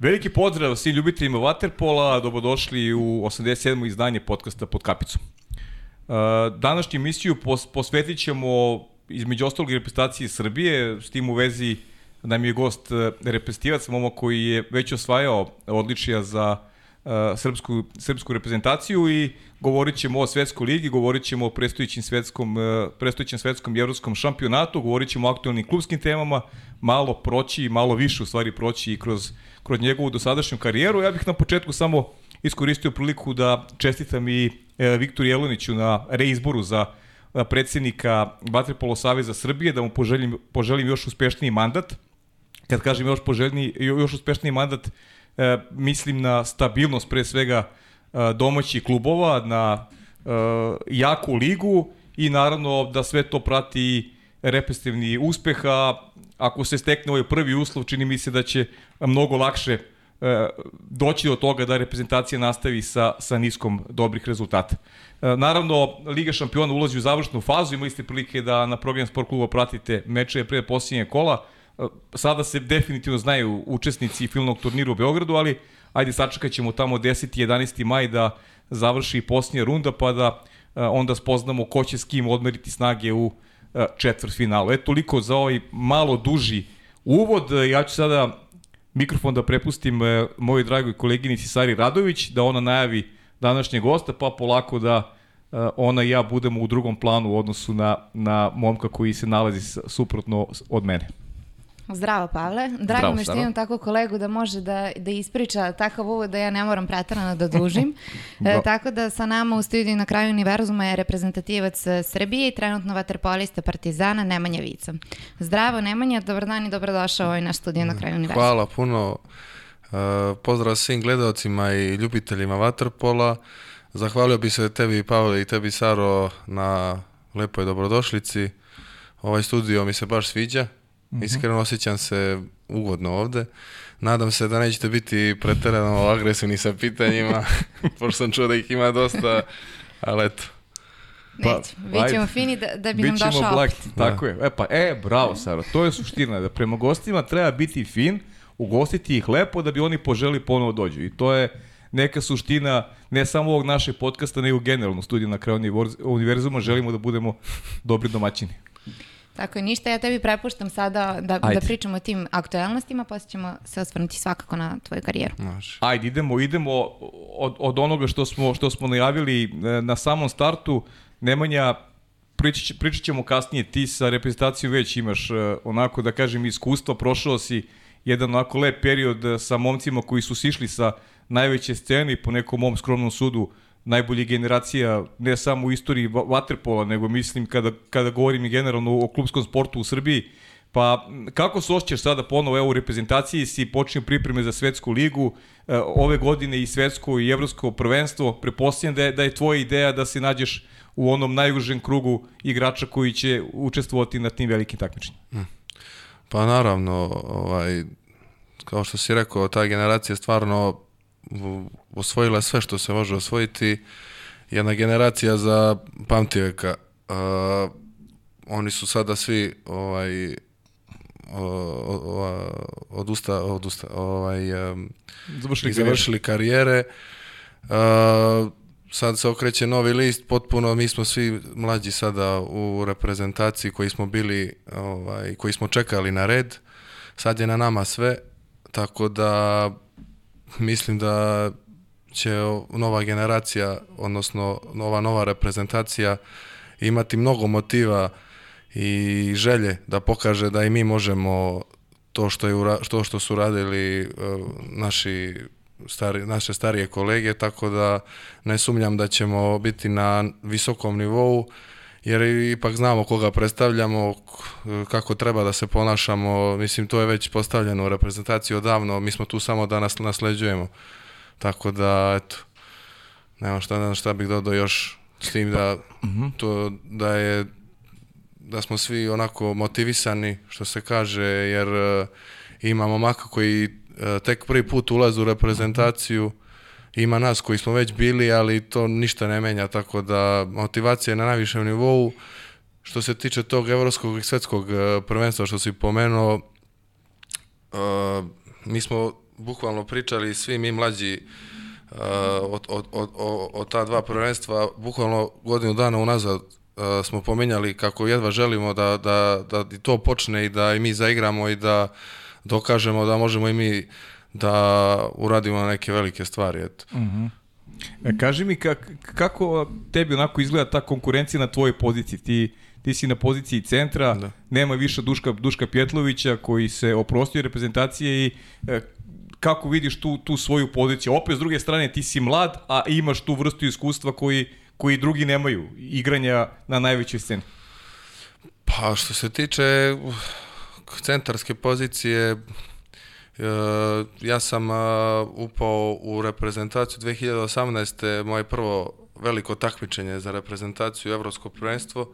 Veliki pozdrav svim ljubiteljima Waterpola, dobrodošli u 87. izdanje podcasta pod kapicom. E, današnju emisiju pos posvetit ćemo između ostalog reprezentaciji Srbije, s tim u vezi nam je gost e, reprezentativac, momo koji je već osvajao odličija za Uh, srpsku, srpsku reprezentaciju i govorit ćemo o svetskoj ligi, govorit ćemo o prestojićem svetskom, uh, prestojićem svetskom i evropskom šampionatu, govorit ćemo o aktualnim klubskim temama, malo proći i malo više u stvari proći i kroz, kroz njegovu dosadašnju karijeru. Ja bih na početku samo iskoristio priliku da čestitam i e, Viktor Jeloniću na reizboru za e, predsednika Vatrepolo Saveza Srbije, da mu poželim, poželim još uspešniji mandat. Kad kažem još poželjni, još uspešniji mandat, E, mislim na stabilnost pre svega e, domaćih klubova, na e, jaku ligu i naravno da sve to prati repestivni uspeh, a ako se stekne ovaj prvi uslov, čini mi se da će mnogo lakše e, doći do toga da reprezentacija nastavi sa, sa niskom dobrih rezultata. Naravno, Liga šampiona ulazi u završnu fazu, imali ste prilike da na program Sport kluba pratite mečeve pre posljednje kola, sada se definitivno znaju učesnici filmnog turnira u Beogradu, ali ajde sačekat ćemo tamo 10. i 11. maj da završi posljednja runda, pa da e, onda spoznamo ko će s kim odmeriti snage u e, četvrt finalu. E, toliko za ovaj malo duži uvod. Ja ću sada mikrofon da prepustim e, mojoj dragoj koleginici Sari Radović, da ona najavi današnjeg gosta, pa polako da ona i ja budemo u drugom planu u odnosu na, na momka koji se nalazi suprotno od mene. Zdravo Pavle. Drago Zdravo, mi što imam tako kolegu da može da, da ispriča takav uvod da ja ne moram pretarano da dužim. e, tako da sa nama u studiju na kraju univerzuma je reprezentativac e, Srbije i trenutno vaterpolista Partizana Nemanja Vica. Zdravo Nemanja, dobar dan i dobrodošao u ovaj naš studiju na kraju univerzuma. Hvala puno. E, pozdrav svim gledalcima i ljubiteljima vaterpola. Zahvalio bi se tebi Pavle i tebi Saro na lepoj dobrodošlici. Ovaj studio mi se baš sviđa Mm -hmm. Iskreno osjećam se ugodno ovde. Nadam se da nećete biti preterano agresivni sa pitanjima, pošto sam čuo da ih ima dosta, ali eto. Pa, Neće, bit fini da, da bi nam došao black, da. Tako je, e pa, e, bravo Sara, to je suština, da prema gostima treba biti fin, ugostiti ih lepo da bi oni poželi ponovo da dođu i to je neka suština ne samo ovog našeg podcasta, nego generalno studija na kraju univerzuma, želimo da budemo dobri domaćini. Tako je, ništa, ja tebi prepuštam sada da, da Ajde. da pričamo o tim aktuelnostima, pa ćemo se osvrnuti svakako na tvoju karijeru. Može. Ajde, idemo, idemo od, od onoga što smo, što smo najavili e, na samom startu. Nemanja, pričat, pričat ćemo kasnije, ti sa reprezentacijom već imaš e, onako, da kažem, iskustva, prošao si jedan onako lep period e, sa momcima koji su sišli sa najveće scene i po nekom mom skromnom sudu uh, najbolje generacija ne samo u istoriji waterpola, nego mislim kada, kada govorim i generalno o klubskom sportu u Srbiji. Pa kako se osjećaš sada ponovo evo, u reprezentaciji si počinio pripreme za svetsku ligu, e, ove godine i svetsko i evropsko prvenstvo, prepostavljam da je, da je tvoja ideja da se nađeš u onom najužem krugu igrača koji će učestvovati na tim velikim takmičenjima. Hm. Pa naravno, ovaj, kao što si rekao, ta generacija stvarno osvojila sve što se može osvojiti. Jedna generacija za pamtiveka. Uh, oni su sada svi ovaj, odusta, odusta, ovaj, um, završili, završili karijere. Uh, sad se okreće novi list, potpuno mi smo svi mlađi sada u reprezentaciji koji smo bili, ovaj, koji smo čekali na red. Sad je na nama sve, tako da mislim da će nova generacija, odnosno nova nova reprezentacija imati mnogo motiva i želje da pokaže da i mi možemo to što, je, to što su radili e, naši stari, naše starije kolege, tako da ne sumnjam da ćemo biti na visokom nivou, jer ipak znamo koga predstavljamo, kako treba da se ponašamo, mislim to je već postavljeno u reprezentaciji odavno, mi smo tu samo da nas nasleđujemo. Tako da, eto, nema šta, nema šta bih dodao još s tim da, mhm. to, da je da smo svi onako motivisani, što se kaže, jer uh, imamo maka koji uh, tek prvi put ulaze u reprezentaciju, mhm. ima nas koji smo već bili, ali to ništa ne menja, tako da motivacija je na najvišem nivou. Što se tiče tog evropskog i svetskog uh, prvenstva što si pomenuo, mi smo bukvalno pričali svi mi mlađi uh, od, od, od, od ta dva prvenstva, bukvalno godinu dana unazad uh, smo pominjali kako jedva želimo da, da, da i to počne i da i mi zaigramo i da dokažemo da možemo i mi da uradimo neke velike stvari. Eto. Uh mhm. -huh. E, kaži mi kak, kako tebi onako izgleda ta konkurencija na tvojoj poziciji? Ti, ti si na poziciji centra, da. nema više Duška, Duška Pjetlovića koji se oprostio reprezentacije i e, kako vidiš tu, tu svoju poziciju. Opet, s druge strane, ti si mlad, a imaš tu vrstu iskustva koji, koji drugi nemaju, igranja na najvećoj sceni. Pa, što se tiče uh, centarske pozicije, uh, ja sam uh, upao u reprezentaciju 2018. moje prvo veliko takmičenje za reprezentaciju, evropsko prvenstvo.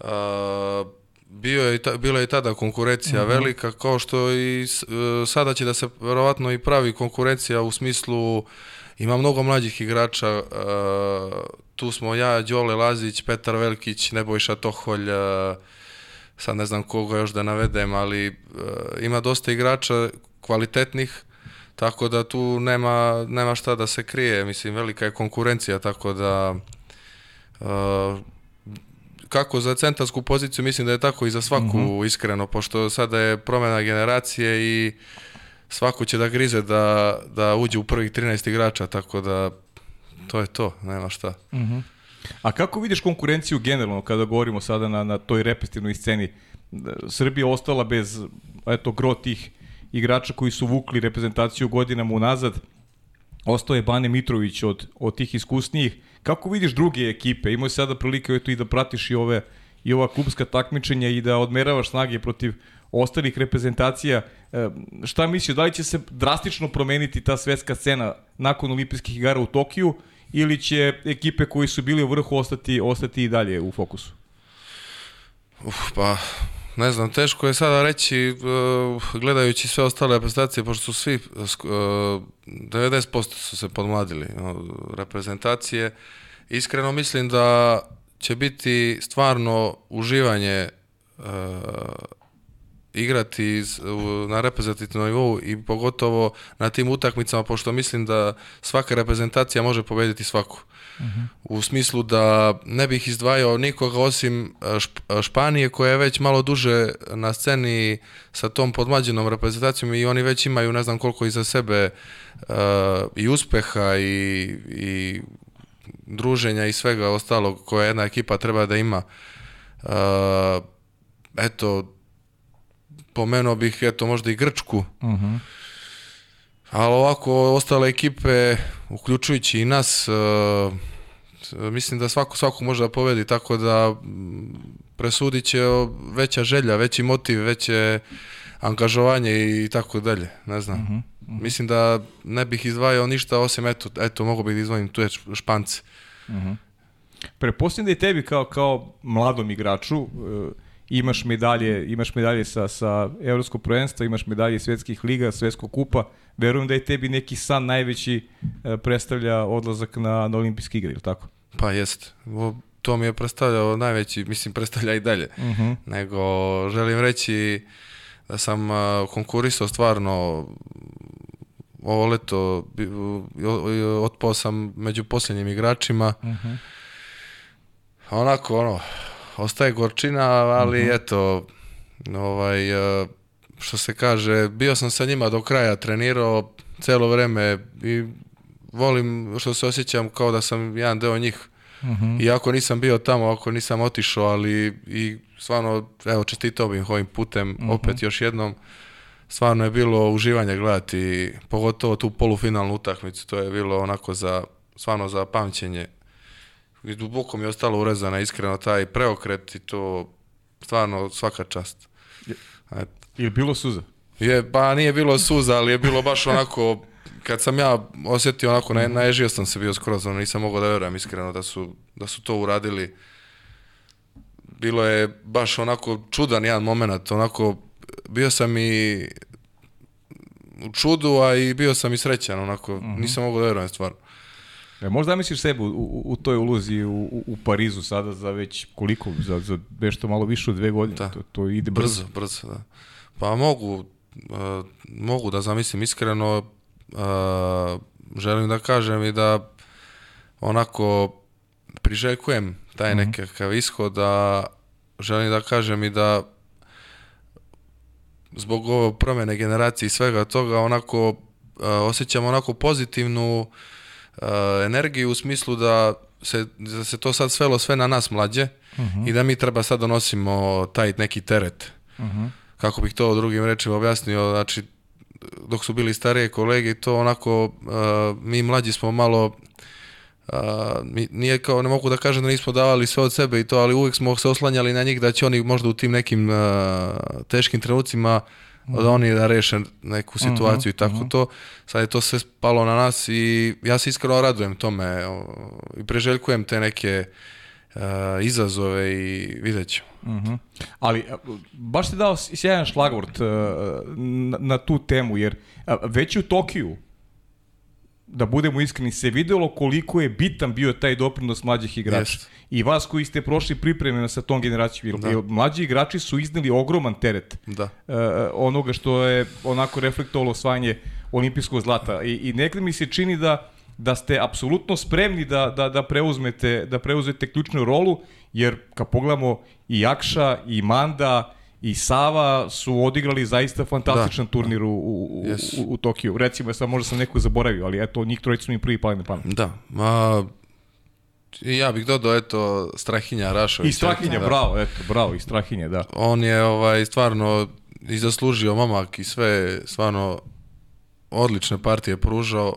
Uh, Bio je, ta, bila je i tada konkurencija mm -hmm. velika, kao što i e, sada će da se verovatno i pravi konkurencija u smislu ima mnogo mlađih igrača, e, tu smo ja, Đole Lazić, Petar Velkić, Nebojša Toholj, e, sad ne znam koga još da navedem, ali ima dosta igrača kvalitetnih, tako da tu nema, nema šta da se krije, mislim velika je konkurencija, tako da kako za centarsku poziciju, mislim da je tako i za svaku, mm -hmm. iskreno, pošto sada je promena generacije i svako će da grize da, da uđe u prvih 13 igrača, tako da to je to, nema šta. Mm -hmm. A kako vidiš konkurenciju generalno kada govorimo sada na, na toj repestivnoj sceni? Srbija ostala bez eto, gro tih igrača koji su vukli reprezentaciju godinama unazad ostao je Bane Mitrović od, od tih iskusnijih. Kako vidiš druge ekipe? Imao je sada prilike eto, i da pratiš i ove i ova klubska takmičenja i da odmeravaš snage protiv ostalih reprezentacija. E, šta misliš, da li će se drastično promeniti ta svetska scena nakon olimpijskih igara u Tokiju ili će ekipe koji su bili u vrhu ostati, ostati i dalje u fokusu? Uf, pa ne znam, teško je sada reći, e, gledajući sve ostale reprezentacije, pošto su svi, 90% e, e, su se podmladili reprezentacije, iskreno mislim da će biti stvarno uživanje igrati na reprezentativnom nivou i pogotovo na tim utakmicama, pošto mislim da svaka reprezentacija može pobediti svaku. -huh. U smislu da ne bih izdvajao nikoga osim e, e, Španije koja je već malo duže na sceni sa tom podmlađenom reprezentacijom i oni već imaju ne znam koliko iza sebe uh, i uspeha i, i druženja i svega ostalog koja jedna ekipa treba da ima. Uh, eto, pomenuo bih eto možda i Grčku. Uh mhm. -huh. Ali ovako, ostale ekipe uključujući i nas, e, e, mislim da svako svako može da povedi, tako da presudit će veća želja, veći motiv, veće angažovanje i tako dalje, ne znam. Uh -huh, uh -huh. Mislim da ne bih izdvajao ništa osim eto, eto mogu bih da izdvojim tu je špance. Uh mhm. -huh. Prepostavljam da i tebi kao, kao mladom igraču, uh, imaš medalje, imaš medalje sa, sa Evropskog prvenstva, imaš medalje svetskih liga, svetskog kupa, verujem da je tebi neki san najveći e, predstavlja odlazak na, na olimpijske igre, ili tako? Pa jest, to mi je predstavljao najveći, mislim predstavlja i dalje, uh mhm. -huh. nego želim reći da sam e, konkurisao stvarno ovo leto, otpao sam među posljednjim igračima, uh mhm. -huh. onako ono, ostaje gorčina, ali mm -hmm. eto, ovaj, e, što se kaže, bio sam sa njima do kraja, trenirao celo vreme i volim što se osjećam kao da sam jedan deo njih. Mm -hmm. Iako nisam bio tamo, ako nisam otišao, ali i stvarno, evo, čestitao bih ovim putem, mm -hmm. opet još jednom, stvarno je bilo uživanje gledati, pogotovo tu polufinalnu utakmicu, to je bilo onako za, stvarno za pamćenje i duboko mi je ostalo urezana iskreno taj preokret i to stvarno svaka čast. Ajde. Je bilo suza? Je, pa nije bilo suza, ali je bilo baš onako, kad sam ja osjetio onako, na, naježio sam se bio skoro, ono, nisam mogao da verujem iskreno da su, da su to uradili. Bilo je baš onako čudan jedan moment, onako, bio sam i u čudu, a i bio sam i srećan, onako, uh mhm. -huh. nisam mogao da verujem stvarno. E, možda misliš sebe u, u, u toj ulozi u, u Parizu sada za već koliko, za, za nešto malo više od dve godine, da. to, to ide brzo. Brzo, brzo, da. Pa mogu, uh, mogu da zamislim iskreno, uh, želim da kažem i da onako priželjkujem taj mm -hmm. nekakav ishod, da želim da kažem i da zbog ove promene generacije i svega toga onako uh, osjećam onako pozitivnu uh, Eh, energiju u smislu da se, da se to sad svelo sve na nas mlađe uh mhm. -huh. i da mi treba sad donosimo taj neki teret. Uh mhm. -huh. Kako bih to drugim rečima objasnio, znači dok su bili starije kolege to onako uh, mi mlađi smo malo uh, nije kao, ne mogu da kažem da nismo davali sve od sebe i to, ali uvek smo se oslanjali na njih da će oni možda u tim nekim uh, teškim trenucima da oni da reše neku mhm, situaciju i tako mhm. to. Sad je to sve palo na nas i ja se iskreno radujem tome i preželjkujem te neke uh, izazove i vidjet ćemo. -huh. Ali e, baš si dao sjajan šlagvort e, na, na tu temu jer već u Tokiju da budemo iskreni, se videlo koliko je bitan bio taj doprinos mlađih igrača. Jest. I vas koji ste prošli pripreme sa tom generacijom, da. mlađi igrači su izneli ogroman teret da. uh, onoga što je onako reflektovalo osvajanje olimpijskog zlata. I, i nekde mi se čini da da ste apsolutno spremni da, da, da, preuzmete, da preuzmete ključnu rolu, jer kad pogledamo i Jakša, i Manda, i Sava su odigrali zaista fantastičan da, da. turnir da. u, u, yes. u, u Tokiju. Recimo, ja sad možda sam neku zaboravio, ali eto, njih su mi prvi pali na pamet. Da, ma, ja bih dodao, eto, Strahinja Rašović. I Strahinja, da. bravo, eto, bravo, i Strahinja, da. On je, ovaj, stvarno, i zaslužio momak i sve, stvarno, odlične partije pružao,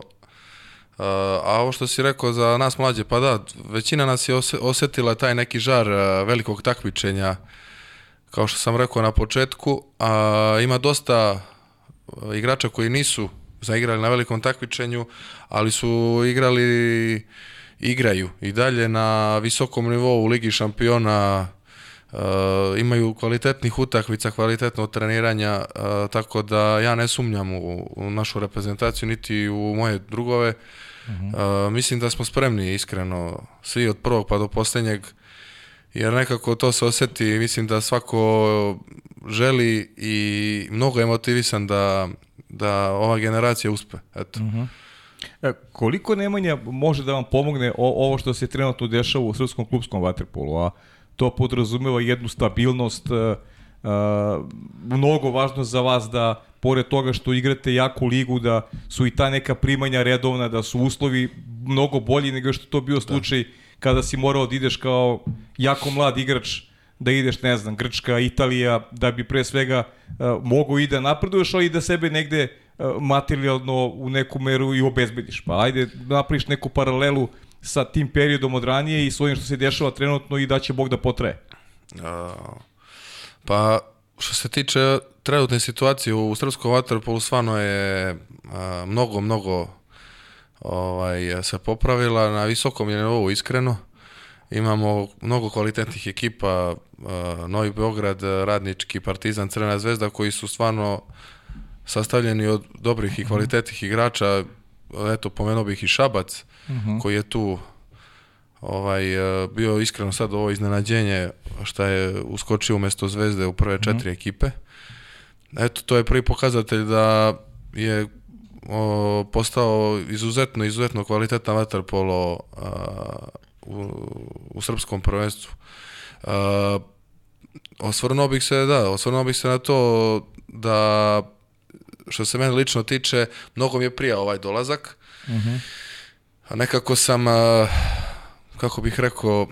Uh, a ovo što si rekao za nas mlađe, pa da, većina nas je osetila taj neki žar velikog takmičenja uh, kao što sam rekao na početku, a, ima dosta e, igrača koji nisu zaigrali na velikom takmičenju, ali su igrali igraju i dalje na visokom nivou u Ligi šampiona e, imaju kvalitetnih utakmica, kvalitetno treniranja, e, tako da ja ne sumnjam u, u našu reprezentaciju niti u moje drugove. Uh mhm. -huh. e, mislim da smo spremni iskreno svi od prvog pa do posljednjeg jer nekako to se oseti, mislim da svako želi i mnogo je motivisan da, da ova generacija uspe. Eto. Uh mhm. -huh. E, koliko Nemanja može da vam pomogne o, ovo što se trenutno dešava u srpskom klubskom vaterpolu, a to podrazumeva jednu stabilnost, e, e, mnogo važno za vas da, pored toga što igrate jaku ligu, da su i ta neka primanja redovna, da su uslovi mnogo bolji nego što to bio da. slučaj da kada si morao da ideš kao jako mlad igrač da ideš, ne znam, Grčka, Italija, da bi pre svega uh, e, mogo i da napreduješ, ali i da sebe negde uh, materijalno u neku meru i obezbediš. Pa ajde, napraviš neku paralelu sa tim periodom od ranije i svojim što se dešava trenutno i da će Bog da potraje. Uh, pa, što se tiče trenutne situacije u srpskom vaterpolu, stvarno je a, mnogo, mnogo ovaj, se popravila na visokom je nivou iskreno. Imamo mnogo kvalitetnih ekipa, eh, Novi Beograd, Radnički, Partizan, Crvena zvezda koji su stvarno sastavljeni od dobrih i kvalitetnih igrača. Eto, pomenuo bih i Šabac mhm. koji je tu ovaj, eh, bio iskreno sad ovo iznenađenje šta je uskočio umesto zvezde u prve mhm. četiri ekipe. Eto, to je prvi pokazatelj da je o, postao izuzetno, izuzetno kvalitetan vaterpolo u, u srpskom prvenstvu. A, osvrnuo bih se, da, osvrnuo bih se na to da što se mene lično tiče, mnogo mi je prija ovaj dolazak. Uh mhm. -huh. A nekako sam, kako bih rekao,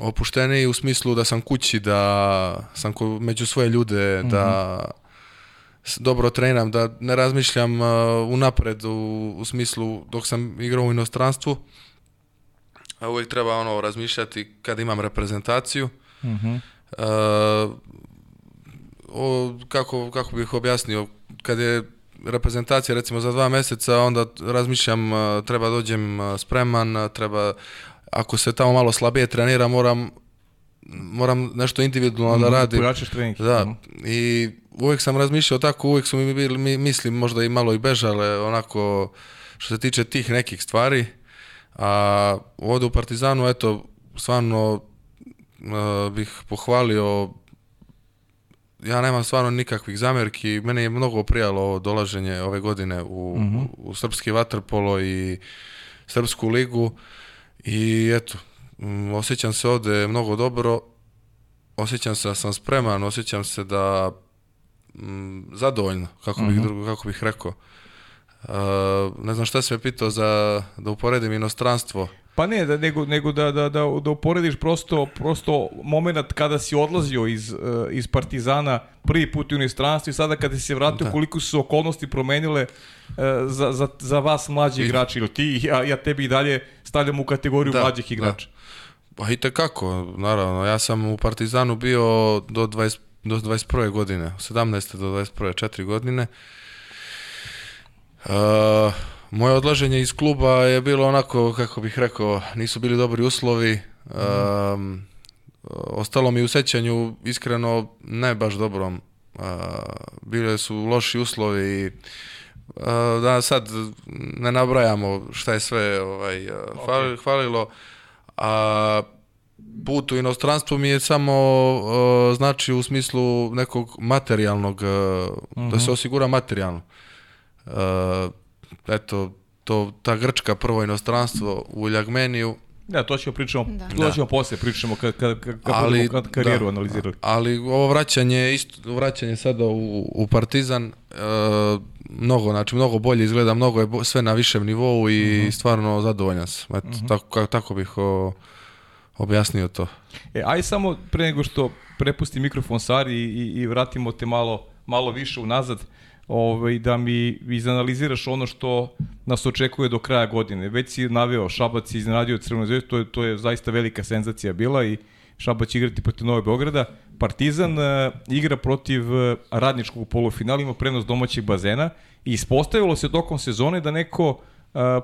opušteniji u smislu da sam kući, da sam među svoje ljude, uh -huh. da mhm dobro treniram, da ne razmišljam uh, unapred u, u smislu dok sam igrao u inostranstvu. A uvijek treba ono razmišljati kad imam reprezentaciju. Mm-hmm. Uh, o, kako, kako bih objasnio, kad je reprezentacija recimo za dva mjeseca, onda razmišljam uh, treba dođem uh, spreman, treba ako se tamo malo slabije trenira moram moram nešto individualno mm, da mhm, radim. Da, mhm. i uvek sam razmišljao tako, uvek su mi bili, mislim, možda i malo i bežale, onako, što se tiče tih nekih stvari. A ovde u Partizanu, eto, stvarno uh, bih pohvalio ja nemam stvarno nikakvih zamerki, mene je mnogo prijalo ovo dolaženje ove godine u, mm -hmm. u, u srpski vaterpolo i srpsku ligu i eto, mm, osjećam se ovde mnogo dobro, osjećam se da sam spreman, osjećam se da m, mm, zadovoljno, kako bih, uh mhm. -huh. Drugo, kako bih rekao. Uh, ne znam šta si me pitao za, da uporedim inostranstvo. Pa ne, da, nego, nego da, da, da, da uporediš prosto, prosto moment kada si odlazio iz, uh, iz Partizana prvi put u inostranstvu i sada kada si se vratio da. koliko su okolnosti promenile uh, za, za, za vas mlađi igrači. Ili ti, ja, ja tebi i dalje stavljam u kategoriju da, mlađih da. igrača. Da. Pa i kako, naravno. Ja sam u Partizanu bio do 20, do 21. godine, 17. do 21. četiri godine. Uh, moje odlaženje iz kluba je bilo onako, kako bih rekao, nisu bili dobri uslovi. Um, ostalo mi u sećanju iskreno ne baš dobrom. Uh, bile su loši uslovi i uh, da sad ne nabrajamo šta je sve ovaj, uh, okay. falilo. A put u inostranstvo mi je samo uh, znači u smislu nekog materijalnog, uh, e, -huh. da se mhm. osigura materijalno. E, eto, to, ta Grčka prvo inostranstvo u Ljagmeniju, da, to ćemo pričamo, da. to da. ćemo posle pričamo kad kad kad, kad ali, kad da, karijeru da, analizirali. Ali ovo vraćanje isto vraćanje sada u, u Partizan e, mnogo znači mnogo bolje izgleda, mnogo je sve na višem nivou i uh mhm. -huh. stvarno zadovoljan sam. Eto uh mhm. -huh. tako kako, tako bih o, objasnio to. E, aj samo pre nego što prepusti mikrofon Sari i, i, i vratimo te malo, malo više unazad, ovaj, da mi izanaliziraš ono što nas očekuje do kraja godine. Već si naveo, Šabac je iznenadio Crvenu zvezdu, to je, to je zaista velika senzacija bila i Šabac igrati protiv Nove Beograda. Partizan e, igra protiv e, radničkog u polufinalu, ima prenos domaćeg bazena i ispostavilo se tokom sezone da neko e,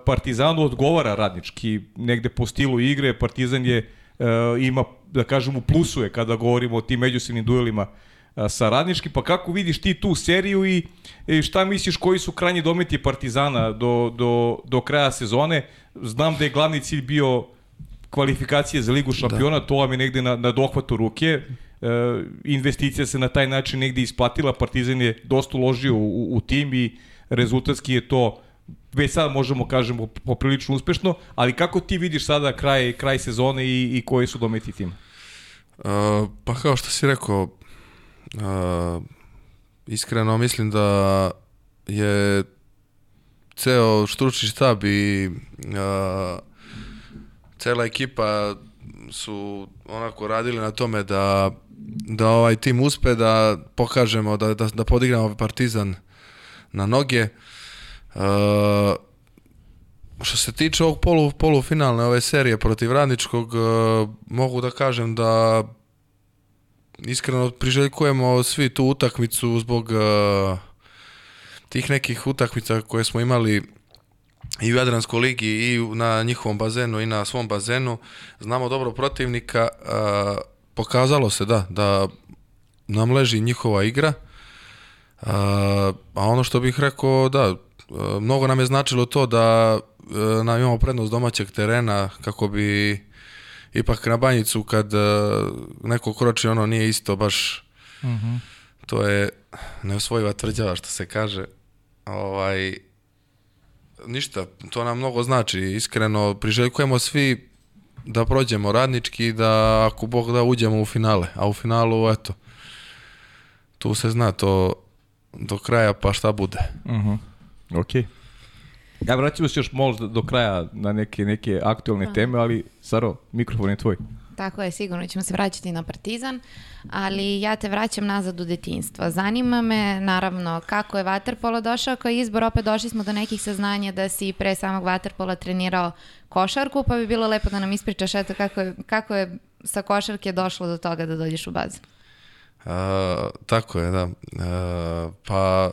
Partizanu odgovara radnički, negde po stilu igre, Partizan je Eh, ima, da kažem, u plusu je kada govorimo o tim međusobnim duelima eh, sa radnički, pa kako vidiš ti tu seriju i, i šta misliš koji su krajnji dometi Partizana do, do, do kraja sezone? Znam da je glavni cilj bio kvalifikacije za ligu da. šampiona, da. to vam je negde na, na dohvatu ruke, e, investicija se na taj način negde isplatila, Partizan je dosta uložio u, u, u tim i rezultatski je to već sada možemo kažemo poprilično uspešno, ali kako ti vidiš sada kraj, kraj sezone i, i koji su dometi tima? Uh, pa kao što si rekao, uh, iskreno mislim da je ceo stručni štab i uh, cela ekipa su onako radili na tome da da ovaj tim uspe da pokažemo da da da podignemo Partizan na noge. Uh, Uh, što se tiče ovog polu, polufinalne ove serije protiv Radničkog, e, mogu da kažem da iskreno priželjkujemo svi tu utakmicu zbog e, tih nekih utakmica koje smo imali i u Jadranskoj ligi i na njihovom bazenu i na svom bazenu. Znamo dobro protivnika, pokazalo se da, da nam leži njihova igra. A ono što bih rekao, da, E, mnogo nam je značilo to da e, nam imamo prednost domaćeg terena kako bi ipak na banjicu kad e, neko kroči ono nije isto baš uh mhm. -huh. to je neosvojiva tvrđava što se kaže ovaj ništa to nam mnogo znači iskreno priželjkujemo svi da prođemo radnički da ako Bog da uđemo u finale a u finalu eto tu se zna to do kraja pa šta bude uh mhm. -huh. Ok. Ja vraćamo se još možda do kraja na neke, neke aktualne Aha. Da. teme, ali Saro, mikrofon je tvoj. Tako je, sigurno ćemo se vraćati na Partizan, ali ja te vraćam nazad u detinstvo. Zanima me, naravno, kako je Waterpolo došao kao izbor, opet došli smo do nekih saznanja da si pre samog Waterpola trenirao košarku, pa bi bilo lepo da nam ispričaš eto kako je, kako je sa košarke došlo do toga da dođeš u bazen. Uh, tako je, da. Uh, pa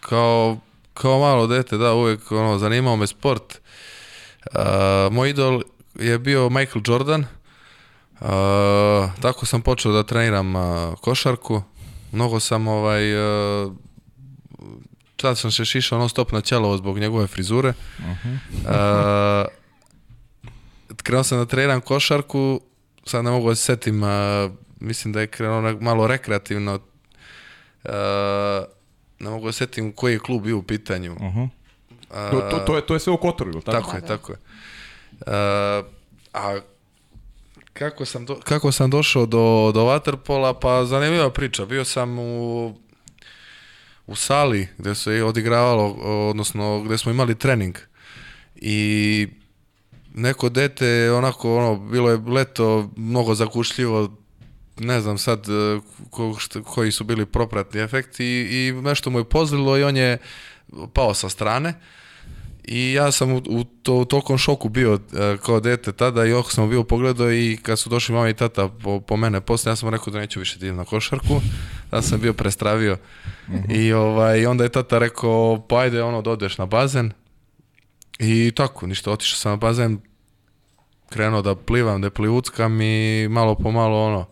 kao kao malo dete, da, uvek ono, zanimao me sport. Uh, moj idol je bio Michael Jordan. Uh, tako sam počeo da treniram uh, košarku. Mnogo sam ovaj... Uh, tad sam se šišao non stop na ćelovo zbog njegove frizure. Uh -huh. uh, krenuo sam da treniram košarku, sad ne mogu da se setim, uh, mislim da je krenuo malo rekreativno. Uh, ne mogu da setim koji je klub bio u pitanju. Uh mhm. -huh. a, to, to, to, je, to je sve u Kotoru, tako? Tako je, da, da. tako je. A, a kako sam, do, kako sam došao do, do Waterpola, pa zanimljiva priča. Bio sam u, u sali gde se odigravalo, odnosno gde smo imali trening. I neko dete, onako, ono, bilo je leto, mnogo zakušljivo, ne znam sad e, ko, šta, koji su bili propratni efekti i, i nešto mu je pozlilo i on je pao sa strane. I ja sam u, u, to, u tokom šoku bio e, kao dete tada i ok sam bio pogledao i kad su došli mama i tata po, po mene posle, ja sam rekao da neću više da idem na košarku, da sam bio prestravio. Mm -hmm. I ovaj, onda je tata rekao, pa ajde ono dodeš da na bazen. I tako, ništa, otišao sam na bazen, krenuo da plivam, da plivuckam i malo po malo ono,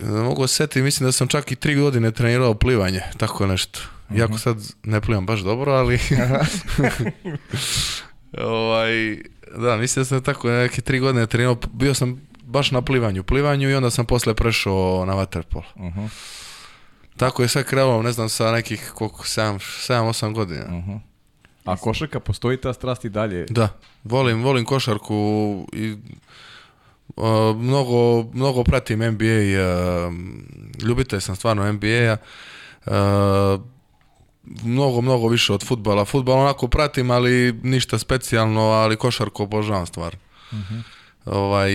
ne da mogu da setiti, mislim da sam čak i tri godine trenirao plivanje, tako nešto. Iako mhm. sad ne plivam baš dobro, ali... ovaj, da, mislim da sam tako neke tri godine trenirao, bio sam baš na plivanju, plivanju i onda sam posle prešao na waterpolo. Uh Tako je sve krenulo, ne znam, sa nekih koliko, 7-8 godina. Uh A košarka, postoji ta strast i dalje? Da, volim, volim košarku i Uh, mnogo, mnogo pratim NBA, uh, ljubitelj sam stvarno NBA-a. Uh, mnogo, mnogo više od futbala. Futbal onako pratim, ali ništa specijalno, ali košarku obožavam stvar. Uh mhm. -huh. Ovaj,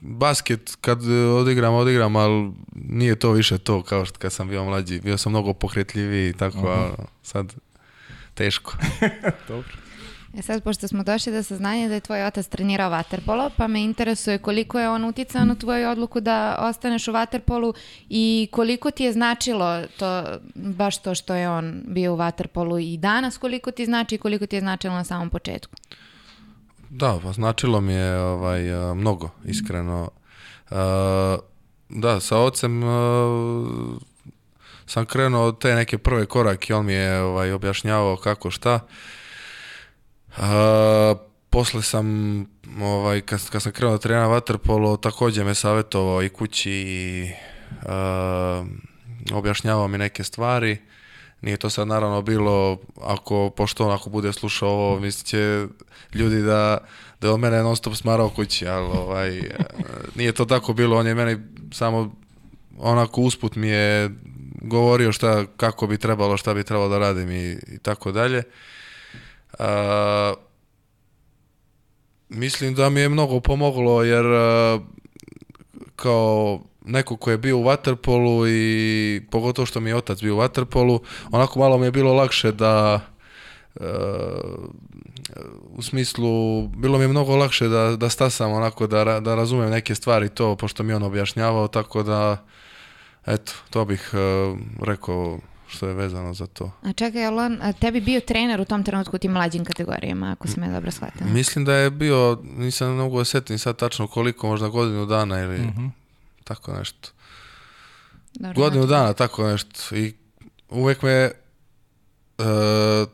basket kad odigram, odigram, ali nije to više to kao što kad sam bio mlađi. Bio sam mnogo pokretljiviji i tako, -huh. Mhm. a sad teško. Dobro. E sad, pošto smo došli do saznanja da je tvoj otac trenirao vaterpolo, pa me interesuje koliko je on uticao na tvoju odluku da ostaneš u vaterpolu i koliko ti je značilo to, baš to što je on bio u vaterpolu i danas, koliko ti znači i koliko ti je značilo na samom početku? Da, pa značilo mi je ovaj, e, mnogo, iskreno. Uh, da, sa ocem e, sam krenuo te neke prve korake, on mi je ovaj, objašnjavao kako šta. E, A, posle sam, ovaj, kad, kad sam krenuo da trenam vaterpolo, takođe me savjetovao i kući i a, objašnjavao mi neke stvari. Nije to sad naravno bilo, ako, pošto on ako bude slušao ovo, mislim ljudi da, da je on mene non stop smarao kući, ali ovaj, nije to tako bilo, on je meni samo onako usput mi je govorio šta, kako bi trebalo, šta bi trebalo da radim i, i tako dalje. A, mislim da mi je mnogo pomoglo jer kao neko ko je bio u Waterpolu i pogotovo što mi je otac bio u Waterpolu, onako malo mi je bilo lakše da Uh, u smislu, bilo mi je mnogo lakše da, da stasam onako, da, da razumem neke stvari to, pošto mi on objašnjavao, tako da, eto, to bih uh, rekao što je vezano za to. A čekaj, Alan, tebi bio trener u tom trenutku u tim mlađim kategorijama, ako sam ja dobro shvatila. Mislim da je bio, nisam mnogo osjetim da sad tačno koliko, možda godinu dana ili mm -hmm. tako nešto. Dobro, godinu znači. dana, tako nešto. I uvek me, e,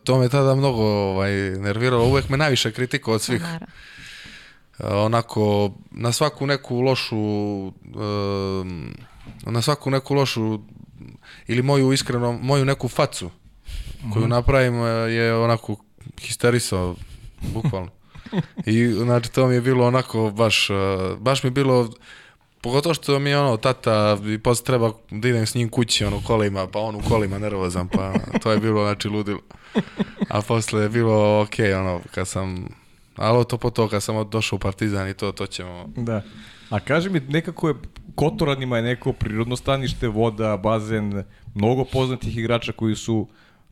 to me tada mnogo ovaj, nerviralo, uvek me najviše kritiko od svih. Naravno e, onako na svaku neku lošu e, na svaku neku lošu ili moju iskreno, moju neku facu koju mhm. napravim e, je onako histerisao, bukvalno. I znači to mi je bilo onako baš, e, baš mi je bilo, pogotovo što mi je ono tata i posle treba da idem s njim kući ono kolima, pa on u kolima nervozan, pa to je bilo znači ludilo. A posle je bilo ok, ono, kad sam, ali to po to, kad sam došao u Partizan i to, to ćemo... Da. A kaži mi, nekako je Kotoranima je neko prirodno stanište, voda, bazen, mnogo poznatih igrača koji su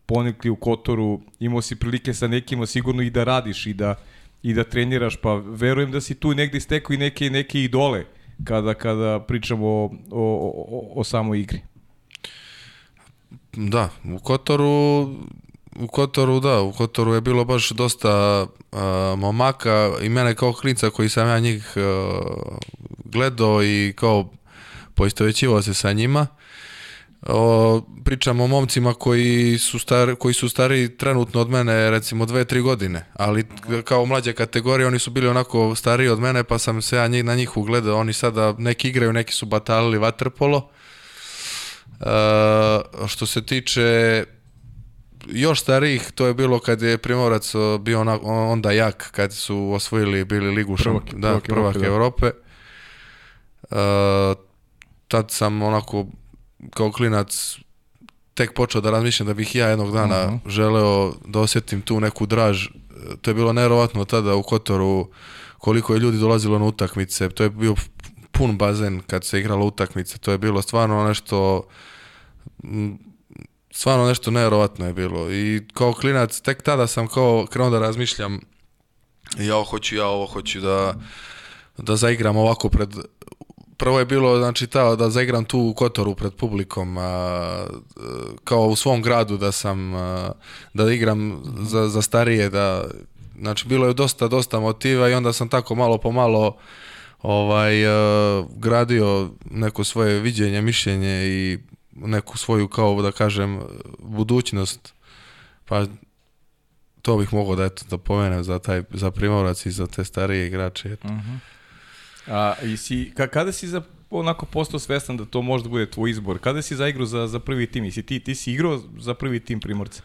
ponikli u Kotoru, imao si prilike sa nekima sigurno i da radiš i da, i da treniraš, pa verujem da si tu negde stekao i neke, neke idole kada, kada pričamo o, o, o, o samoj igri. Da, u Kotoru u Kotoru, da, u Kotoru je bilo baš dosta uh, momaka i mene kao klinca koji sam ja njih uh, gledao i kao poistovećivao se sa njima. O, pričam o momcima koji su, star, koji su stari trenutno od mene recimo 2-3 godine, ali kao mlađe kategorije oni su bili onako stariji od mene pa sam se ja njih, na njih ugledao, oni sada neki igraju, neki su batalili vaterpolo. E, što se tiče još starijih, to je bilo kad je Primorac bio ona, onda jak, kad su osvojili bili ligu prvak, šamp, da, prvak, prvak Europe. Da. Uh, tad sam onako kao klinac tek počeo da razmišljam da bih ja jednog dana uh -huh. želeo da osjetim tu neku draž. E, to je bilo nerovatno tada u Kotoru koliko je ljudi dolazilo na utakmice. To je bio pun bazen kad se igrala utakmica. To je bilo stvarno nešto stvarno nešto nevjerovatno je bilo. I kao klinac, tek tada sam kao krenuo da razmišljam ja ovo hoću, ja ovo hoću da, da zaigram ovako pred... Prvo je bilo, znači, ta, da zaigram tu u Kotoru pred publikom, a, kao u svom gradu da sam, a, da igram za, za starije, da... Znači, bilo je dosta, dosta motiva i onda sam tako malo po malo ovaj, a, gradio neko svoje viđenje, mišljenje i neku svoju, kao da kažem, budućnost, pa to bih mogao da, eto, da pomenem za, taj, za primorac i za te starije igrače. Eto. Uh mhm. -huh. A, i si, ka, kada si za, onako postao svestan da to možda bude tvoj izbor? Kada si za igru za, za prvi tim? Jesi ti, ti si igrao za prvi tim Primorca?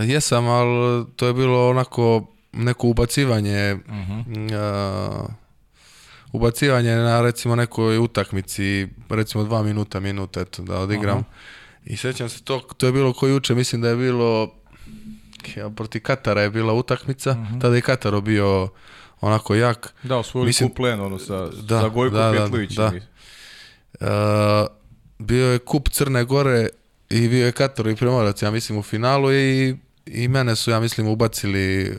Jesam, ali to je bilo onako neko ubacivanje uh mhm. -huh. a, ubacivanje na recimo nekoj utakmici, recimo dva minuta, minuta, eto, da odigram. Aha. I sećam se to, to je bilo ko juče, mislim da je bilo, ja, proti Katara je bila utakmica, Aha. Mhm. tada je Kataro bio onako jak. Da, osvojili mislim, kuplen, ono, sa, da, sa Gojko da, Da, da. Uh, bio je kup Crne Gore i bio je Katar i Primorac, ja mislim, u finalu i i mene su, ja mislim, ubacili, e,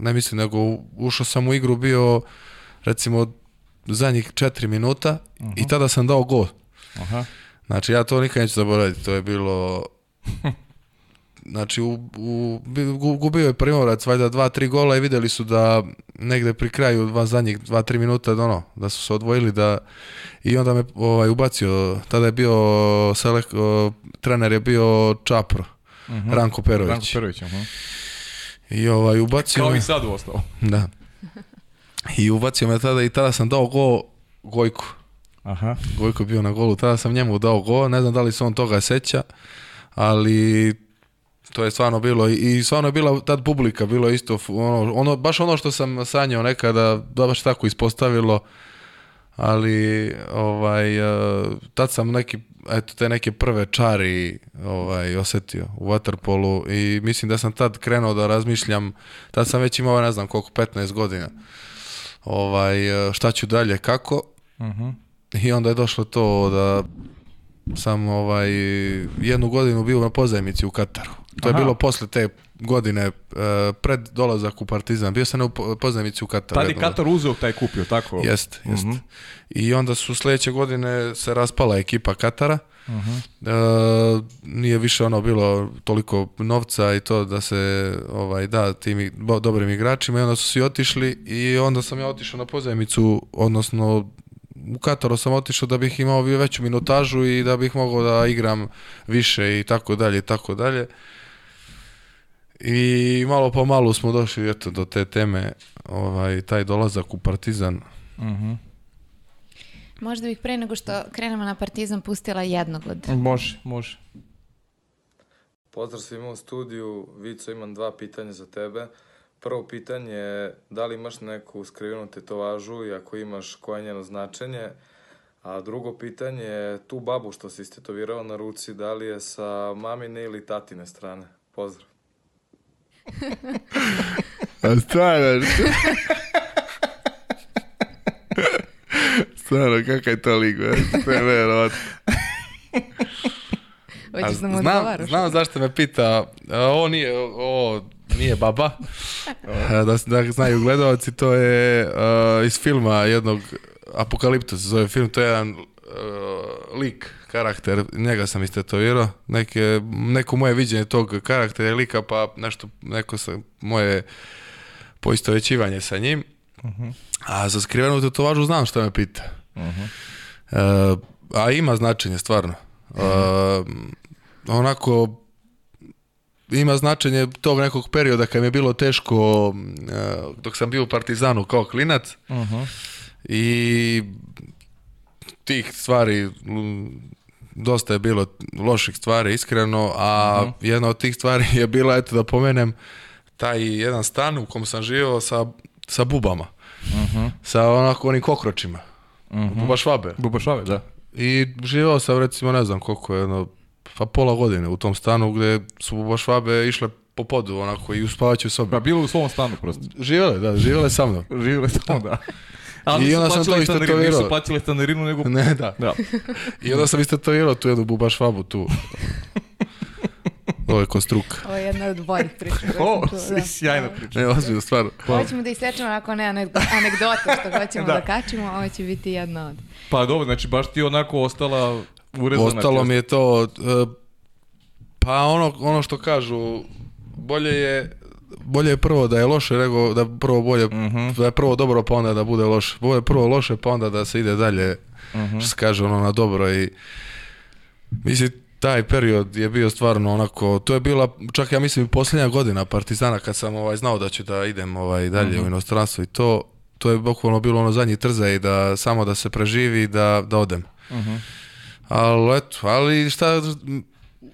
ne mislim, nego ušao sam u igru, bio recimo zadnjih četiri minuta uh -huh. i mhm. tada sam dao gol. Aha. Znači ja to nikad neću zaboraviti, to je bilo... Znači, u, u, gubio je Primorac valjda dva, tri gola i videli su da negde pri kraju dva, zadnjih dva, tri minuta da, ono, da su se odvojili da i onda me ovaj, ubacio. Tada je bio selek, o, trener je bio Čapro, uh mhm. -huh. Ranko Perović. Ranko Perović, uh -huh. I ovaj, ubacio Kao me... i sad u Da i ubacio me tada i tada sam dao go Gojku. Aha. Gojko bio na golu, tada sam njemu dao go, ne znam da li se on toga seća, ali to je stvarno bilo i stvarno je bila tad publika, bilo isto ono, ono, baš ono što sam sanjao nekada, da baš tako ispostavilo, ali ovaj, eh, tad sam neki, eto, te neke prve čari ovaj, osetio u waterpolu i mislim da sam tad krenuo da razmišljam, tad sam već imao, ne znam koliko, 15 godina ovaj, e, šta ću dalje, kako. Uh mhm. -huh. I onda je došlo to da sam ovaj, jednu godinu bio na pozajmici u Kataru. To Aha. je bilo posle te godine e, pred dolazak u Partizan. Bio sam na pozajmici u Kataru. Tad je Katar uzeo taj kupio, tako? Jeste, jeste. Uh mhm. -huh. I onda su sledeće godine se raspala ekipa Katara. Uh mhm. -huh. e, nije više ono bilo toliko novca i to da se ovaj da tim dobrim igračima i onda su svi otišli i onda sam ja otišao na pozajmicu, odnosno u Kataru sam otišao da bih imao veću minutažu i da bih mogao da igram više i tako dalje i tako dalje. I malo po malo smo došli eto, do te teme, ovaj, taj dolazak u Partizan. Mhm. -huh. Možda bih pre nego što krenemo na Partizan pustila jednog od... Može, može. Pozdrav svima u studiju. Vico, imam dva pitanja za tebe. Prvo pitanje je da li imaš neku skrivenu tetovažu i ako imaš koje je njeno značenje, a drugo pitanje je tu babu što si istetovirao na ruci, da li je sa mamine ili tatine strane? Pozdrav. a stvarno? stvarno, kakav to lik, e, to je verovatno. Hoćeš da mu odgovaraš? Znam, znam zašto me pita, ovo nije, ovo nije baba, e, da, da znaju gledalci, to je uh, iz filma jednog, Apokaliptus zove film, to je jedan uh, lik, karakter, njega sam istetovirao, neke, neko moje viđenje tog karaktera lika, pa nešto, neko sa, moje poistovećivanje sa njim, uh mhm. -huh. a za skrivenu tetovažu znam što me pita. Uh mhm. -huh. a ima značenje, stvarno. Mhm. onako, ima značenje tog nekog perioda kad mi je bilo teško e, dok sam bio u Partizanu kao klinac uh mhm. -huh. i tih stvari dosta je bilo loših stvari iskreno a uh mhm. -huh. jedna od tih stvari je bila eto da pomenem taj jedan stan u kom sam živio sa, sa bubama uh mhm. -huh. sa onako onim kokročima Buba Švabe Buba Švabe, da i živao sam recimo ne znam koliko jedno pa pola godine u tom stanu gde su bašvabe išle po podu, onako, i u spavaćoj sobi. Pa bilo u svom stanu prosto. Živele, da, živele sa mnom. živele sa mnom, da. Ali I onda sam to istetovirao. Nisu plaćali stanarinu, nego... Ne, da. da. I onda sam istetovirao tu jednu bubaš vabu tu. Ovo je konstruk. Ovo je jedna od boljih priča. o, da. sjajna priča. Ne, ozbiljno, stvarno. Hvala. Hoćemo da isečemo onako ne anegdote što hoćemo da. da kačimo, ovo će biti jedna od. Pa dobro, znači baš ti onako ostala urezana. Ostalo mi je to, e, pa ono, ono što kažu, bolje je bolje je prvo da je loše nego da prvo bolje uh mhm. -huh. da je prvo dobro pa onda da bude loše. Bolje je prvo loše pa onda da se ide dalje. Uh mhm. -huh. Što se kaže ono na dobro i mislim taj period je bio stvarno onako to je bila čak ja mislim i posljednja godina Partizana kad sam ovaj znao da ću da idem ovaj dalje uh mhm. -huh. u inostranstvo i to to je bukvalno bilo ono zadnji trzaj da samo da se preživi da da odem. Ali eto, ali šta,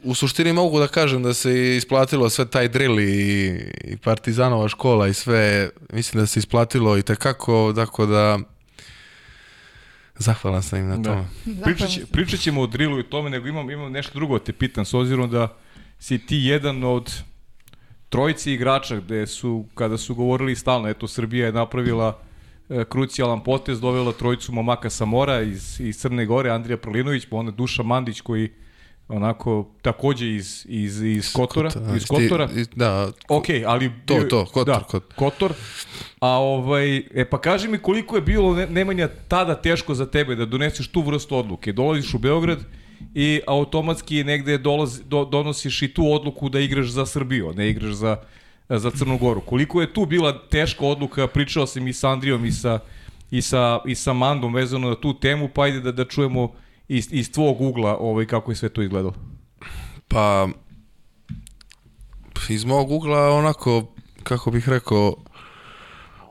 u suštini mogu da kažem da se isplatilo sve taj drill i, i partizanova škola i sve, mislim da se isplatilo i tekako, tako da zahvalan sam im na da. tome. Da. Pričat, pričat ćemo o drillu i tome, nego imam, imam nešto drugo da te pitam, s obzirom da si ti jedan od trojice igrača gde su, kada su govorili stalno, eto, Srbija je napravila E, krucijalan potez dovela trojicu momaka sa mora iz, iz Crne Gore, Andrija Prolinović, pa onda Duša Mandić koji onako takođe iz iz iz Kotora, Kota, iz Kotora. Ti, da. ok, ali to to Kotor, da, Kotor. Kotor. A ovaj e pa kaži mi koliko je bilo Nemanja tada teško za tebe da doneseš tu vrstu odluke. Dolaziš u Beograd i automatski negde dolazi, do, donosiš i tu odluku da igraš za Srbiju, ne igraš za E, za Crnu Goru. Koliko je tu bila teška odluka, pričao sam i sa Andrijom i sa, i sa, i sa Mandom vezano na tu temu, pa ajde da, da čujemo iz, iz tvog ugla ovaj, kako je sve to izgledalo. Pa, iz mog ugla onako, kako bih rekao,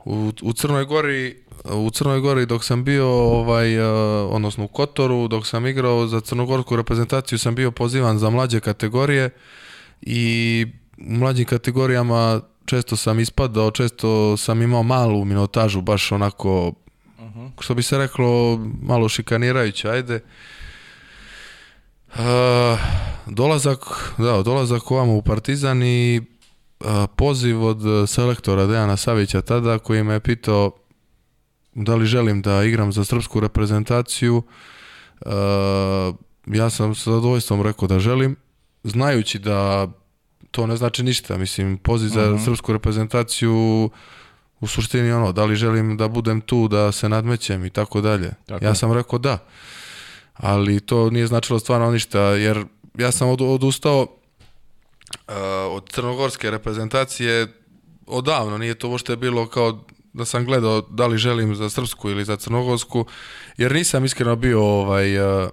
u, u Crnoj Gori u Crnoj Gori dok sam bio ovaj e, odnosno u Kotoru dok sam igrao za crnogorsku reprezentaciju sam bio pozivan za mlađe kategorije i mlađim kategorijama često sam ispadao, često sam imao malu minutažu, baš onako, uh mhm. -huh. što bi se reklo, malo šikanirajuće, ajde. Uh, dolazak, da, dolazak ovamo u Partizan i uh, poziv od selektora Dejana Savića tada koji me je pitao da li želim da igram za srpsku reprezentaciju. Uh, ja sam sa zadovoljstvom rekao da želim, znajući da to ne znači ništa. Mislim, poziv za uh mhm. -huh. srpsku reprezentaciju u suštini ono, da li želim da budem tu, da se nadmećem i tako dalje. Ja sam rekao da, ali to nije značilo stvarno ništa, jer ja sam od, odustao uh, od crnogorske reprezentacije odavno, nije to uopšte bilo kao da sam gledao da li želim za srpsku ili za crnogorsku, jer nisam iskreno bio ovaj, uh,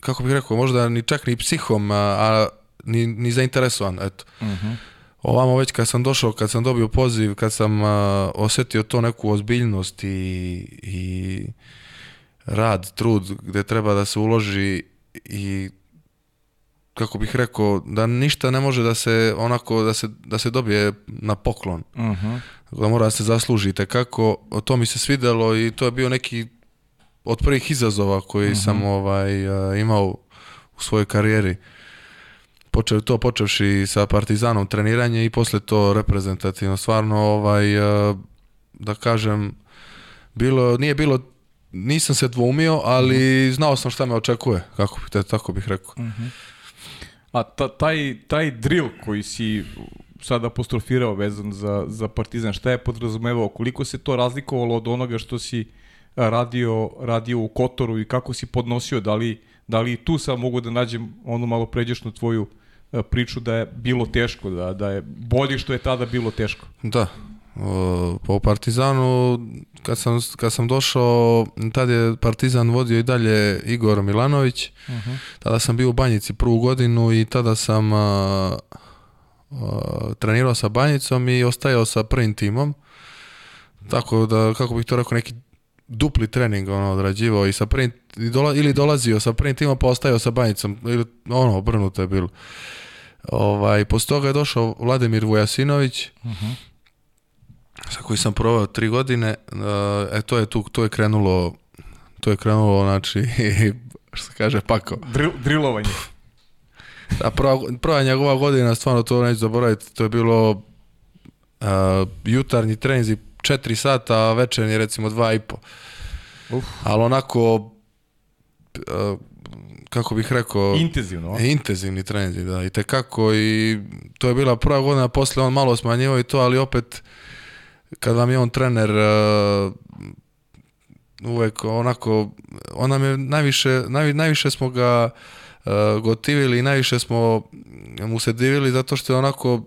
kako bih rekao, možda ni čak ni psihom, a, a ni, ni zainteresovan, eto. Uh mhm. -huh. Ovamo već kad sam došao, kad sam dobio poziv, kad sam uh, osjetio to neku ozbiljnost i, i rad, trud gde treba da se uloži i kako bih rekao, da ništa ne može da se onako, da se, da se dobije na poklon. Uh mhm. -huh. Da mora da se zaslužite. Kako, to mi se svidelo i to je bio neki od prvih izazova koji uh mhm. -huh. sam ovaj, imao u svojoj karijeri počeo to počevši sa Partizanom treniranje i posle to reprezentativno stvarno ovaj eh, da kažem bilo nije bilo nisam se dvoumio, ali mhm. znao sam šta me očekuje, kako bi, tako bih rekao. Uh mhm. -huh. A ta, taj, taj drill koji si sad apostrofirao vezan za, za Partizan, šta je podrazumevao? Koliko se to razlikovalo od onoga što si radio, radio u Kotoru i kako si podnosio? Da li, da li tu sam mogu da nađem onu malo pređešnu tvoju uh, E, priču da je bilo teško, da, da je bolje što je tada bilo teško. Da, pa u Partizanu, kad sam, kad sam došao, tad je Partizan vodio i dalje Igor Milanović. Uh mhm. -huh. Tada sam bio u Banjici prvu godinu i tada sam uh, uh, trenirao sa Banjicom i ostajao sa prvim timom. Tako da, kako bih to rekao, neki dupli trening ono odrađivao i sa prvim, ili dolazio sa prvim timom pa sa banjicom ili ono obrnuto je bilo ovaj, posle toga je došao Vladimir Vujasinović uh mhm. -huh. sa koji sam provao tri godine eh, e to je tu to je krenulo to je krenulo znači što se kaže pako Dril, drilovanje a da, prva, prva njegova godina stvarno to neću zaboraviti to je bilo Uh, jutarnji trenzi 4 sata, a večernji recimo 2 i po. Uf. Ali onako, eh, kako bih rekao... Intenzivno. O? Intenzivni treninzi, da. I tekako i to je bila prva godina, posle on malo smanjivao i to, ali opet kad vam je on trener eh, uvek onako, on nam je najviše, naj, najviše smo ga eh, gotivili i najviše smo mu se divili zato što je onako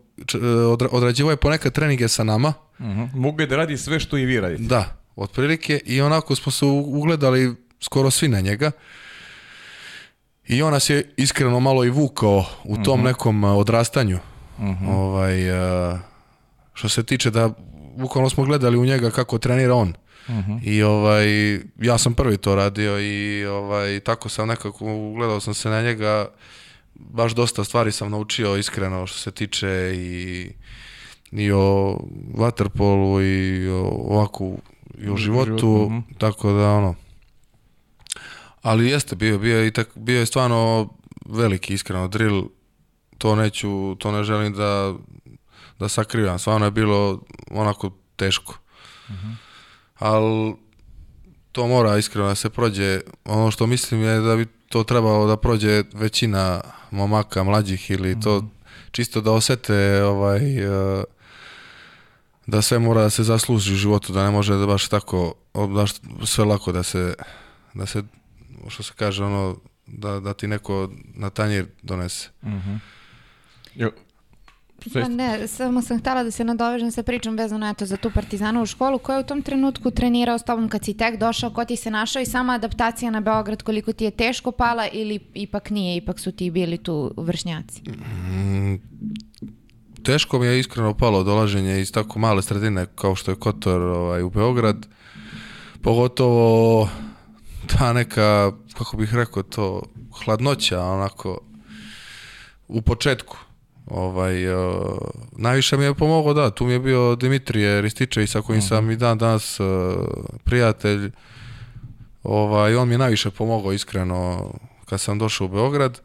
odrađivao je ponekad treninge sa nama Uh mhm. -huh. Mogu je da radi sve što i vi radite. Da, otprilike i onako smo se ugledali skoro svi na njega. I on nas je iskreno malo i vukao u tom uh mhm. -huh. nekom odrastanju. Uh mhm. -huh. ovaj, što se tiče da bukvalno smo gledali u njega kako trenira on. Uh -huh. I ovaj, ja sam prvi to radio i ovaj, tako sam nekako ugledao sam se na njega. Baš dosta stvari sam naučio iskreno što se tiče i i o waterpolu i o ovako i o životu, životu. Mm -hmm. tako da ono ali jeste bio bio i tak bio je stvarno veliki iskreno drill to neću to ne želim da da sakrivam stvarno je bilo onako teško mm -hmm. ali to mora iskreno da se prođe ono što mislim je da bi to trebalo da prođe većina momaka mlađih ili mm -hmm. to mhm. čisto da osete ovaj uh, da sve mora da se zasluži u životu, da ne može da baš tako, da sve lako da se, da se, što se kaže, ono, da, da ti neko na tanjir donese. Mm -hmm. Jo. Pa ne, samo sam htjela da se nadovežem sa pričom vezano eto, za tu partizanovu školu. Ko je u tom trenutku trenirao s tobom kad si tek došao, ko ti se našao i sama adaptacija na Beograd, koliko ti je teško pala ili ipak nije, ipak su ti bili tu vršnjaci? Mm, teško mi je iskreno palo dolaženje iz tako male sredine kao što je Kotor ovaj, u Beograd. Pogotovo ta neka, kako bih rekao to, hladnoća onako u početku. Ovaj, uh, najviše mi je pomogao, da, tu mi je bio Dimitrije Rističević sa kojim mhm. sam i dan danas uh, prijatelj. Ovaj, on mi je najviše pomogao iskreno kad sam došao u Beograd.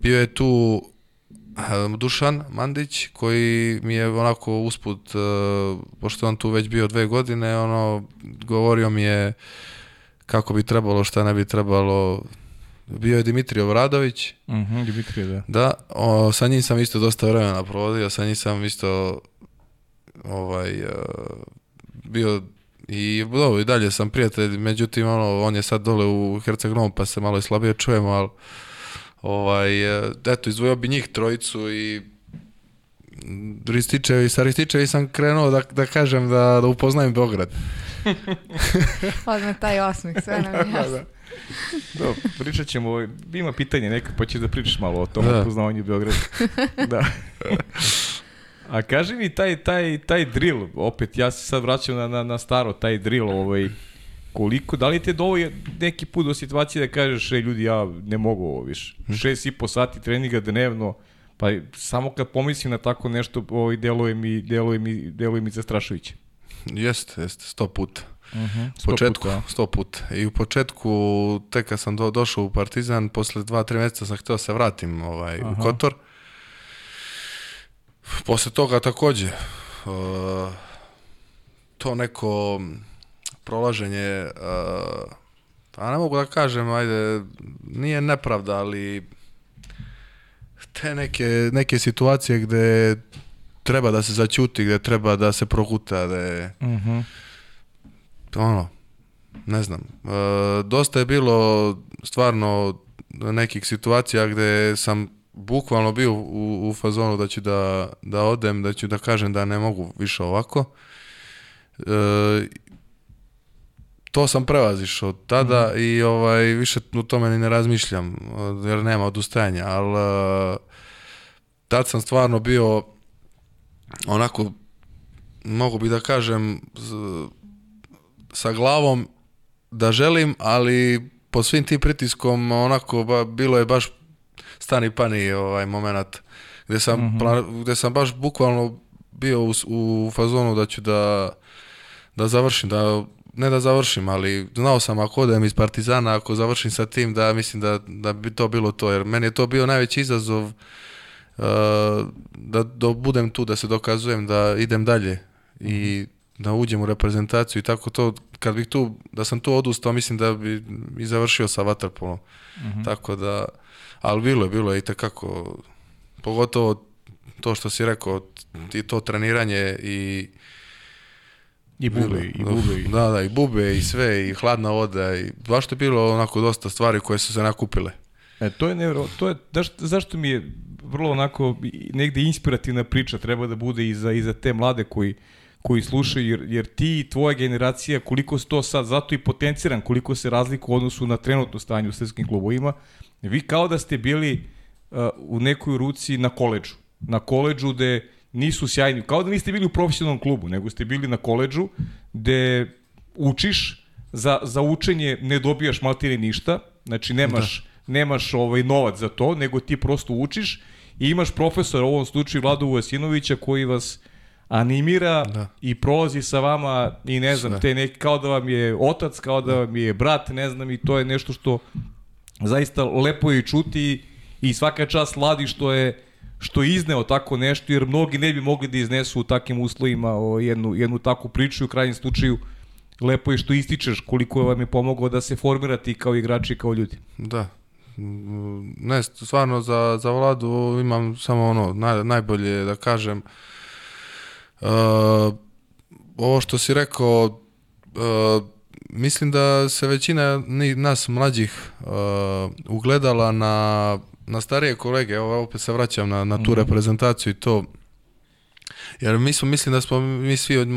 Bio je tu Dušan Mandić koji mi je onako usput e, pošto on tu već bio dve godine ono govorio mi je kako bi trebalo šta ne bi trebalo bio je Dimitrije Obradović. Mhm, uh -huh, Dimitrije, da. Da, o, sa njim sam isto dosta vremena provodio, sa njim sam isto ovaj e, bio i dobro, i dalje sam prijatelj, međutim ono on je sad dole u Herceg pa se malo i slabije čujemo, ali Ovaj, e, eto, izvojao bi njih trojicu i Rističevi, sa Rističevi sam krenuo da, da kažem da, da upoznajem Beograd. Odmah taj osmih, sve nam je da, da, jasno. da, da. Do, pričat ćemo, ima pitanje neka, pa ćeš da pričaš malo o tom da. upoznavanju Beograda. da. A kaži mi taj, taj, taj drill, opet, ja se sad vraćam na, na, na staro, taj drill, ovaj, koliko, da li te dovolje neki put do situacije da kažeš, e, ljudi, ja ne mogu ovo više. Hmm. Šest i po sati treninga dnevno, pa samo kad pomislim na tako nešto, ovaj, deluje mi, deluje mi, deluje mi zastrašujuće. Jeste, jeste, sto puta. Mhm. Uh -huh. početku, puta. Da. sto puta. I u početku, tek kad sam do, došao u Partizan, posle dva, tri meseca sam hteo da se vratim ovaj, Aha. u Kotor. Posle toga takođe, uh, to neko prolaženje, uh, a ne mogu da kažem, ajde, nije nepravda, ali te neke, neke situacije gde treba da se zaćuti gde treba da se proguta, da je... Mm -hmm. Ono, ne znam. E, dosta je bilo stvarno nekih situacija gde sam bukvalno bio u, u fazonu da ću da, da odem, da ću da kažem da ne mogu više ovako. E, to sam prevazišao tada mm. i ovaj, više u tome ni ne razmišljam, jer nema odustajanja, al e, tad sam stvarno bio onako, mogu bi da kažem, sa glavom da želim, ali po svim tim pritiskom onako ba, bilo je baš stani pani ovaj momenat gdje sam, mm -hmm. gdje sam baš bukvalno bio u, u fazonu da ću da da završim, da ne da završim, ali znao sam ako odem iz Partizana, ako završim sa tim, da mislim da, da bi to bilo to, jer meni je to bio najveći izazov uh, da, da budem tu, da se dokazujem, da idem dalje i da uđem u reprezentaciju i tako to, kad bih tu, da sam tu odustao, mislim da bi i završio sa vaterpolom. Mm -hmm. Tako da, ali bilo je, bilo je i takako, pogotovo to što si rekao, i to treniranje i I bube, i bube. Da, da, i bube, i sve, i hladna voda, i baš je bilo onako dosta stvari koje su se nakupile. E, to je nevro, to je, daš, zašto mi je vrlo onako negde inspirativna priča treba da bude i za, i za te mlade koji, koji slušaju, jer, jer ti i tvoja generacija, koliko se to sad, zato i potenciran, koliko se razliku u odnosu na trenutno stanje u srpskim klubovima, vi kao da ste bili uh, u nekoj ruci na koleđu. Na koleđu gde nisu sjajni. Kao da niste bili u profesionalnom klubu, nego ste bili na koleđu gde učiš, za, za učenje ne dobijaš maltine ništa, znači nemaš, da. nemaš ovaj novac za to, nego ti prosto učiš i imaš profesora, u ovom slučaju Vladu Vujasinovića, koji vas animira da. i prolazi sa vama i ne znam, Sve. te neki, kao da vam je otac, kao da vam je brat, ne znam, i to je nešto što zaista lepo je čuti i svaka čast Ladi što je što je izneo tako nešto, jer mnogi ne bi mogli da iznesu u takvim uslovima o jednu, jednu takvu priču i u krajnjem slučaju lepo je što ističeš koliko je vam je pomogao da se formirati kao igrači, kao ljudi. Da, ne, stvarno za, za vladu imam samo ono, naj, najbolje da kažem, e, ovo što si rekao, e, mislim da se većina nas mlađih e, ugledala na na starije kolege, evo opet se vraćam na, na tu mm reprezentaciju i to, jer mi smo, mislim da smo mi svi od,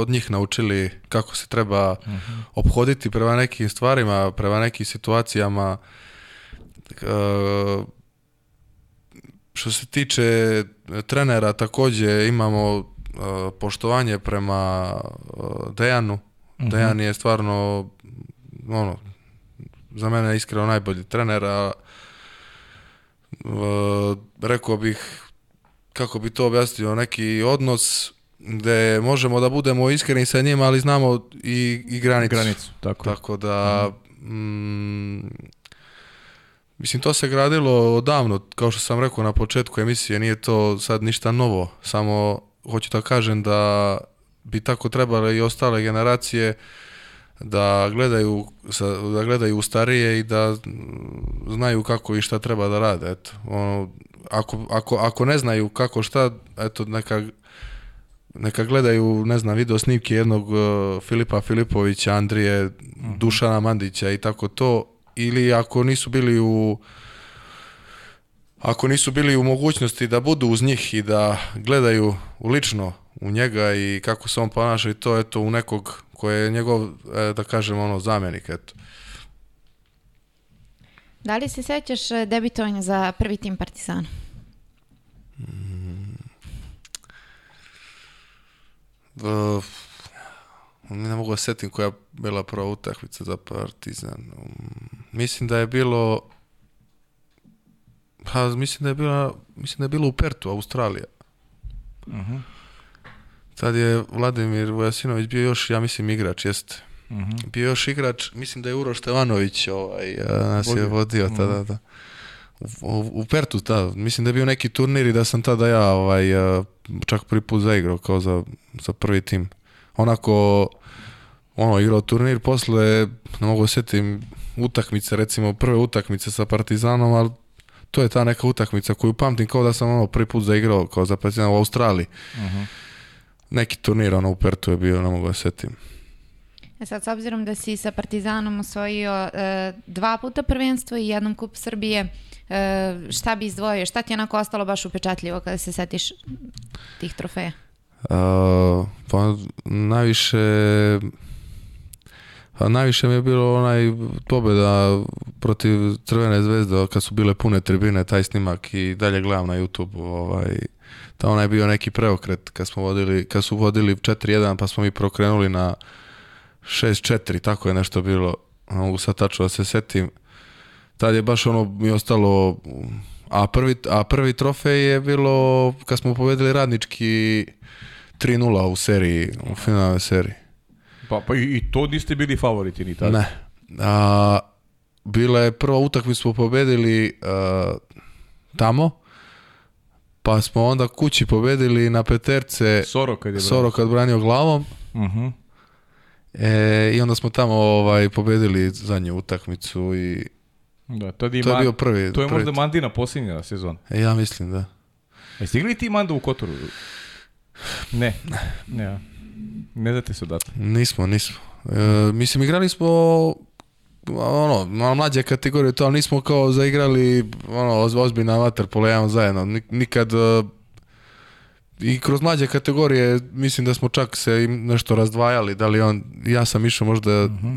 od njih naučili kako se treba mm -hmm. obhoditi prema nekim stvarima, prema nekim situacijama. E, što se tiče trenera takođe imamo uh, poštovanje prema uh, Dejanu. Mm -hmm. Dejan je stvarno ono za mene iskreno najbolji trener, a Eh, rekao bih, kako bi to objasnio, neki odnos gde možemo da budemo iskreni sa njima, ali znamo i, i granicu. Granicu, tako. Tako da... Mhm. Mm, Mislim, to se gradilo odavno, kao što sam rekao na početku emisije, nije to sad ništa novo, samo hoću da kažem da bi tako trebale i ostale generacije uh, da gledaju, da gledaju u starije i da mm, znaju kako i šta treba da rade. Eto, ono, ako, ako, ako ne znaju kako šta, eto, neka, neka gledaju, ne znam, video snimke jednog uh, Filipa Filipovića, Andrije, mm -hmm. Dušana Mandića i tako to, ili ako nisu bili u ako nisu bili u mogućnosti da budu uz njih i da gledaju u lično u njega i kako se on ponaša i to eto u nekog koji je njegov, e, da kažem, ono, zamenik, eto. Da li se sećaš e, debitovanja za prvi tim Partizana? Mm. Uh, ne mogu da setim koja je bila prva utakmica za Partizan. Um, mislim da je bilo pa mislim da je bila mislim da je bilo u Pertu, Australija. Mhm. Uh -huh. Tad je Vladimir Vojasinović bio još, ja mislim, igrač, jeste. Mm -hmm. Bio još igrač, mislim da je Uroš Stevanović ovaj, nas vodio. je vodio tada, mm -hmm. da. U, u, Pertu, ta, Mislim da je bio neki turnir i da sam tada ja ovaj, čak prvi put zaigrao kao za, za prvi tim. Onako, ono, igrao turnir, posle, ne mogu osjetim, da utakmice, recimo prve utakmice sa Partizanom, ali to je ta neka utakmica koju pamtim kao da sam ono prvi put zaigrao kao za Partizan u Australiji. Mm -hmm neki turnir, ono u Pertu je bio, ne mogu da setim. E sad, s obzirom da si sa Partizanom osvojio e, dva puta prvenstvo i jednom kup Srbije, e, šta bi izdvojio? Šta ti je onako ostalo baš upečatljivo kada se setiš tih trofeja? E, pa najviše... A pa najviše mi je bilo onaj pobeda protiv Crvene zvezde kad su bile pune tribine, taj snimak i dalje gledam na YouTube. Ovaj, tamo je bio neki preokret kad, smo vodili, kad su vodili 4-1 pa smo mi prokrenuli na 6-4, tako je nešto bilo. Mogu sad tačno da se setim. Tad je baš ono mi ostalo... A prvi, a prvi trofej je bilo kad smo pobedili radnički 3-0 u seriji, u finalnoj seriji. Pa, pa i, i to niste bili favoriti ni tada? Ne. A, bila je prva utakmica smo pobedili uh, tamo. Pa smo onda kući pobedili na peterce. Soro kad je branio. Soro kad branio glavom. Uh mhm. -huh. e, I onda smo tamo ovaj, pobedili zadnju utakmicu i da, tad je to je bio prvi. To je prvi. možda Mandina posljednja sezona. E, ja mislim, da. Jeste stigli ti Mandu u Kotoru? Ne, ne. Ne date se odatle. Nismo, nismo. E, mislim, igrali smo ono, malo mlađe kategorije to, ali nismo kao zaigrali ono, ozbiljna vaterpolo jedan zajedno. Nikad e, i kroz mlađe kategorije mislim da smo čak se im nešto razdvajali, da li on, ja sam išao možda uh mhm. -huh.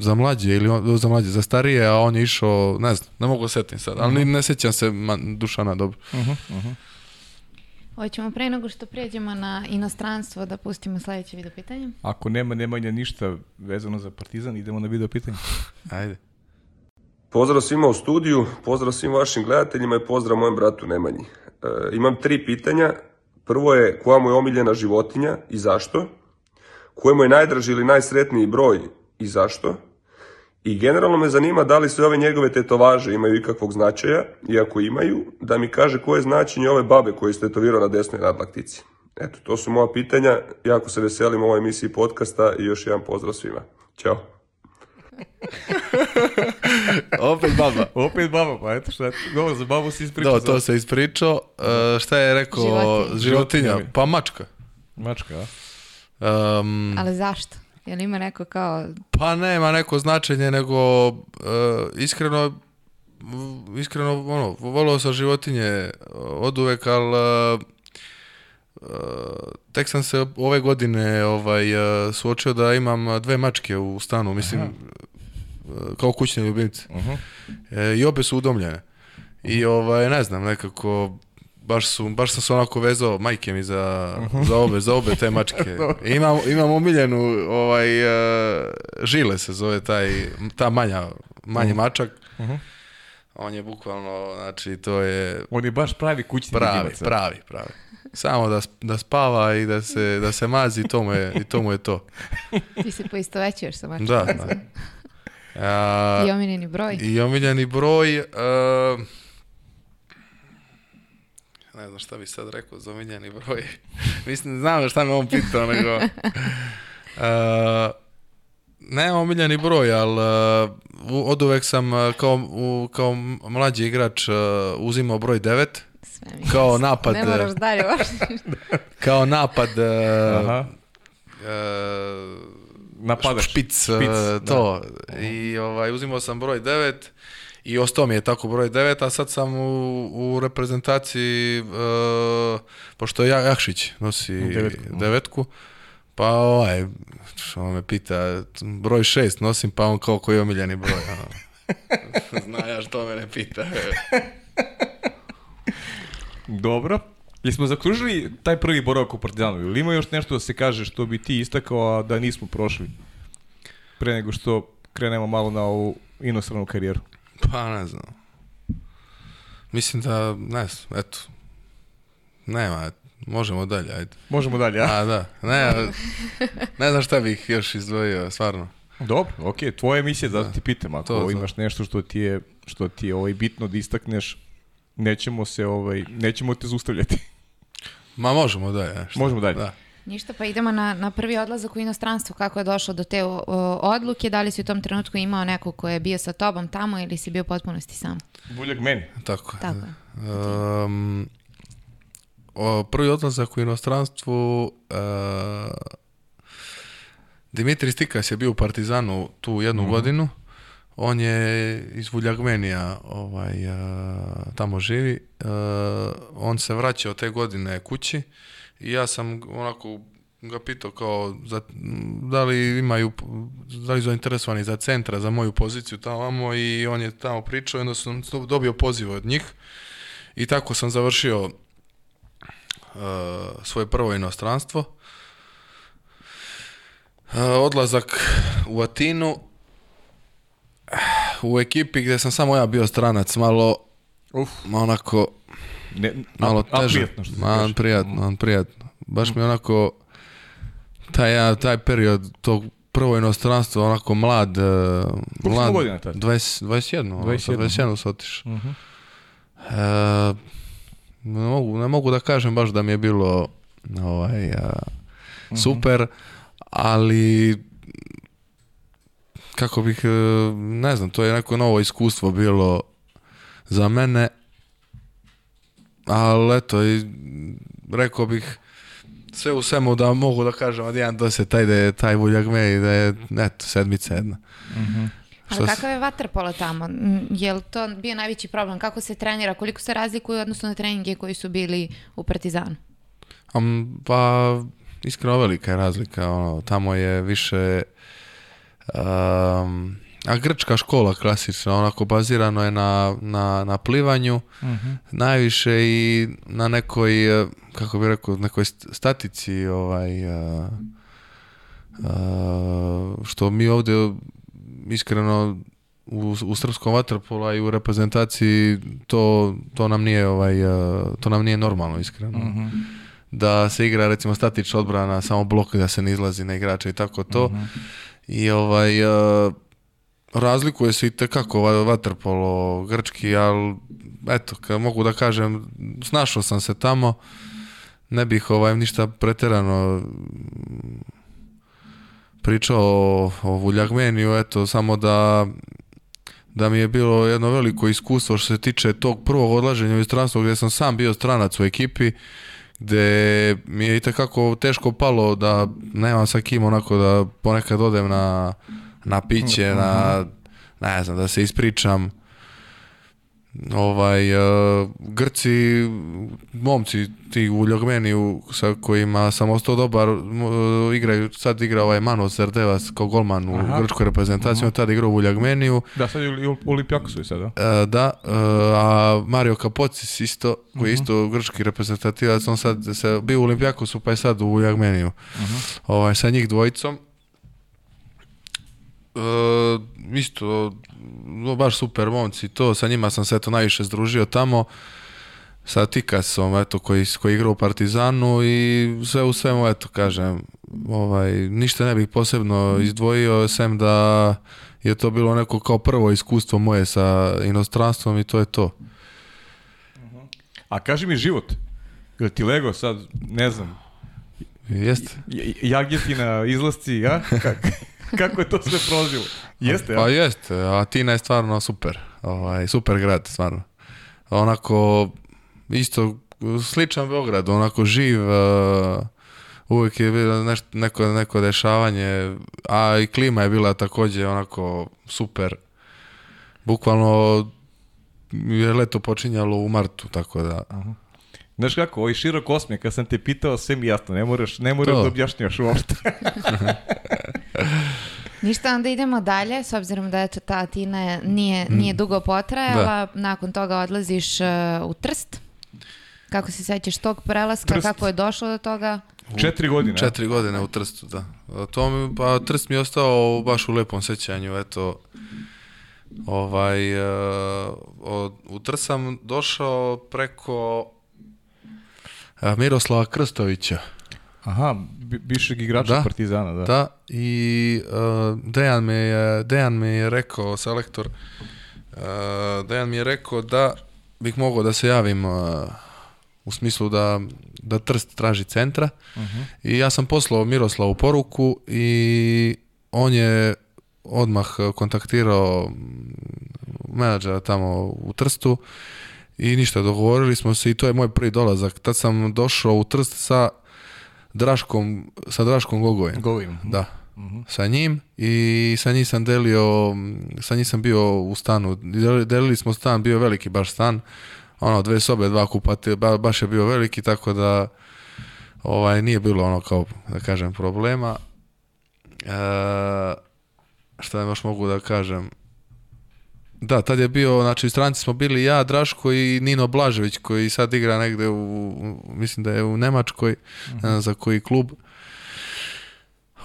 za mlađe ili on, za mlađe, za starije, a on je išao, ne znam, ne mogu da setim sad, ali uh mhm. -huh. ne sećam se man, Dušana dobro. Uh mhm, -huh, Hoćemo pre nego što pređemo na inostranstvo da pustimo sledeće video pitanje. Ako nema Nemanja ništa vezano za Partizan, idemo na video pitanje. Ajde. Pozdrav svima u studiju, pozdrav svim vašim gledateljima i pozdrav mojem bratu Nemanji. E, imam tri pitanja. Prvo je koja mu je omiljena životinja i zašto? Koje mu je najdraži ili najsretniji broj i zašto? I generalno me zanima da li sve ove njegove tetovaže imaju ikakvog značaja, i ako imaju, da mi kaže koje je značenje ove babe koju ste tetovirao na desnoj nadlaktici. Eto, to su moja pitanja. Jako se veselim ovoj emisiji podcasta i još jedan pozdrav svima. Ćao. Opet baba. Opet baba, pa eto šta, dobro, za babu si ispričao. Da, to se ispričao. E, šta je rekao? Životinja. Životinja. Pa mačka. Mačka, a? Um, Ali zašto? Jel ima neko kao... Pa nema neko značenje, nego uh, iskreno iskreno, ono, volao sam životinje e, od uvek, ali uh, e, tek sam se ove godine ovaj, suočio da imam dve mačke u stanu, mislim, Aha. kao kućne ljubimce. Uh -huh. e, I obe su udomljene. I ovaj, ne znam, nekako baš, su, baš sam se onako vezao majke mi za, mhm. za, obe, za obe te mačke. imam, imam omiljenu, ovaj, uh, žile se zove taj, ta manja, manji mhm. mačak. Mhm. On je bukvalno, znači to je... On je baš pravi kućni pravi, ljudimaca. Pravi, pravi, Samo da, da spava i da se, da se mazi to mu je, i to mu je to. Ti se poistovećuješ sa mačkom. Da, da. A, I omiljeni broj. I omiljeni broj... Uh, ne znam šta bi sad rekao za omiljeni broj. Mislim, znam šta me on pitao, nego... Uh, ne omiljeni broj, ali eh, uh, od uvek sam eh, kao, u, kao mlađi igrač uh, uzimao broj 9. Sve mi kao napad. Ne moraš dalje Kao napad uh, Aha. Uh, napadaš. Špic, špic, to. Da. I ovaj, uzimao sam broj 9 i ostao mi je tako broj 9, a sad sam u, u reprezentaciji, uh, pošto ja, Jakšić nosi devetku, da. devetku pa ovaj, što me pita, broj 6 nosim, pa on kao koji je omiljeni broj. Zna ja što me pita. Dobro. Jesmo zaključili taj prvi boravak u Partizanu? Ili ima još nešto da se kaže što bi ti istakao, a da nismo prošli? Pre nego što krenemo malo na ovu inostranu karijeru. Pa ne znam. Mislim da, ne znam, eto. Nema, možemo dalje, ajde. Možemo dalje, a? A, da. Ne, ne znam šta bih još izdvojio, stvarno. Dobro, okej, okay. tvoja emisija, da, da ti pitam, ako to, imaš to. nešto što ti je, što ti je ovaj, bitno da istakneš, nećemo se, ovaj, nećemo te zaustavljati. Ma možemo dalje. Šta? Možemo dalje. Da. Ništa, pa idemo na, na prvi odlazak u inostranstvo. Kako je došlo do te o, odluke? Da li si u tom trenutku imao neko ko je bio sa tobom tamo ili si bio potpunosti sam? Buljak meni. Tako Tako je. Um, o, prvi odlazak u inostranstvu... Uh, Dimitri Stikas je bio u Partizanu tu jednu mm godinu. On je iz Vuljagmenija ovaj, uh, tamo živi. Uh, on se vraćao te godine kući. I ja sam onako ga pitao kao za, da li imaju da li su zainteresovani za centra za moju poziciju tamo i on je tamo pričao i onda sam dobio pozive od njih i tako sam završio uh, svoje prvo inostranstvo uh, odlazak u Atinu uh, u ekipi gde sam samo ja bio stranac malo Uf. onako Ne, malo a, teže. A prijatno, što man, prijatno, on prijatno. Baš mm. mi onako taj, taj period tog prvo inostranstvo, onako mlad, e, Koliko mlad, 20, 21, 21, 21 se otišao. Uh -huh. e, ne, mogu, ne mogu da kažem baš da mi je bilo ovaj, a, e, mhm. super, uh -huh. ali kako bih, e, ne znam, to je neko novo iskustvo bilo za mene ali eto, i rekao bih sve u svemu da mogu da kažem od 1 do 10 taj da je taj Vuljak me i da je eto, sedmica jedna. Mm -hmm. Ali kakav je vaterpolo tamo? Mm, je li to bio najveći problem? Kako se trenira? Koliko se razlikuju odnosno na treninge koji su bili u Partizanu? Um, pa, iskreno velika je razlika. Ono, tamo je više... Um, a grčka škola klasična, onako bazirano je na, na, na plivanju, uh mhm. -huh. najviše i na nekoj, eh, kako bih rekao, nekoj statici, ovaj, uh, eh, a, eh, što mi ovdje iskreno u, u srpskom vaterpola i u reprezentaciji to, to nam nije ovaj a, to nam nije normalno iskreno. Uh mhm. -huh. Da se igra recimo statična odbrana, samo blok da se ne izlazi na igrača i tako to. Uh mhm. -huh. I ovaj Razlikuje se i tekako vaterpolo grčki, ali eto, kad mogu da kažem, snašao sam se tamo, ne bih ovaj ništa preterano mm, pričao o, o Vuljakmeniju, eto, samo da da mi je bilo jedno veliko iskustvo što se tiče tog prvog odlaženja u istranstvo gde sam sam bio stranac u ekipi gde mi je i teško palo da nemam sa kim onako da ponekad odem na na piće, mm -hmm. na, ne znam, da se ispričam. Ovaj, uh, Grci, momci, ti u Ljogmeniju sa kojima sam ostao dobar, uh, igraju, sad igra ovaj Mano Serdevas kao golman u Aha. grčkoj reprezentaciji, on tada igrao u Ljogmeniju. Da, sad je u, u i sada. Uh, da, a Mario Kapocis isto, koji je mhm. isto grčki reprezentativac, on sad se bio u Olimpijakusu pa je sad u Ljogmeniju. Mhm. Ovaj, sa njih dvojicom Uh, isto, no, baš super momci to, sa njima sam se eto najviše združio tamo sa Tikasom, eto, koji, koji igra u Partizanu i sve u svemu, eto, kažem, ovaj, ništa ne bih posebno izdvojio, sem da je to bilo neko kao prvo iskustvo moje sa inostranstvom i to je to. A kaži mi život, jel ti lego sad, ne znam, Jeste. Jagetina, izlasci, ja? Kako? kako je to sve prozilo. Jeste, ja? Pa jeste, Atina je stvarno super. Ovaj, super grad, stvarno. Onako, isto sličan Beograd, onako živ, uh, uvijek je bilo neš, neko, neko dešavanje, a i klima je bila takođe onako super. Bukvalno je leto počinjalo u martu, tako da... Aha. Znaš kako, ovaj širok osmije, kad sam te pitao, sve mi jasno, ne moraš, ne moraš to. da objašnjaš uopšte. Ništa, onda idemo dalje, s obzirom da je ta Atina nije, mm. nije dugo potrajala, da. nakon toga odlaziš uh, u Trst. Kako se sećaš tog prelaska, Trst. kako je došlo do toga? U, četiri godine. Četiri godine u Trstu, da. To mi, pa, Trst mi je ostao baš u lepom sećanju, eto. Ovaj, uh, od, u Trst sam došao preko Miroslava Krstovića. Aha, bivšeg igrača da, Partizana, da. Da, i uh, Dejan, me je, Dejan me je rekao, selektor, uh, Dejan mi je rekao da bih mogao da se javim uh, u smislu da, da Trst traži centra. Uh mhm. -huh. I ja sam poslao Miroslavu poruku i on je odmah kontaktirao menadžera tamo u Trstu I ništa, dogovorili smo se i to je moj prvi dolazak. Tad sam došao u Trst sa Draškom, sa Draškom Gogojem. Govim. Mhm. Da. Mm -hmm. Sa njim i sa njim sam delio, sa njim sam bio u stanu. Delili smo stan, bio veliki baš stan. Ono, dve sobe, dva kupate, ba, baš je bio veliki, tako da ovaj nije bilo ono kao, da kažem, problema. E, šta još mogu da kažem? Da, tad je bio, znači u stranci smo bili ja, Draško i Nino Blažević koji sad igra negde u, mislim da je u Nemačkoj, uh mhm. -huh. za koji klub.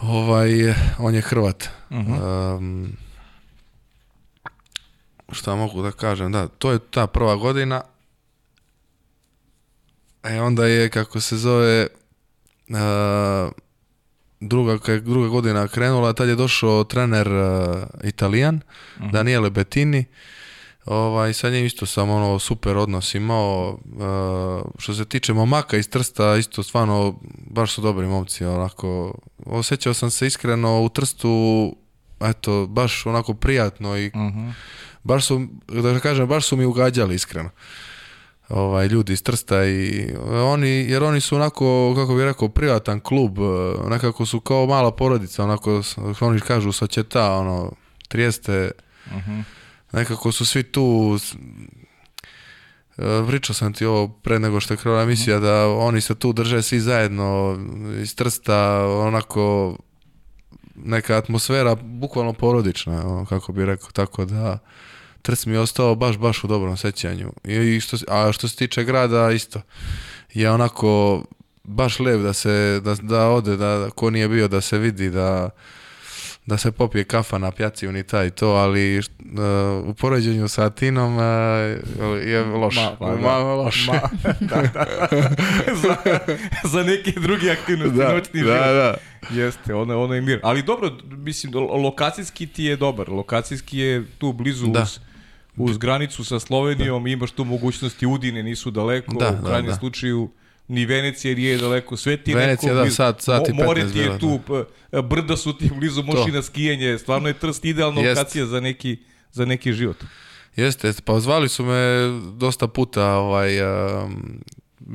Ovaj, on je Hrvat. Uh -huh. um, šta mogu da kažem, da, to je ta prva godina. E onda je, kako se zove, uh, druga, kad druga godina krenula, tad je došao trener uh, Italijan, uh mhm. -huh. Daniele Bettini, ovaj, sa njim isto sam ono, super odnos imao. Uh, što se tiče momaka iz Trsta, isto stvarno, baš su dobri momci, onako, osjećao sam se iskreno u Trstu, eto, baš onako prijatno i uh mhm. -huh. baš su, da kažem, baš su mi ugađali iskreno ovaj, ljudi iz Trsta i oni, jer oni su onako, kako bih rekao, privatan klub, e, nekako su kao mala porodica, onako, oni kažu sa Četa, ono, Trijeste, uh mhm. -huh. nekako su svi tu, e, pričao sam ti ovo pre nego što je krala mhm. emisija, da oni se tu drže svi zajedno iz Trsta, onako, neka atmosfera bukvalno porodična, ono, kako bih rekao, tako da... Trs mi je ostao baš, baš u dobrom sećanju. I što, a što se tiče grada, isto. Je onako baš lep da se, da, da ode, da, da ko nije bio, da se vidi, da da se popije kafa na pjaci unita i to, ali uh, u poređenju sa Atinom uh, je loš. Ma, pa, ma, da. ma loš. Ma, da, da. za, za neke druge aktivnosti da, noćni da, život. Da. Jeste, ono, ono je mir. Ali dobro, mislim, lokacijski ti je dobar. Lokacijski je tu blizu da. uz uz granicu sa Slovenijom da. imaš tu mogućnosti Udine, nisu daleko, da, u da, krajnjem da, da. slučaju ni Venecija nije je daleko, sve ti Venecija, neko, da, blizu, sad, sad mo, more ti je tu, da. brda su ti blizu, i na skijanje, stvarno je Trst idealna Jest. lokacija za neki, za neki život. Jeste, jeste, pa zvali su me dosta puta ovaj, um,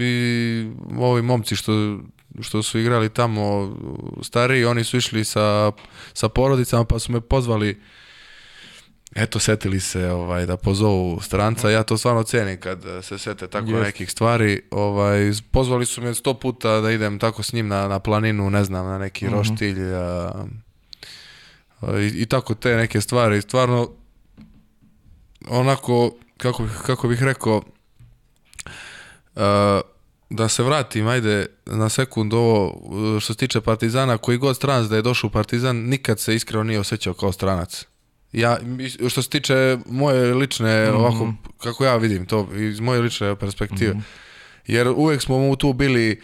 i ovi momci što što su igrali tamo stariji, oni su išli sa, sa porodicama pa su me pozvali eto, setili se ovaj, da pozovu stranca, ja to stvarno cenim kad eh, se sete tako Just. nekih stvari. Ovaj, pozvali su me sto puta da idem tako s njim na, na planinu, ne znam, na neki mm -hmm. roštilj a, eh, i, i, tako te neke stvari. Stvarno, onako, kako, kako bih rekao, a, eh, da se vratim, ajde, na sekund ovo, što se tiče Partizana, koji god stranac da je došao u Partizan, nikad se iskreno nije osjećao kao stranac. Ja, što se tiče moje lične, mm -hmm. ovako, kako ja vidim to, iz moje lične perspektive, mm -hmm. jer uvek smo mu tu bili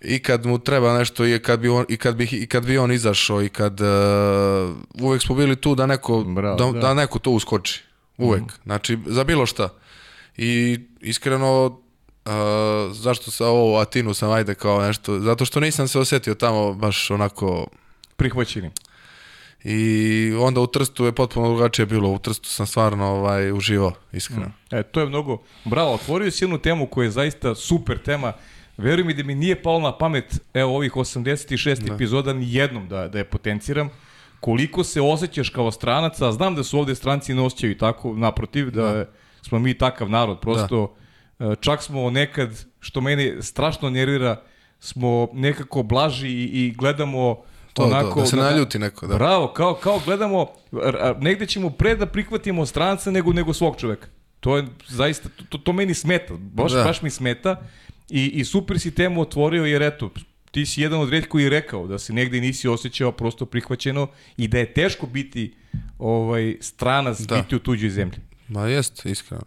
i kad mu treba nešto i kad bi on, i kad bi, i kad bi on izašao i kad uh, uvek smo bili tu da neko, Bravo, da, da. da, neko to uskoči. Uvek. Mm -hmm. Znači, za bilo šta. I iskreno, Uh, zašto sa ovo Atinu sam ajde kao nešto, zato što nisam se osetio tamo baš onako... Prihvaćenim i onda u Trstu je potpuno drugačije bilo. U Trstu sam stvarno ovaj, uživao, iskreno. Mm. E, to je mnogo bravo. Otvorio si jednu temu koja je zaista super tema. Veruj mi da mi nije palo na pamet, evo, ovih 86 da. epizoda ni jednom da, da je potenciram. Koliko se osjećaš kao stranac, znam da su ovde stranci ne osjećaju tako, naprotiv, da, da. smo mi takav narod, prosto da. E, čak smo nekad, što mene strašno nervira, smo nekako blaži i, i gledamo uh, to, da onako, da se da. naljuti neko. Da. Bravo, kao, kao gledamo, negde ćemo pre da prihvatimo stranca nego, nego svog čoveka. To je zaista, to, to meni smeta, baš, da. baš mi smeta. I, I super si temu otvorio jer eto, ti si jedan od retkih koji je rekao da se negde nisi osjećao prosto prihvaćeno i da je teško biti ovaj stranac da. biti u tuđoj zemlji. Ma jest, iskreno.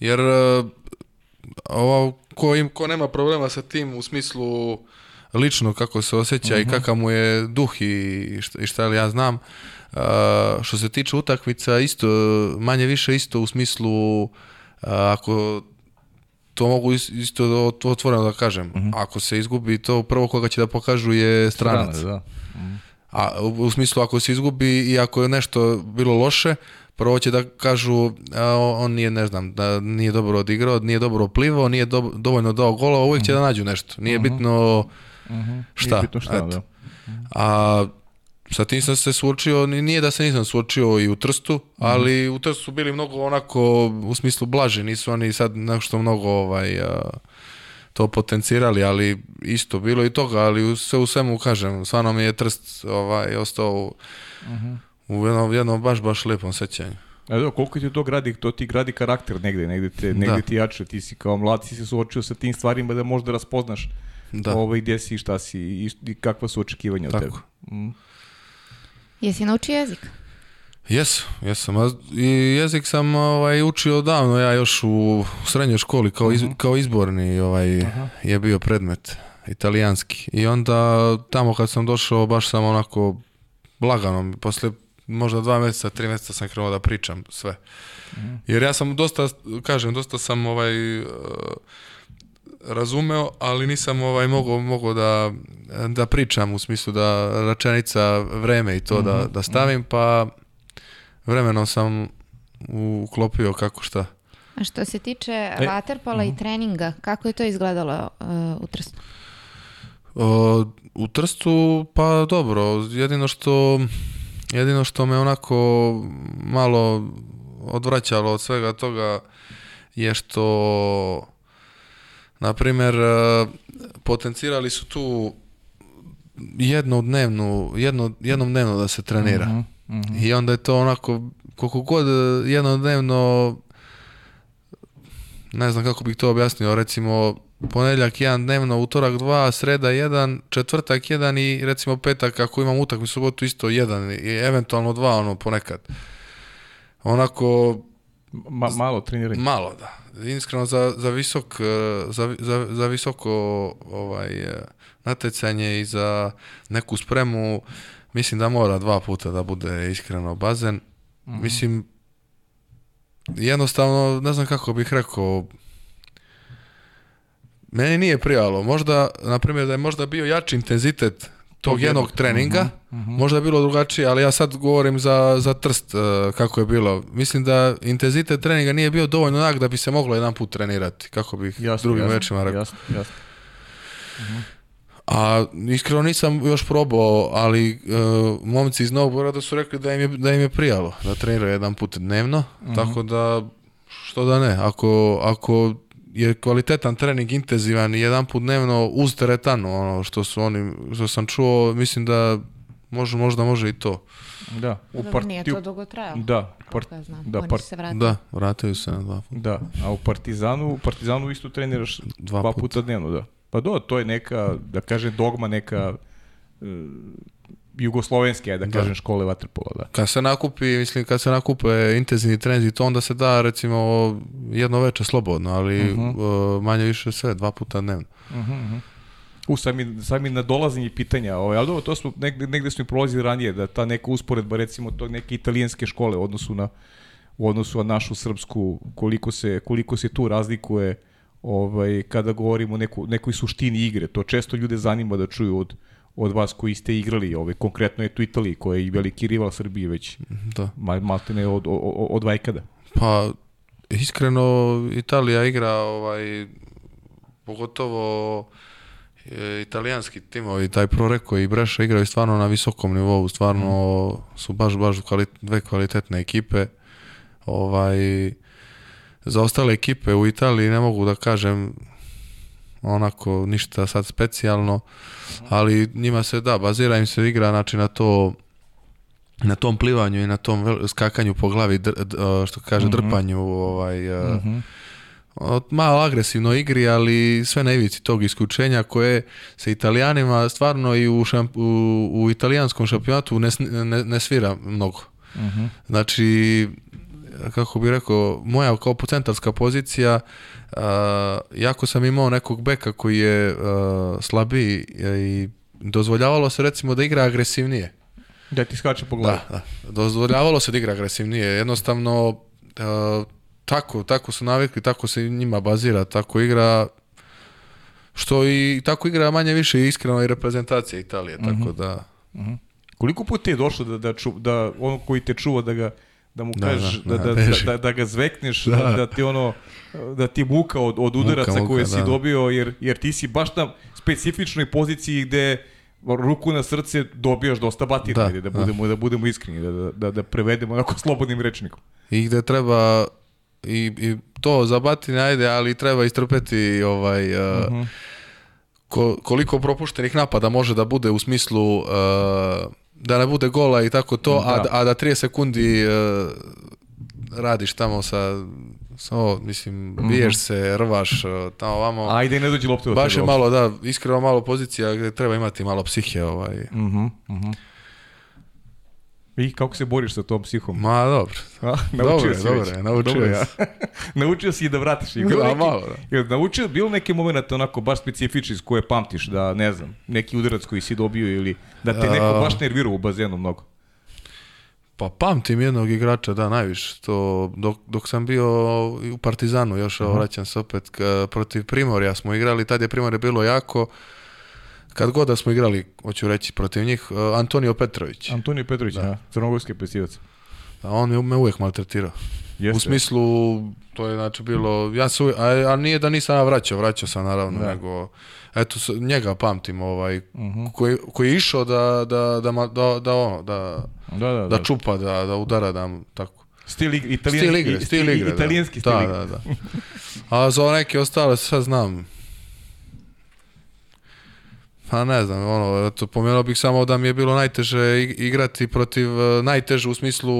Jer e, ovo, ko, im, ko nema problema sa tim u smislu lično kako se osjeća mm -hmm. i mhm. kakav mu je duh i šta, i šta li ja znam. Uh, što se tiče utakmica, isto, manje više isto u smislu uh, ako to mogu isto otvoreno da kažem. Mm -hmm. Ako se izgubi to, prvo koga će da pokažu je stranac. Strane, da. Mm -hmm. A u, u smislu ako se izgubi i ako je nešto bilo loše, prvo će da kažu a, on nije ne znam da nije dobro odigrao, nije dobro plivao, nije do, dovoljno dao golova, uvijek mm -hmm. će da mhm. nađu nešto. Nije mm -hmm. bitno Uh mhm. -huh. Šta? Nije šta da. A sa tim sam se suočio, nije da se nisam suočio i u Trstu, mhm. ali u Trstu su bili mnogo onako, u smislu blaže, nisu oni sad nešto mnogo ovaj, to potencirali, ali isto bilo i toga, ali sve u svemu kažem, stvarno mi je Trst ovaj, ostao u, uh mhm. -huh. u jednom, jednom, baš, baš lepom sećanju. A e, da, koliko ti to gradi, to ti gradi karakter negde, negde, te, da. negde da. ti jače, ti si kao mlad, ti si se suočio sa tim stvarima da možda raspoznaš da. ovaj, gdje si šta si i, i kakva su očekivanja Tako. od tebe. Mm. Jesi naučio jezik? Jes, jesam. I jezik sam ovaj, učio davno, ja još u srednjoj školi, kao, iz, mhm. kao izborni ovaj, uh je bio predmet, italijanski. I onda tamo kad sam došao, baš sam onako lagano, posle možda dva meseca, tri meseca sam krenuo da pričam sve. Uh Jer ja sam dosta, kažem, dosta sam ovaj... Uh, razumeo, ali nisam ovaj mogao mogao da da pričam u smislu da rečenica vreme i to mm -hmm. da mhm, da stavim, mhm. pa vremenom sam uklopio kako šta. A što se tiče e, vaterpola e, uh -huh. i mhm. treninga, kako je to izgledalo uh, u Trstu? Uh, u Trstu, pa dobro, jedino što jedino što me onako malo odvraćalo od svega toga je što Naprimer, e, potencirali su tu jednodnevnu, jedno, jednom dnevno da se trenira. Mm -hmm. I onda je to onako, koliko god e, jednodnevno, ne znam kako bih to objasnio, recimo ponedjeljak jedan dnevno, utorak dva, sreda jedan, četvrtak jedan i recimo petak ako imam utakmicu subotu isto jedan i eventualno dva ono ponekad. Onako Ma, malo treniranje. Malo, da. Iskreno, za, za, visok, eh, za, za, za visoko ovaj, eh, natjecanje i za neku spremu, mislim da mora dva puta da bude iskreno bazen. Mm -hmm. Mislim, jednostavno, ne znam kako bih rekao, meni nije prijalo. Možda, na primjer, da je možda bio jači intenzitet tog jednog treninga. Uh -huh, uh -huh. Možda je bilo drugačije, ali ja sad govorim za, za trst uh, kako je bilo. Mislim da intenzitet treninga nije bio dovoljno nag da bi se moglo jedan put trenirati, kako bih jasno, drugim rečima rekao. Jasno, jasno. -huh. Mhm. A iskreno nisam još probao, ali e, momci iz Novog Borada su rekli da im je, da im je prijalo da treniraju jedan put dnevno, mhm. tako da što da ne, ako, ako je kvalitetan trening intenzivan i jedan put dnevno uz teretanu, ono što su oni, što sam čuo, mislim da može, možda može i to. Da, u da, da, partiju... Nije to dugo trajalo. Da, part... da, da part... se vratili. Da, vrataju se na dva puta. Da, a u Partizanu, u Partizanu isto treniraš dva, dva puta. puta dnevno, da. Pa do, to je neka, da kažem, dogma neka e, jugoslovenske, da, da. kažem, da. škole vaterpola. Da. Kad se nakupi, mislim, kad se nakupe intenzivni tranzit, onda se da, recimo, jedno veče slobodno, ali mhm. uh -huh. manje više sve, dva puta dnevno. Uh mhm, -huh. Mhm. U, sad mi, sad mi pitanja, ovaj, ali ovo, to smo, negde, negde smo i prolazili ranije, da ta neka usporedba, recimo, to neke italijanske škole u odnosu na, u odnosu na našu srpsku, koliko se, koliko se tu razlikuje ovaj, kada govorimo o neku, nekoj suštini igre. To često ljude zanima da čuju od, od vas koji ste igrali, ove konkretno je tu Italiji koja je veliki rival Srbije već mhm, da. mal, maltene od, od, od vajkada. Pa iskreno Italija igra ovaj pogotovo e, italijanski timovi, taj Proreko i Breša igraju stvarno na visokom nivou, stvarno mm. su baš, baš kvalit, dve kvalitetne ekipe. Ovaj, za ostale ekipe u Italiji ne mogu da kažem onako ništa sad specijalno, ali njima se da, bazira im se igra znači na to na tom plivanju i na tom skakanju po glavi dr, što kaže mhm. drpanju ovaj mm -hmm. malo agresivno igri, ali sve na ivici tog isključenja koje se Italijanima stvarno i u, šamp, u, u italijanskom šampionatu ne, ne, ne svira mnogo. Mm -hmm. Znači, kako bih rekao, moja kao centarska pozicija, uh, jako sam imao nekog beka koji je uh, slabiji i dozvoljavalo se recimo da igra agresivnije. Da ti skače po glavi. Da, da. Dozvoljavalo se da igra agresivnije. Jednostavno, uh, tako, tako su navikli, tako se njima bazira, tako igra što i tako igra manje više iskreno i reprezentacija Italije, mm -hmm. tako mhm. da... Mm -hmm. Koliko puta je došlo da, da, ču, da ono koji te čuva da ga da mu da, kažeš da, da, da, da, da, da, ga zvekneš, da. da. da, ti ono, da ti muka od, od udaraca muka, muka, koje si da. dobio, jer, jer ti si baš na specifičnoj poziciji gde ruku na srce dobijaš dosta batina, da, da, da, budemo, da. da budemo iskreni, da, da, da prevedemo onako slobodnim rečnikom. I gde treba i, i to za batine ajde, ali treba istrpeti ovaj... Uh, eh, uh mhm. -huh. ko, koliko propuštenih napada može da bude u smislu uh, da ne bude gola i tako to, da. a, a da 30 sekundi uh, radiš tamo sa samo, mislim, mhm. biješ se, rvaš, e, tamo vamo. Ajde, ne dođi loptu. Baš je malo, da, iskreno malo pozicija gde treba imati malo psihije. Ovaj. Uh -huh, uh -huh. I kako se boriš sa tom psihom? Ma, dobro. A, naučio dobro, si dobro, već. naučio dobro, ja. naučio si i da vratiš. Bilo da, neki, malo, da. Jel, naučio, bilo neki moment onako baš specifični iz koje pamtiš, da ne znam, neki udarac koji si dobio ili da te neko baš nervirao u bazenu mnogo? Pa pamtim jednog igrača, da, najviše. To, dok, dok sam bio u Partizanu, još uh mhm. -huh. vraćam se opet, protiv Primorja smo igrali, tad je Primorje bilo jako, kad god da smo igrali, hoću reći protiv njih, e, Antonio Petrović. Antonio Petrović, da. Ja, crnogorski pesivac. Da, on me uvijek maltretirao. Jeste. U smislu, to je znači bilo, ja su, a, a, nije da nisam ja vraćao, vraćao sam naravno, da. nego, eto, njega pamtim, ovaj, uh mhm. -huh. koji, koji, je išao da, da, da, da, da, ono, da da, da, da, da čupa, da, da udara, da, tako. Stil, italijan, stil igre, stil igre, italijanski da. stil igre. Da, da, da. A za neke ostale sad znam, Pa ne znam, ono, eto, pomenuo bih samo da mi je bilo najteže igrati protiv, e, najteže u smislu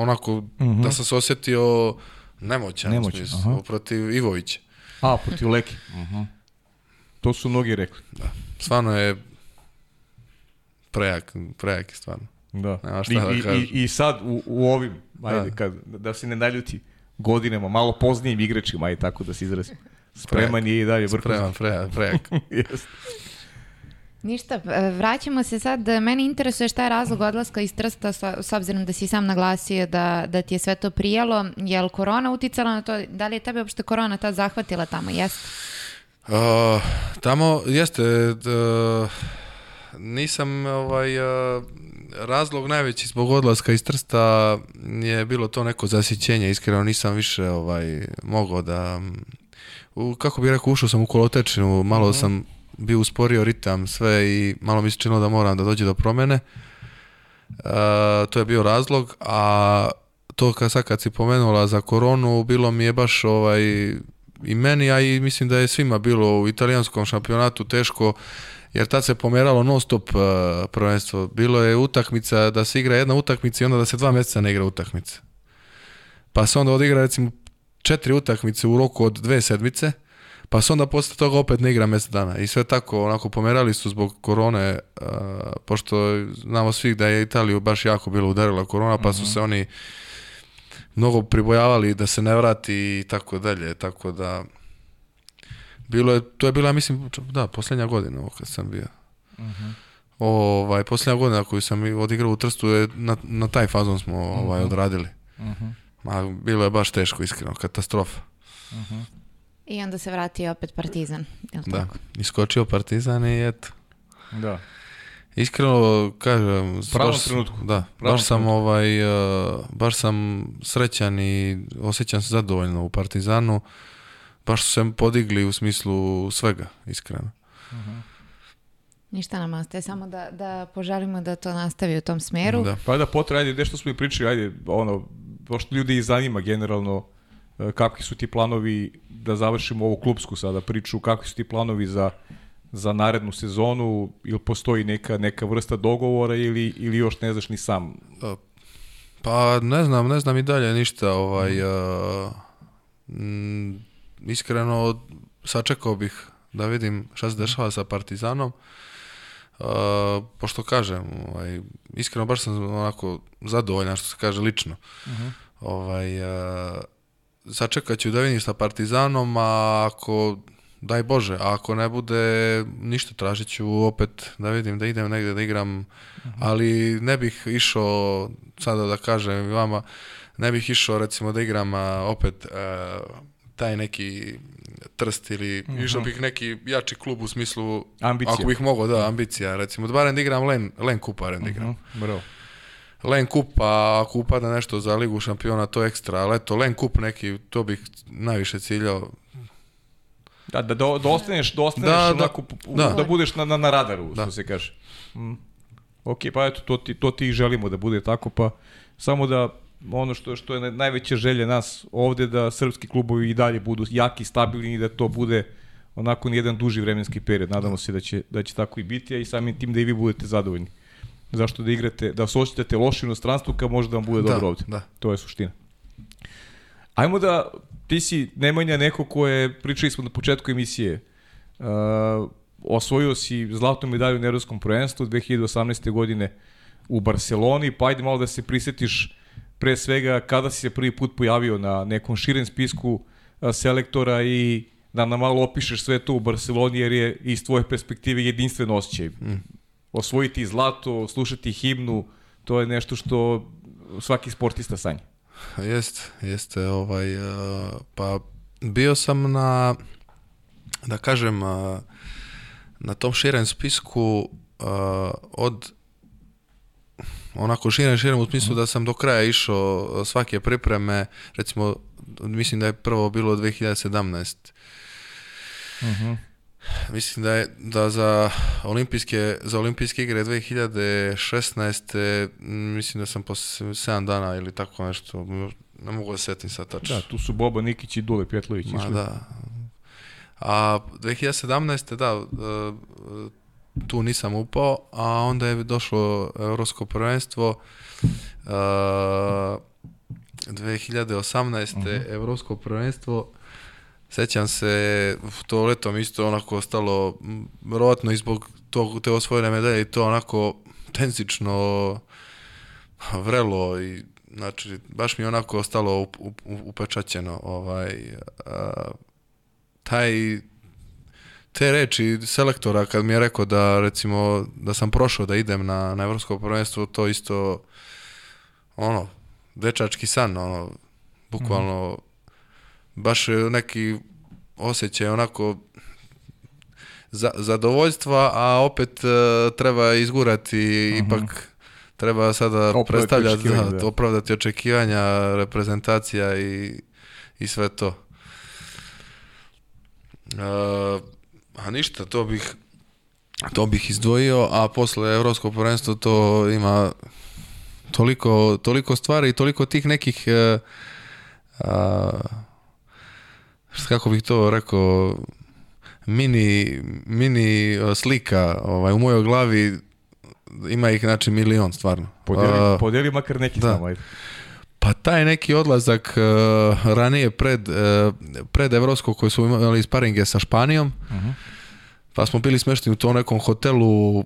onako uh mhm. -huh. da sam se osjetio nemoćan, nemoćan u smislu, aha. protiv Ivovića. A, protiv Leki. Uh mhm. -huh. To su mnogi rekli. Da. Stvarno je prejak, prejak je stvarno. Da. Nema šta I, da kažem. I, I sad u, u ovim, ajde, da. kad, da se ne naljuti godinama, malo poznijim igračima, ajde tako da se izrazim. Spreman prejak. je i dalje vrhunski. Spreman, prejak. prejak. Jeste. Ništa, vraćamo se sad, e, mene interesuje šta je razlog odlaska iz Trsta s obzirom da si sam naglasio da, da ti je sve to prijelo, je li korona uticala na to, da li je tebe uopšte korona ta zahvatila tamo, jeste? Uh, tamo, jeste, uh, nisam ovaj, uh, razlog najveći zbog odlaska iz Trsta je bilo to neko zasićenje, iskreno nisam više ovaj, mogao da, u, kako bih rekao, ušao sam u kolotečinu, malo mm -hmm. sam bi usporio ritam sve i malo mi se činilo da moram da dođe do promene. E, to je bio razlog, a to kad sad kad si pomenula za koronu, bilo mi je baš ovaj i meni, a i mislim da je svima bilo u italijanskom šampionatu teško jer tad se pomeralo non stop e, prvenstvo. Bilo je utakmica da se igra jedna utakmica i onda da se dva meseca ne igra utakmica. Pa se onda odigra recimo četiri utakmice u roku od dve sedmice pa se onda posle toga opet ne igra mjesec dana i sve tako onako pomerali su zbog korone uh, pošto znamo svih da je Italiju baš jako bilo udarila korona pa su mhm. se oni mnogo pribojavali da se ne vrati i tako dalje tako da bilo je, to je bila mislim da poslednja godina ovo kad sam bio mm -hmm. ovaj, poslednja godina koju sam odigrao u Trstu je na, na taj fazon smo ovaj, mhm. odradili mm -hmm. Ma, bilo je baš teško iskreno katastrofa mhm. I onda se vrati opet Partizan, je li da, tako? iskočio Partizan i eto. Da. Iskreno kažem, pravom baš, trenutku. Da, pravom baš sam trenutku. ovaj e, baš sam srećan i osjećam se zadovoljno u Partizanu. Baš su se podigli u smislu svega, iskreno. Uh mhm. -huh. Ništa nam ostaje, samo da, da poželimo da to nastavi u tom smeru. Da. Pa da potrajde, nešto smo i pričali, ajde, ono, pošto ljudi i zanima generalno E, kakvi su ti planovi, da završimo ovu klubsku sada priču, kakvi su ti planovi za, za narednu sezonu, ili postoji neka, neka vrsta dogovora ili, ili još ne znaš ni sam? E, pa ne znam, ne znam i dalje ništa. Ovaj, uh, iskreno, sačekao bih da vidim šta se dešava sa Partizanom. Uh, pošto kažem, ovaj, iskreno baš sam onako zadovoljan što se kaže lično. Uh mhm. -huh. Ovaj, uh, sačekat ću da vidim sa Partizanom, a ako, daj Bože, a ako ne bude ništa, tražit ću opet da vidim da idem negde da igram, Aha. Mhm. ali ne bih išao, sada da kažem vama, ne bih išao recimo da igram a, opet a, e, taj neki trst ili mm -hmm. išao bih neki jači klub u smislu ambicija. ako bih mogao da ambicija recimo da barem da igram len len kupa barem da igram mm -hmm. bravo Len Kup, a ako upada nešto za Ligu šampiona, to ekstra, ali eto, Len Kup neki, to bih najviše ciljao. Da, da, do, da ostaneš, da, ostaneš da, da. onako, da, da. budeš na, na, na radaru, da. što se kaže. Mm. Ok, pa eto, to ti, to ti želimo da bude tako, pa samo da ono što što je najveće želje nas ovde da srpski klubovi i dalje budu jaki, stabilni i da to bude onako jedan duži vremenski period. Nadamo da. se da će da će tako i biti, a i samim tim da i vi budete zadovoljni. Zašto da igrate, da se osjećate loše u inostranstvu kad može da vam bude da, dobro ovde. Da. To je suština. Ajmo da, ti si Nemanja neko ko je, pričali smo na početku emisije, uh, osvojio si zlatnu medalju na Evropskom prvenstvu 2018. godine u Barceloni, pa ajde malo da se prisetiš pre svega kada si se prvi put pojavio na nekom širen spisku uh, selektora i da nam malo opišeš sve to u Barceloni jer je iz tvoje perspektive jedinstveno osjećaj. Mm osvojiti zlato, slušati himnu, to je nešto što svaki sportista sanja. Jeste, jeste, ovaj, e, pa bio sam na, da kažem, e, na tom širem spisku e, od onako širem, širem u smislu mhm. da sam do kraja išao svake pripreme, recimo, mislim da je prvo bilo 2017. Uh -huh. Mislim da je da za olimpijske, za olimpijske igre 2016. mislim da sam posle 7 dana ili tako nešto, ne mogu da setim sa tačno. Da, tu su Boba Nikić i Dule Pjetlović. Ma išli. da. A 2017. da, e, tu nisam upao, a onda je došlo Evropsko prvenstvo, 2018. Uh -huh. Evropsko prvenstvo, Sećam se, to letom isto onako ostalo, verovatno i zbog tog, te osvojene medalje i to onako tenzično vrelo i znači baš mi onako ostalo up, up, upečaćeno ovaj a, taj te reči selektora kad mi je rekao da recimo da sam prošao da idem na na evropsko prvenstvo to isto ono dečački san ono bukvalno mm -hmm baš e, neki osjećaj onako za, zadovoljstva, a opet e, treba izgurati uh mhm. -huh. ipak treba sada Opraviti predstavljati, da, da, opravdati očekivanja, reprezentacija i, i sve to. E, a ništa, to bih to bih izdvojio, a posle Evropskog prvenstva to ima toliko, toliko stvari i toliko tih nekih e, a, kako bih to rekao, mini, mini e, slika ovaj, u mojoj glavi ima ih znači milion stvarno. Podijeli, uh, podijeli makar neki da. Sam, pa taj neki odlazak uh, ranije pred, uh, pred Evropsko koji smo imali sparinge sa Španijom, -huh. Mhm. pa smo bili smešteni u tom nekom hotelu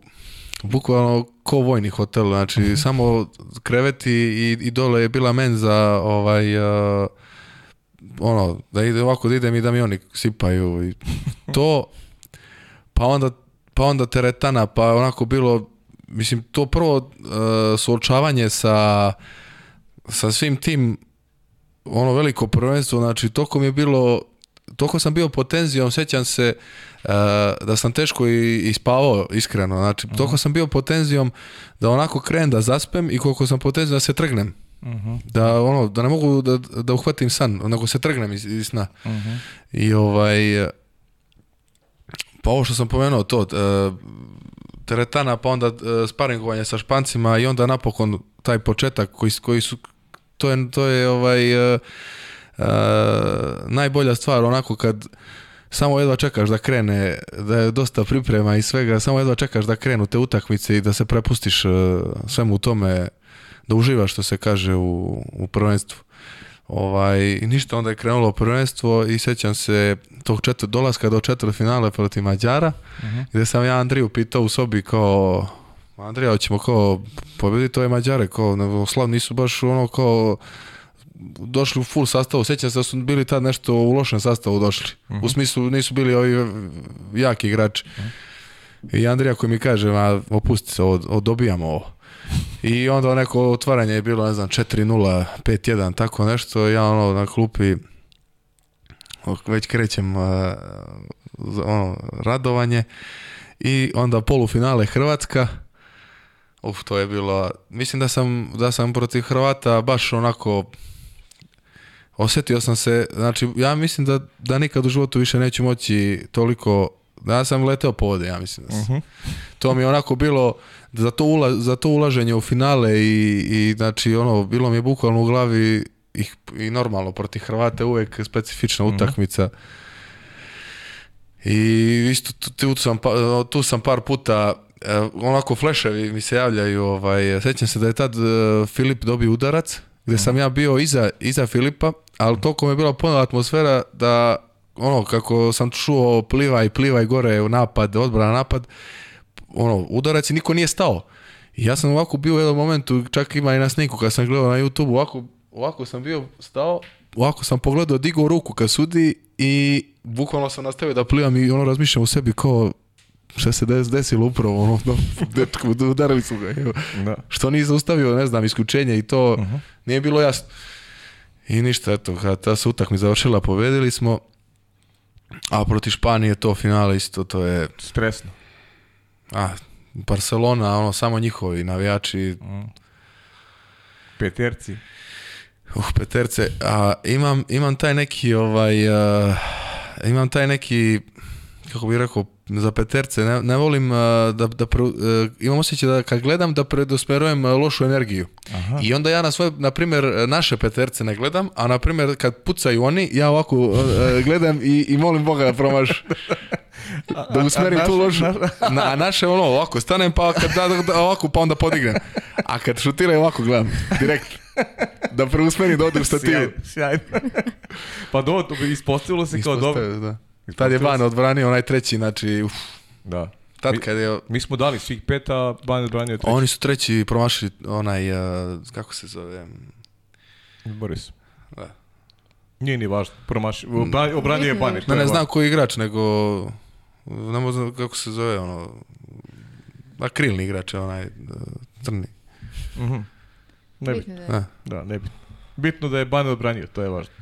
bukvalno ko vojni hotel, znači -huh. Mhm. samo kreveti i, i dole je bila menza ovaj ono, da ide ovako, da idem i da mi oni sipaju i to, pa onda, pa onda teretana, pa onako bilo, mislim, to prvo uh, suočavanje sa, sa svim tim, ono veliko prvenstvo, znači, toko mi je bilo, toliko sam bio pod tenzijom, sećam se uh, da sam teško i, i spavao iskreno, znači, toliko mhm. sam bio pod tenzijom da onako krenem da zaspem i koliko sam pod tenzijom da se trgnem. Uh Da ono, da ne mogu da, da uhvatim san, onako se trgnem iz, iz sna. Uh -huh. I ovaj, pa ovo što sam pomenuo, to, e, teretana, pa onda e, sparingovanje sa špancima i onda napokon taj početak koji, koji su, to je, to je ovaj, uh, najbolja stvar, onako kad samo jedva čekaš da krene, da je dosta priprema i svega, samo jedva čekaš da krenu te utakmice i da se prepustiš svemu tome da uživa što se kaže u, u prvenstvu. Ovaj, ništa, onda je krenulo prvenstvo i sećam se tog četvr, dolaska do četvrt finale protiv Mađara, uh mhm. -huh. gde sam ja Andriju pitao u sobi kao Andrija, hoćemo kao pobediti ove Mađare, kao Slav nisu baš ono kao došli u full sastavu, sećam se da su bili tad nešto u lošem sastavu došli. Uh -huh. U mhm. smislu nisu bili ovi jaki igrači. Uh mhm. -huh. I Andrija koji mi kaže, ma opusti se, od, dobijamo ovo. I onda neko otvaranje je bilo, ne znam, 4-0, 5-1, tako nešto. Ja ono na klupi već krećem uh, ono, radovanje. I onda polufinale Hrvatska. Uf, to je bilo... Mislim da sam, da sam protiv Hrvata baš onako Osetio sam se, znači ja mislim da, da nikad u životu više neću moći toliko, da ja sam leteo po vode, ja mislim da sam. Uh mhm. -huh. To mi je onako bilo, za to, ula, za to ulaženje u finale i, i znači ono, bilo mi je bukvalno u glavi i, i normalno proti Hrvata uvek specifična mhm. utakmica. I isto tu, tu, sam, pa, tu sam par puta e, onako fleševi mi se javljaju ovaj, sećam se da je tad e, Filip dobio udarac gde sam mhm. ja bio iza, iza Filipa ali toliko mi je bila puna atmosfera da ono kako sam čuo plivaj, plivaj gore u napad, odbrana napad ono, udarac i niko nije stao. I ja sam ovako bio u jednom momentu, čak ima i na sniku kad sam gledao na YouTube, ovako, ovako sam bio stao, ovako sam pogledao, digao ruku ka sudi i bukvalno sam nastavio da plivam i ono razmišljam u sebi kao šta se des, desilo upravo, ono, no, da, udarili su ga. Da. Što nije zaustavio, ne znam, isključenje i to uh mhm. -huh. nije bilo jasno. I ništa, eto, kada ta se utakmi završila, pobedili smo, a proti Španije to finale isto, to je... Stresno. A, Barcelona, ono, samo njihovi navijači. Mm. Peterci. Uh, peterce. A, imam, imam taj neki, ovaj, uh, imam taj neki, kako bih rekao, za peterce, ne, ne volim uh, da, da pre, uh, imam osjećaj da kad gledam da predosmerujem e, lošu energiju. Aha. I onda ja na svoje, na primjer, e, naše peterce ne gledam, a na primjer kad pucaju oni, ja ovako e, gledam i, i molim Boga da promaš. da usmerim naš, tu ložu. Naš, na, a naše ono ovako, stanem pa kad da, da, da, ovako pa onda podignem. A kad šutiram ovako gledam, direkt. Da preusmerim da odim stativu. Sjajno. Pa do, ispostavilo se kao dobro. Da. Tad je Ban odbranio onaj treći, znači uf. Da. Tad mi, kad je... Mi smo dali svih peta, a Ban odbranio treći. Oni su treći promašili onaj, uh, kako se zove? Boris. Da. Nije ni važno, promašio, mm. obranio je Banić. Ne, ne znam koji igrač, nego ne možda kako se zove, ono, akrilni igrač onaj e, crni. Mm -hmm. Nebitno. Da, je. Da. da nebitno. Bitno da je Bane odbranio, to je važno.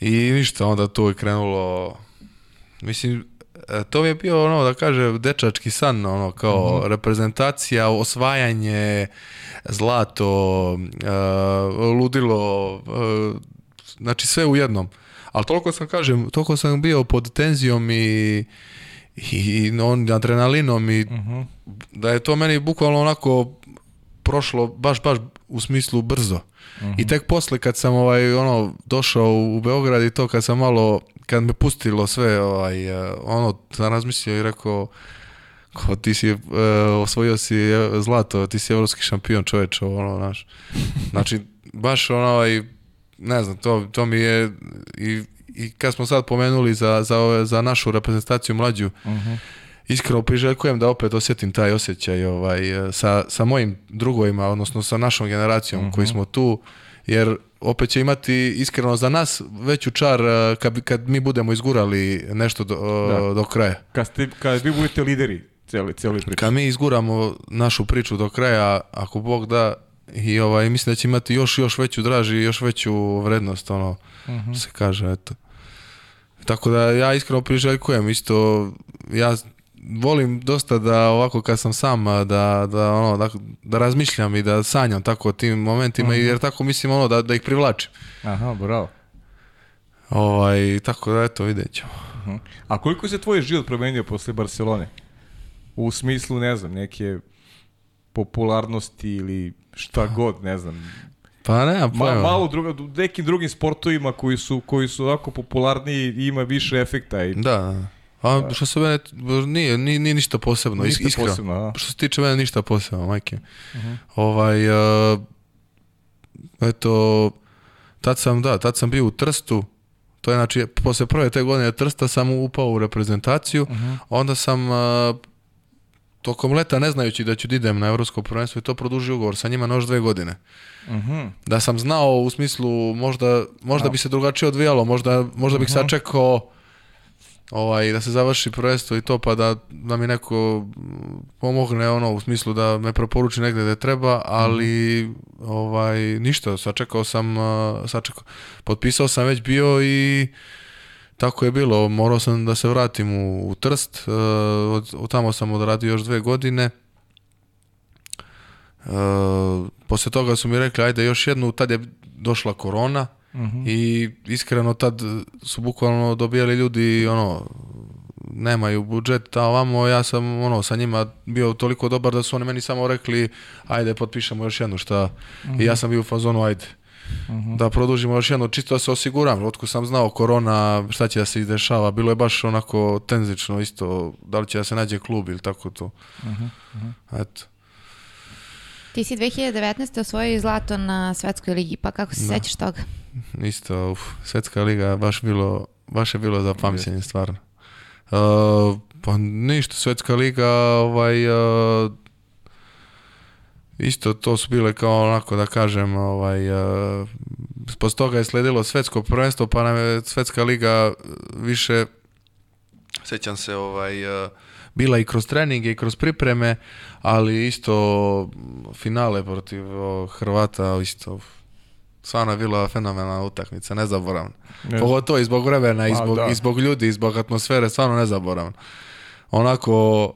I ništa, onda to je krenulo, mislim, e, to mi je bio ono da kaže dečački san ono kao mm -hmm. reprezentacija osvajanje zlato uh, ludilo uh, znači sve u jednom ali toliko sam kažem toliko sam bio pod tenzijom i i on adrenalinom i uh mhm. -huh. da je to meni bukvalno onako prošlo baš baš u smislu brzo. Uh -huh. I mhm. tek posle kad sam ovaj ono došao u Beograd i to kad sam malo kad me pustilo sve ovaj e, ono sam razmislio i rekao kao ti si e, osvojio si e, zlato, ti si evropski šampion čoveče, ono znaš. Znači baš ono i ovaj, ne znam, to, to mi je i i kad smo sad pomenuli za, za, za našu reprezentaciju mlađu, uh mhm. -huh. iskreno priželjkujem da opet osjetim taj osjećaj ovaj, e, sa, sa mojim drugovima, odnosno sa našom generacijom uh mhm. -huh. koji smo tu, jer opet će imati iskreno za nas veću čar e, kad, kad mi budemo izgurali nešto do, e, da. do kraja. Kad, ste, kad vi budete lideri cijeli, cijeli priče. Kad mi izguramo našu priču do kraja, ako Bog da, i ovaj, mislim da će imati još, još veću draži, još veću vrednost, ono, uh mhm. -huh. se kaže, eto. Tako da ja iskreno priželjkujem isto, ja volim dosta da ovako kad sam sam da, da, ono, da, da razmišljam i da sanjam tako o tim momentima mm -hmm. jer tako mislim ono da, da ih privlačim. Aha, bravo. Ovaj, tako da eto videćemo. ćemo. Uh mhm. -huh. A koliko se tvoj život promenio posle Barcelone? U smislu, ne znam, neke popularnosti ili šta pa. god, ne znam. Pa ne, pa Ma, malo druga, nekim drugim sportovima koji su, koji su onako popularniji i ima više efekta. I... Da, da. a da. što se mene, nije, nije, nije ništa posebno, ništa iskreno. Posebno, da. Što se tiče mene, ništa posebno, majke. Uh mhm. -huh. Ovaj, uh, eto, tad sam, da, tad sam bio u Trstu, to je znači, posle prve te godine Trsta sam upao u reprezentaciju, uh mhm. -huh. onda sam uh, tokom leta ne znajući da ću da idem na Evropsko prvenstvo i to produži ugovor sa njima na još dve godine. Uh mhm. -huh. Da sam znao u smislu možda, možda bi se drugačije odvijalo, možda, možda bih uh mhm. -huh. sačekao ovaj, da se završi prvenstvo i to pa da, da mi neko pomogne ono u smislu da me preporuči negde da treba, ali uh -huh. ovaj, ništa, sačekao sam, sačekao. potpisao sam već bio i Tako je bilo, morao sam da se vratim u, u Trst, e, od, od tamo sam odradio još dve godine. E, posle toga su mi rekli, ajde još jednu, tad je došla korona uh i iskreno tad su bukvalno dobijali ljudi, ono, nemaju budžet, a ovamo ja sam ono, sa njima bio toliko dobar da su oni meni samo rekli ajde potpišemo još jednu šta uh i ja mhm. sam bio u fazonu ajde. -huh. Mhm. da produžimo još jedno, čisto da se osiguram. Otko sam znao korona, šta će da se izdešava, bilo je baš onako tenzično isto, da li će da se nađe klub ili tako to. Uh mhm, -huh. Mhm. Eto. Ti si 2019. osvojio zlato na svetskoj ligi, pa kako se da. sećaš toga? Isto, uf, svetska liga baš bilo, baš je bilo za pamćenje stvarno. Uh, pa ništa, svetska liga, ovaj, uh, isto to su bile kao onako da kažem ovaj uh, posle toga je sledilo svetsko prvenstvo pa nam je svetska liga više sećam se ovaj uh, bila i kroz treninge i kroz pripreme ali isto finale protiv eh, Hrvata isto stvarno je bila fenomenalna utakmica, nezaboravna. Pogotovo i zbog vremena, i pa zbog, da. i zbog ljudi, i zbog atmosfere, stvarno nezaboravna. Onako,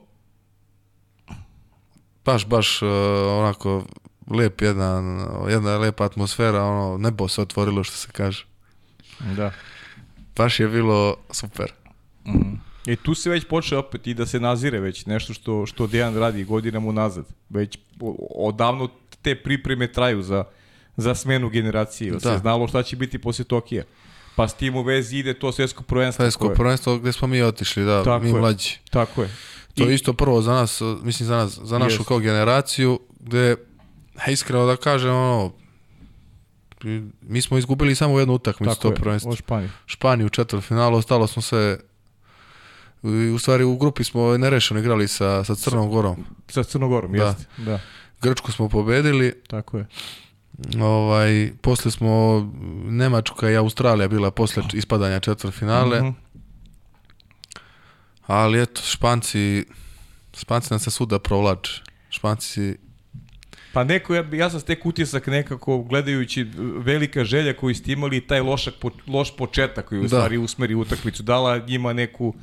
baš, baš uh, onako lep jedan, jedna lepa atmosfera, ono, nebo se otvorilo što se kaže. Da. Baš je bilo super. Mm. E tu se već počne opet i da se nazire već nešto što, što Dejan radi godinama unazad. Već odavno te pripreme traju za, za smenu generacije. Da. Se da. znalo šta će biti posle Tokija. Pa s tim u vezi ide to svjetsko prvenstvo. Svjetsko prvenstvo gde smo mi otišli, da, Tako mi je. mlađi. Tako je. To je isto prvo za nas, mislim za nas, za našu kao generaciju, gde, iskreno da kažem, ono, mi smo izgubili samo jednu utakmicu to prvenstvo. Španiju. Španiju u četvrtfinalu, ostalo smo se u stvari u grupi smo nerešeno igrali sa, sa Crnom Gorom. Sa Crnom Gorom, da. jeste. Da. Grčku smo pobedili. Tako je. Ovaj, posle smo Nemačka i Australija bila posle ispadanja četvrtfinale. Mm -hmm. Ali eto, Španci, Španci nam se svuda provlače. Španci Pa neko, ja, ja sam tek utisak nekako gledajući velika želja koju ste imali i taj lošak, po, loš početak koji u da. stvari usmeri utakmicu, dala njima neku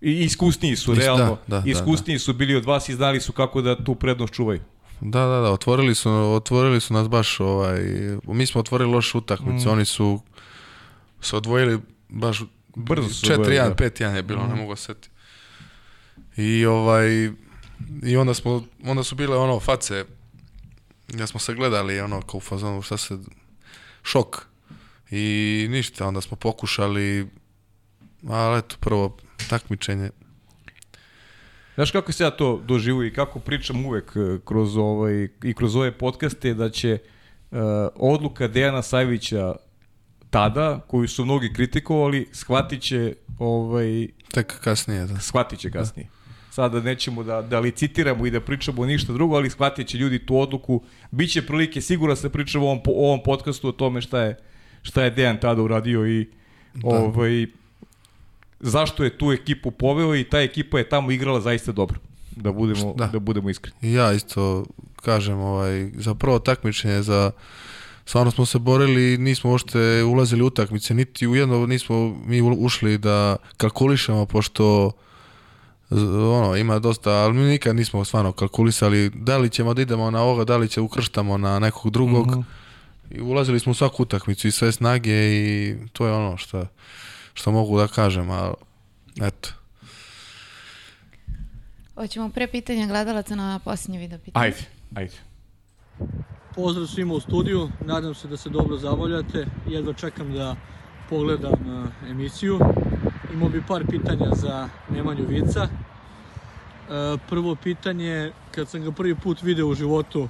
i iskusniji su, Is, da, realno. Da, da, iskusniji da, da. su bili od vas i znali su kako da tu prednost čuvaju. Da, da, da, otvorili su, otvorili su nas baš ovaj, mi smo otvorili loš utakmicu, mm. oni su se odvojili baš Brzo su 4-1, 5-1 da. je bilo, mm. ne mogu da setiti. I ovaj i onda smo onda su bile ono face ja smo se gledali ono kao u fazonu šta se šok. I ništa, onda smo pokušali ali eto prvo takmičenje Znaš kako se ja to doživu i kako pričam uvek e, kroz ovaj, i kroz ove podcaste da će uh, odluka Dejana Savića tada, koju su mnogi kritikovali, shvatit će ovaj... Tek kasnije, da. Shvatit će kasnije. Da sada da nećemo da, da licitiramo i da pričamo ništa drugo, ali shvatit će ljudi tu odluku. Biće prilike, sigurno se da priča u ovom, o ovom podcastu o tome šta je, šta je Dejan tada uradio i da. ovaj, zašto je tu ekipu poveo i ta ekipa je tamo igrala zaista dobro. Da budemo, da. da budemo iskreni. Ja isto kažem, ovaj, za prvo takmičenje, za stvarno smo se borili i nismo uopšte ulazili u utakmice, niti u jedno nismo mi ušli da kalkulišemo, pošto ono, ima dosta, ali mi nikad nismo stvarno kalkulisali da li ćemo da idemo na ovoga, da li će ukrštamo na nekog drugog. Mm -hmm. I ulazili smo u svaku utakmicu i sve snage i to je ono što, što mogu da kažem, ali eto. Hoćemo pre pitanja gledalaca na posljednje video pitanje. Ajde, ajde. Pozdrav svima u studiju, nadam se da se dobro zabavljate, jedva čekam da pogledam eh, emisiju imao bi par pitanja za Nemanju Vica. E, prvo pitanje, kad sam ga prvi put video u životu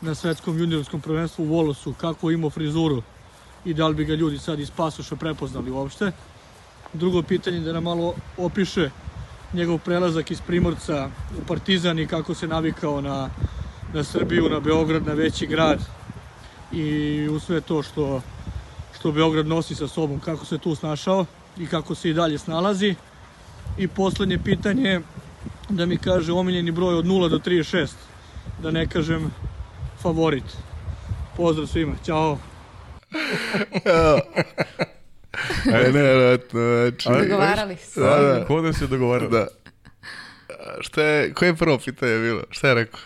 na svetskom juniorskom prvenstvu u Volosu, kako imao frizuru i da li bi ga ljudi sad iz pasoša prepoznali uopšte. Drugo pitanje da nam malo opiše njegov prelazak iz Primorca u Partizan i kako se navikao na, na Srbiju, na Beograd, na veći grad i u sve to što, što Beograd nosi sa sobom, kako se tu snašao i kako se i dalje snalazi. I poslednje pitanje da mi kaže omiljeni broj od 0 do 36, da ne kažem favorit. Pozdrav svima, čao! Ajde, nevjerojatno, znači... Dogovarali da, se. Da, da. Ko da se dogovarali? Da. Šta je, koje je prvo pitanje bilo? Šta je rekao?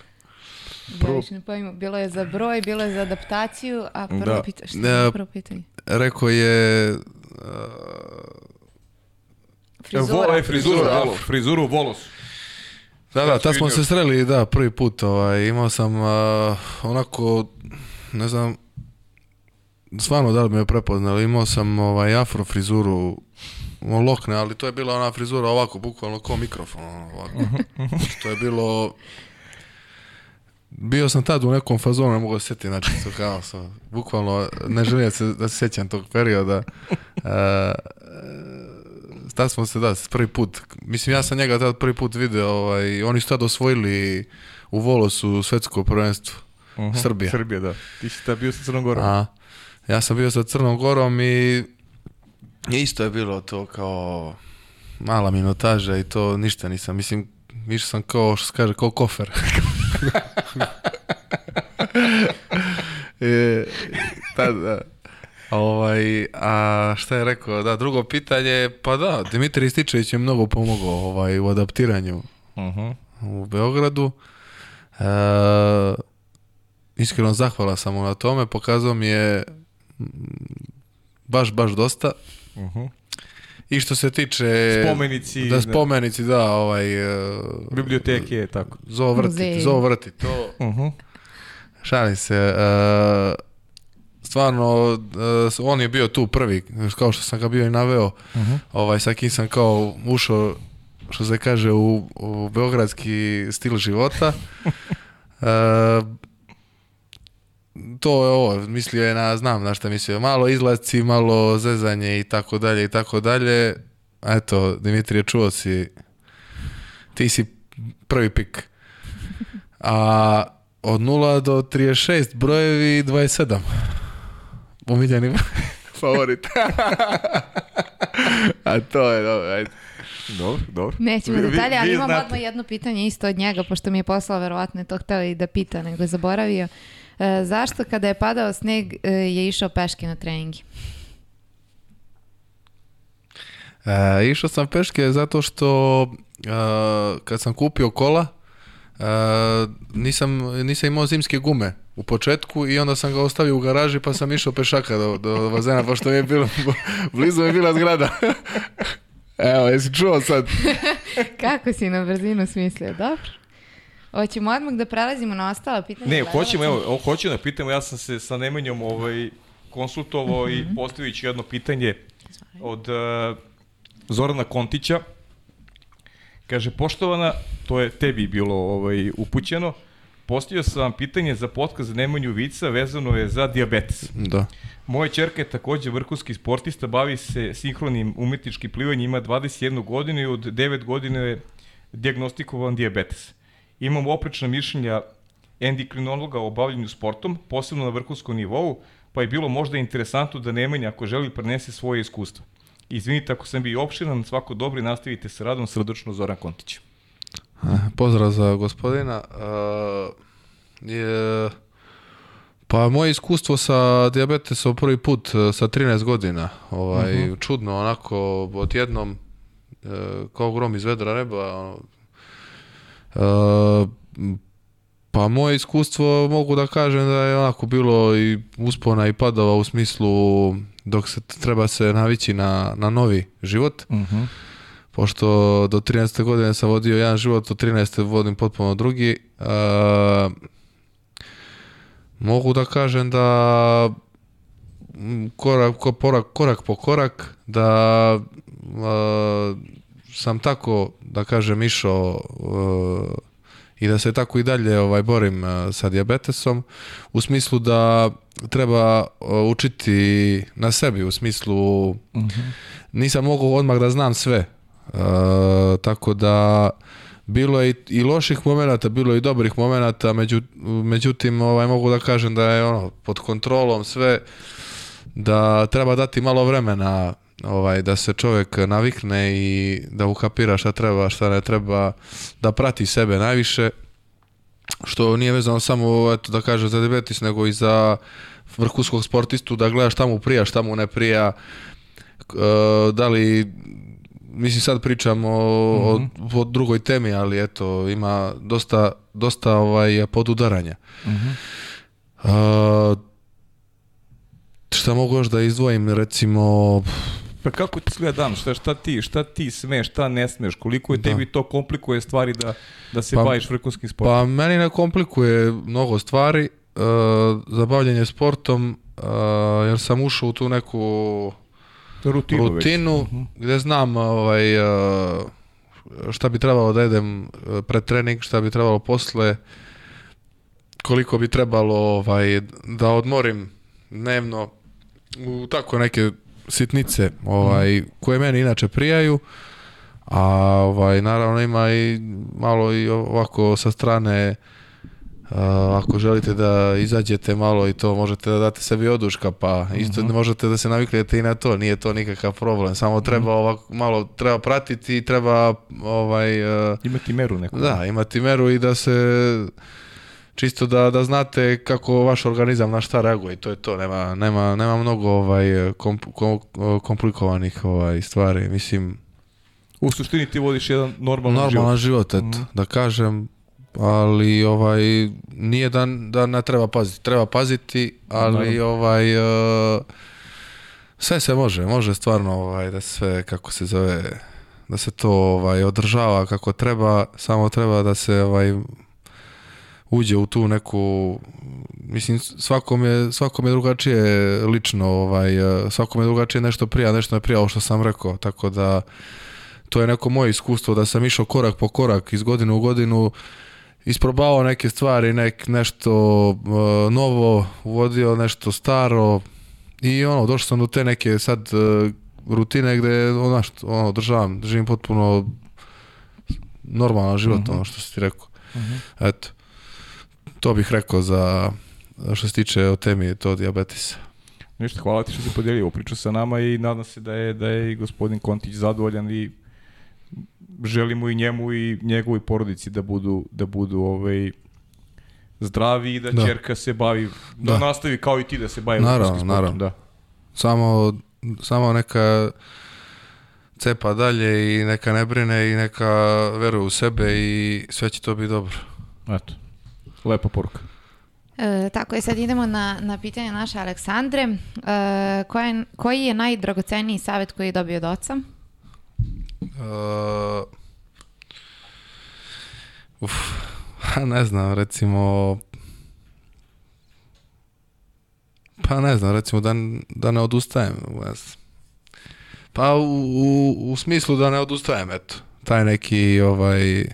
Prvo... Ja više ne pojma, bilo je za broj, bilo je za adaptaciju, a prvo da. pitanje, šta je prvo pitanje? Rekao je... Uh, Frizura. Vo, e, frizura, frizura, volo, frizuru, volos. Da, da, tad smo se sreli, da, prvi put, ovaj, imao sam uh, onako, ne znam, stvarno da li me je prepoznali, imao sam ovaj, afro frizuru lokne, ali to je bila ona frizura ovako, bukvalno ko mikrofon, ovako. to je bilo... Bio sam tad u nekom fazonu, ne mogu da se sjetiti, znači, kao sam, bukvalno, ne želim da se, da se sjećam tog perioda. Uh, tad smo se da, prvi put, mislim ja sam njega tad prvi put video, ovaj, oni su tad osvojili u Volosu svetsko prvenstvo. Uh mhm. -huh, Srbija. Srbija, da. Ti si tad bio sa Crnom Gorom. A, ja sam bio sa Crnom Gorom i isto je bilo to kao mala minutaža i to ništa nisam. Mislim, više sam kao, što se kaže, kao kofer. e, tad, pa da. Ovaj, a šta je rekao? Da, drugo pitanje, pa da, Dimitri Ističević je mnogo pomogao ovaj, u adaptiranju uh mhm. -huh. u Beogradu. E, iskreno zahvala sam mu na tome, pokazao mi je mm, baš, baš dosta. Uh mhm. -huh. I što se tiče... Spomenici. Da, spomenici, da, ovaj... E, Biblioteke je tako. Zovrti, zovrti to. Uh mhm. -huh. Šalim se. E, stvarno e, on je bio tu prvi kao što sam ga bio i naveo uh mhm. -huh. ovaj sa kim sam kao ušao što se kaže u, u beogradski stil života e, to je ovo mislio je na znam na šta mislio malo izlazci, malo zezanje i tako dalje i tako dalje eto Dimitrije čuo si ti si prvi pik a od 0 do 36 brojevi 27 Omiljeni favorit. A to je, dobro, ajde. Dobro, dobro. Nećemo detalje, ali imam znate. odmah jedno pitanje isto od njega, pošto mi je poslao, verovatno je to hteo i da pita, nego je zaboravio. E, zašto kada je padao sneg e, je išao peške na treningi? E, išao sam peške zato što e, kad sam kupio kola, e, nisam, nisam imao zimske gume u početku i onda sam ga ostavio u garaži pa sam išao pešaka do, do vazena pošto mi je bilo, blizu je bila zgrada. Evo, jesi čuo sad? Kako si na brzinu smislio, dobro. Hoćemo odmah da prelazimo na ostala pitanja. Ne, hoćemo, evo, hoćemo da pitamo, ja sam se sa Nemanjom ovaj, konsultovao mm -hmm. i mhm. postavići jedno pitanje od uh, Zorana Kontića. Kaže, poštovana, to je tebi bilo ovaj, upućeno, Postio sam vam pitanje za podcast za Nemanju Vica, vezano je za diabetes. Da. Moja čerka je takođe vrhunski sportista, bavi se sinhronim umetničkim plivanjem, ima 21 godinu i od 9 godina je diagnostikovan diabetes. Imam oprečna mišljenja endokrinologa o bavljanju sportom, posebno na vrhunskom nivou, pa je bilo možda interesantno da Nemanja ako želi prenese svoje iskustvo. Izvinite ako sam bio opširan, svako dobro i nastavite sa radom, srdačno Zoran Kontić. Pozdrav za gospodina. Uh, je, pa moje iskustvo sa diabetesom prvi put e, sa 13 godina. Ovaj, uh mhm. -huh. Čudno, onako, odjednom jednom, kao grom iz vedra neba. Uh, pa moje iskustvo mogu da kažem da je onako bilo i uspona i padova u smislu dok se treba se navići na, na novi život. Uh mhm. -huh pošto do 13. godine sam vodio jedan život, od 13. vodim potpuno drugi. E, mogu da kažem da mm, korak, korak, korak po korak, da e, sam tako, da kažem, išao e, i da se tako i dalje ovaj borim sa dijabetesom u smislu da treba učiti na sebi u smislu uh mhm. -huh. nisam mogao odmah da znam sve E, tako da bilo je i, i loših momenata, bilo je i dobrih momenata, među, međutim ovaj, mogu da kažem da je ono pod kontrolom sve, da treba dati malo vremena ovaj da se čovjek navikne i da ukapira šta treba, šta ne treba, da prati sebe najviše, što nije vezano samo eto, da kaže za diabetes, nego i za vrhunskog sportistu, da gleda šta mu prija, šta mu ne prija, e, da li mislim sad pričamo o, mm -hmm. o, mhm. o drugoj temi, ali eto, ima dosta, dosta ovaj, podudaranja. Mm uh, šta mogu još da izdvojim, recimo... Pa kako ti gleda dan, šta, šta, ti, šta ti smeš, šta ne smeš, koliko je da. tebi to komplikuje stvari da, da se pa, baviš vrkunskim sportom? Pa meni ne komplikuje mnogo stvari, uh, zabavljanje sportom, uh, jer sam ušao u tu neku rutinu, rutinu već. Mhm. gde znam ovaj, e, šta bi trebalo da jedem e, pred trening, šta bi trebalo posle, koliko bi trebalo ovaj, da odmorim dnevno u tako neke sitnice ovaj, mhm. koje meni inače prijaju. A ovaj, naravno ima i malo i ovako sa strane uh, Uh, ako želite da izađete malo i to možete da date sebi oduška pa isto mm -hmm. možete da se naviknete i na to nije to nikakav problem samo mhm. treba ovako malo treba pratiti i treba ovaj uh, imati meru neku da imati meru i da se čisto da, da znate kako vaš organizam na šta reaguje to je to nema, nema, nema mnogo ovaj komp, kom, komplikovanih ovaj stvari mislim u suštini ti vodiš jedan normalan, normalan život, život eto, mm -hmm. da kažem ali ovaj nije da, da ne treba paziti, treba paziti, ali Naravno. ovaj uh, sve se može, može stvarno ovaj da sve kako se zove da se to ovaj održava kako treba, samo treba da se ovaj uđe u tu neku mislim svakom je svakom je drugačije lično ovaj e, svakom je drugačije nešto prija nešto ne prija ovo što sam rekao tako da to je neko moje iskustvo da sam išao korak po korak iz godine u godinu isprobao neke stvari, nek, nešto uh, novo, uvodio nešto staro i ono, došao sam do te neke sad uh, rutine gde ono, ono, državam, živim potpuno normalan život, uh mhm. -huh. ono što si ti rekao. Uh mhm. -huh. Eto, to bih rekao za što se tiče o temi to diabetisa. Ništa, hvala ti što si podijelio priču sa nama i nadam se da je, da je i gospodin Kontić zadovoljan i želimo i njemu i njegovoj porodici da budu, da budu ovaj, zdravi i da, da. čerka se bavi, da, da, nastavi kao i ti da se bavi naravno, naravno. Da. Samo, samo neka cepa dalje i neka ne brine i neka veruje u sebe i sve će to biti dobro. Eto, lepa poruka. E, tako je, sad idemo na, na pitanje naše Aleksandre. E, koja koji je najdragoceniji savet koji je dobio od oca? Uh, uf, pa ne znam, recimo... Pa ne znam, recimo da, da ne odustajem. Ne Pa u, u, u smislu da ne odustajem, eto. Taj neki ovaj...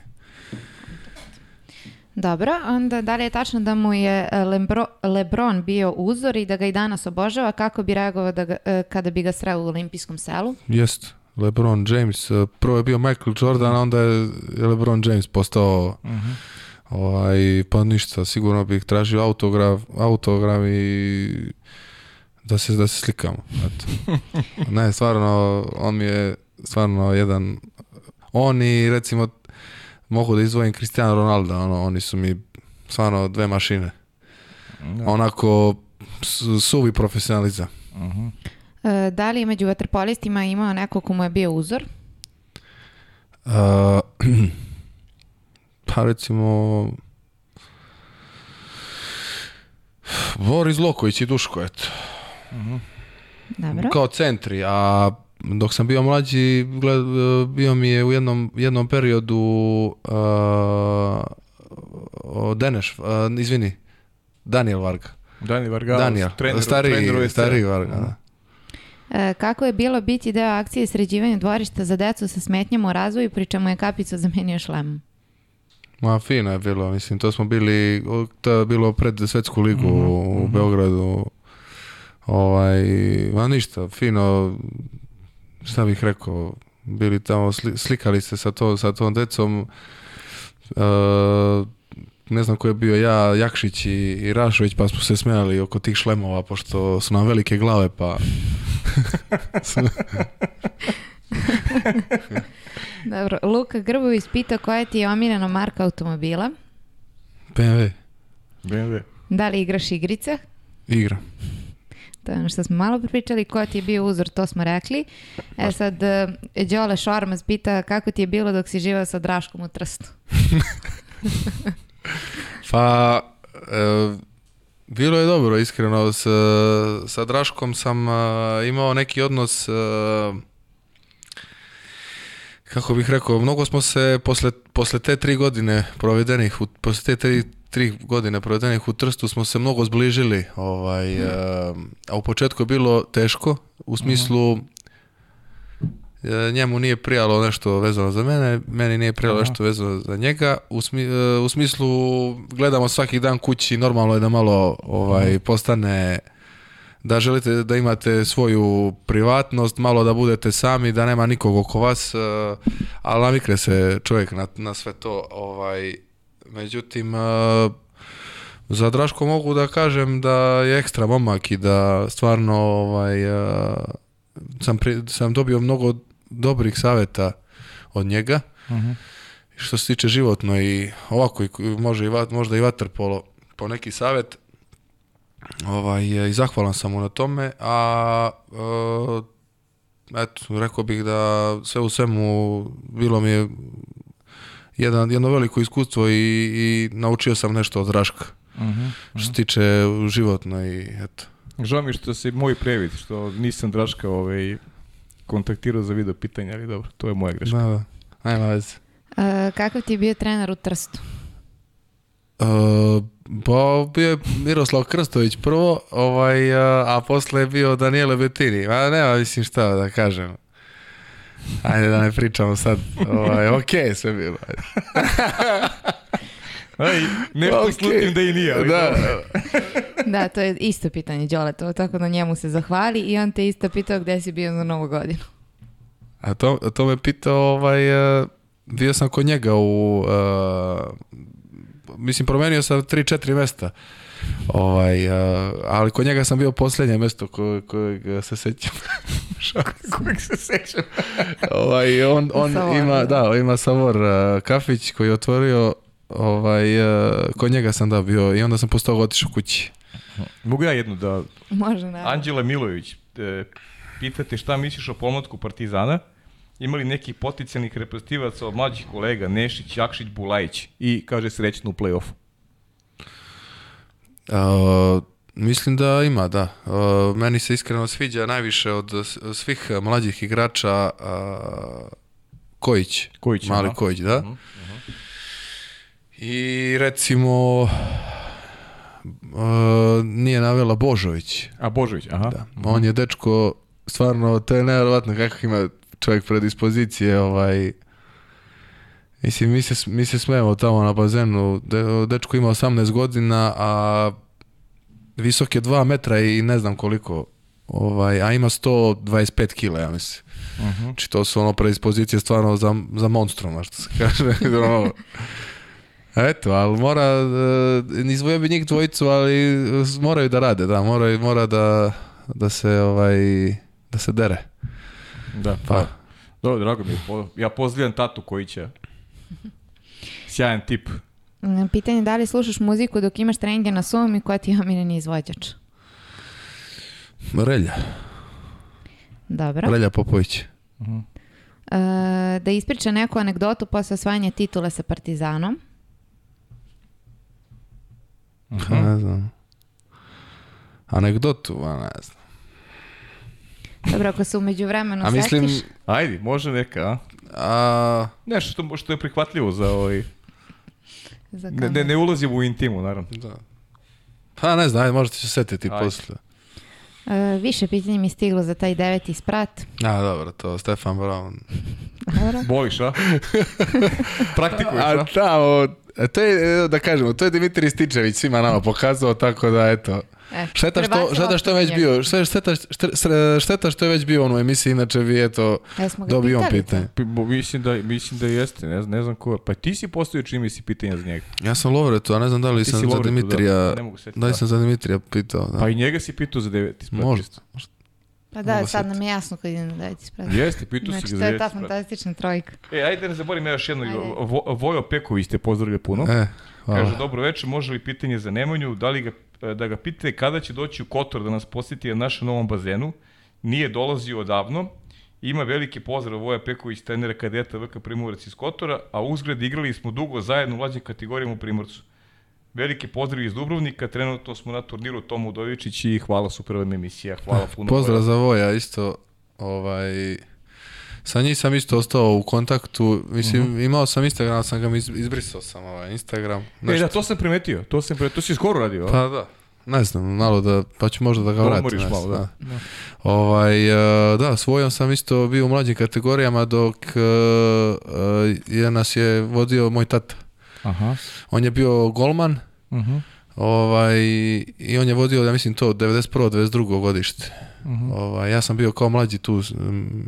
Dobro, onda da li je tačno da mu je e, Lebro, Lebron bio uzor i da ga i danas obožava, kako bi reagovao da ga, e, kada bi ga sreo u olimpijskom selu? Jeste. LeBron James, eh, prvo je bio Michael Jordan, a onda je LeBron James postao uh mhm. -huh. ovaj, pa ništa, sigurno bih tražio autograf, autograf i da se, da se slikamo. Eto. ne, stvarno, on mi je stvarno jedan, on i recimo mogu da izdvojim Cristiano Ronaldo, ono, oni su mi stvarno dve mašine. Da. Onako suvi profesionalizam. Uh mhm. -huh. E, da li je među vaterpolistima imao neko ko mu je bio uzor? Uh, pa recimo Boris Loković i Duško, eto. Uh mhm. -huh. Dobro. Kao centri, a dok sam bio mlađi, gled, bio mi je u jednom, jednom periodu uh, Deneš, uh, izvini, Daniel Varga. Daniel Varga, Daniel, trener, stariji, trener stariji Varga, da. Mhm. E, kako je bilo biti deo akcije sređivanja dvorišta za decu sa smetnjama u razvoju, pri čemu je kapicu zamenio šlemu? Ma, fino je bilo, mislim, to smo bili, to je bilo pred svetsku ligu mm -hmm. u mhm, mhm. Beogradu, ovaj, ma ništa, fino, šta bih rekao, bili tamo, slikali se sa, to, sa tom decom, e, ne znam ko je bio ja, Jakšić i, i Rašović, pa smo se smijali oko tih šlemova, pošto su nam velike glave, pa... Dobro, Luka Grbović pita koja ti je omiljena marka automobila? BMW. BMW. Da li igraš igrice? Igram. To je ono što smo malo pričali, koja ti je bio uzor, to smo rekli. E sad, e, Đole Šormaz pita kako ti je bilo dok si živao sa Draškom u Trstu? Pa, e, bilo je dobro, iskreno. S, sa Draškom sam e, imao neki odnos, e, kako bih rekao, mnogo smo se posle, posle te tri godine provedenih, u, posle te tri, tri godine provedenih u Trstu smo se mnogo zbližili. Ovaj, mm. a u početku je bilo teško, u smislu... Mm E, njemu nije prijalo nešto vezano za mene, meni nije prijalo nešto vezano za njega. U, smi, e, u smislu gledamo svaki dan kući, normalno je da malo ovaj postane da želite da imate svoju privatnost, malo da budete sami, da nema nikog oko vas, e, ali navikne se čovjek na, na sve to. Ovaj, međutim, za Draško mogu da kažem da je ekstra momak i da stvarno ovaj, sam, pri, sam dobio mnogo dobrih saveta od njega. Uh mhm. -huh. Što se tiče životno i ovako, i, može i, vat, možda i vaterpolo, po neki savet, ovaj, i zahvalan sam mu na tome, a e, eto, rekao bih da sve u svemu bilo mi je jedan, jedno veliko iskustvo i, i naučio sam nešto od Raška. Uh -huh, uh -huh. Što se tiče životno i eto. Žao mi što se moj previd, što nisam Draška ovaj, kontaktirao za video pitanje, ali dobro, to je moja greška. Da, da. Ajma vez. A, e, kakav ti je bio trener u Trstu? A, e, pa bio je Miroslav Krstović prvo, ovaj, a, e, a posle je bio Daniele Betini. A nema, mislim šta da kažem. Ajde da ne pričamo sad. Ovaj, okay, sve bilo. Aj, nešto okay. da i nije. Ali da. da, to je isto pitanje Đoletovo, tako da njemu se zahvali i on te isto pitao gde si bio na novu godinu. A to, to me pitao, ovaj, e, bio sam kod njega u, uh, mislim, promenio sam 3-4 mesta. Ovaj, uh, ali kod njega sam bio posljednje mesto ko, kojeg se sećam. kojeg se sećam. ovaj, on on ima, da. da, ima Savor uh, kafić koji je otvorio ovaj, e, kod njega sam da bio i onda sam posle toga otišao kući. Mogu ja jednu da... Može, naravno. Anđela Milović, e, pitate šta misliš o pomotku Partizana? Imali neki potencijalnih reprezentativaca od mlađih kolega, Nešić, Jakšić, Bulajić i, kaže, srećno u play-offu. Uh, mislim da ima, da. Uh, meni se iskreno sviđa najviše od svih mlađih igrača uh, Kojić. Kojić, Mali da. Kojić, da. Uh mhm. -huh. I recimo, uh, nije navela Božović. A Božović, aha. Da. Mhm. On je dečko, stvarno, to je nevjerovatno kako ima čovjek predispozicije, ovaj, Mislim, mi se, mi se smemo tamo na bazenu. De, dečko ima 18 godina, a visok je 2 metra i ne znam koliko. Ovaj, a ima 125 kila, ja mislim. Uh -huh. Či to su ono predispozicije stvarno za, za monstruma, što se kaže. Eto, ali mora, e, izvojio bi njih dvojicu, ali moraju da rade, da, mora, mora da, da se ovaj, da se dere. Da, pa. Da. Dobro, drago mi je, ja pozdravljam tatu koji će. Sjajan tip. Pitanje je da li slušaš muziku dok imaš treninge na svom i koja ti je omiljeni izvođač? Relja. Dobro. Relja Popović. Uh mhm. -huh. e, da ispriča neku anegdotu posle osvajanja titula sa Partizanom. Pa ne znam. Anegdotu, a ne znam. Dobro, ako se umeđu vremenu A mislim, setiš... Ajde, može neka, a? a Nešto što, što je prihvatljivo za ovaj... Za Ne, ne, ne ulazimo u intimu, naravno. da. Pa ne znam, ajde, možete se setiti Ajde. posle. E, više pitanja mi stiglo za taj deveti sprat. A, dobro, to Stefan Brown. Dobro. Voliš, a? Praktikuješ, a? A tamo, to je, e, da kažemo, to je Dimitri Stičević svima nama pokazao, tako da, eto. E, šteta, što, šteta što je već bio, šteta, šteta što je već bio ono emisiji, inače vi eto e, dobio on pitanje. Mislim da, mislim da jeste, ne, znam, ne znam ko Pa ti si postavio čini si pitanja za njega. Ja sam Lovre to, a ne znam da li sam za da. Dimitrija, da, da li sam za Dimitrija pitao. Da. Pa i njega si pitao za devet. Možda, možda. Pa da, sad nam je jasno kad idem da ti sprati. Jeste, pitao znači, si ga. Znači, to je ta fantastična trojka. E, ajde ne zaborim ja još jedno. Vo, Vojo Peković te pozdravlja puno. E, hvala. Kaže, dobro večer, može li pitanje za Nemanju, da li ga E, da ga pitate kada će doći u Kotor da nas posjeti na našem novom bazenu. Nije dolazio odavno. Ima veliki pozdrav Voja Peković, trenera kadeta VK Primorac iz Kotora, a uzgred igrali smo dugo zajedno u mlađim kategorijama u Primorcu. Veliki pozdrav iz Dubrovnika, trenutno smo na turniru Tomu Udovičić i hvala super emisija, hvala puno. Pozdrav za Voja isto, ovaj, sa njih sam isto ostao u kontaktu, mislim, mm -hmm. imao sam Instagram, sam ga izbrisao sam ovaj Instagram. Nešto. E da, to sam primetio, to sam primetio, to si skoro radio. Pa da. Ne znam, malo da, pa ću možda da ga da vratim. malo, da. da. Ovaj, e, da, svojom sam isto bio u mlađim kategorijama dok uh, nas je vodio moj tata. Aha. On je bio golman, uh mhm. -huh. Ovaj, I on je vodio, ja mislim, to 91. 92. godište. Uh mhm. -huh. ovaj, ja sam bio kao mlađi tu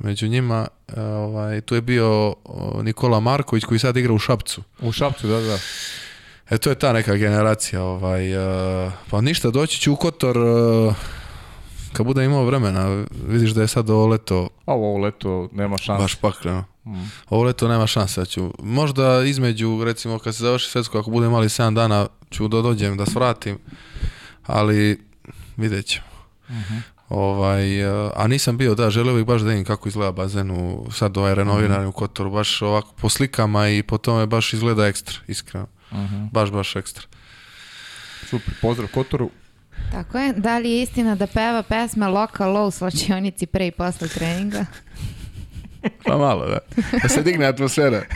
među njima. E, ovaj, tu je bio Nikola Marković koji sad igra u Šapcu. U Šapcu, da, da. E, to je ta neka generacija. Ovaj, uh, pa ništa, doći ću u Kotor... Uh, kad bude imao vremena, vidiš da je sad ovo leto... A ovo leto nema šanse. Baš pakljeno. Mm. Ovo leto nema šanse, da ću, možda između, recimo kad se završi svetsko, ako bude mali 7 dana, ću da dođem, da svratim, ali vidjet ćemo. Mm -hmm. Ovaj, e, a nisam bio, da, želeo bih baš da vidim kako izgleda bazen u, sad ovaj mhm. renoviran mm -hmm. u Kotoru, baš ovako po slikama i po tome baš izgleda ekstra, iskreno. Mm -hmm. Baš, baš ekstra. Super, pozdrav Kotoru. Tako je, da li je istina da peva pesma Local Low u slačionici pre i posle treninga? Pa malo, da. Da se digne atmosfera.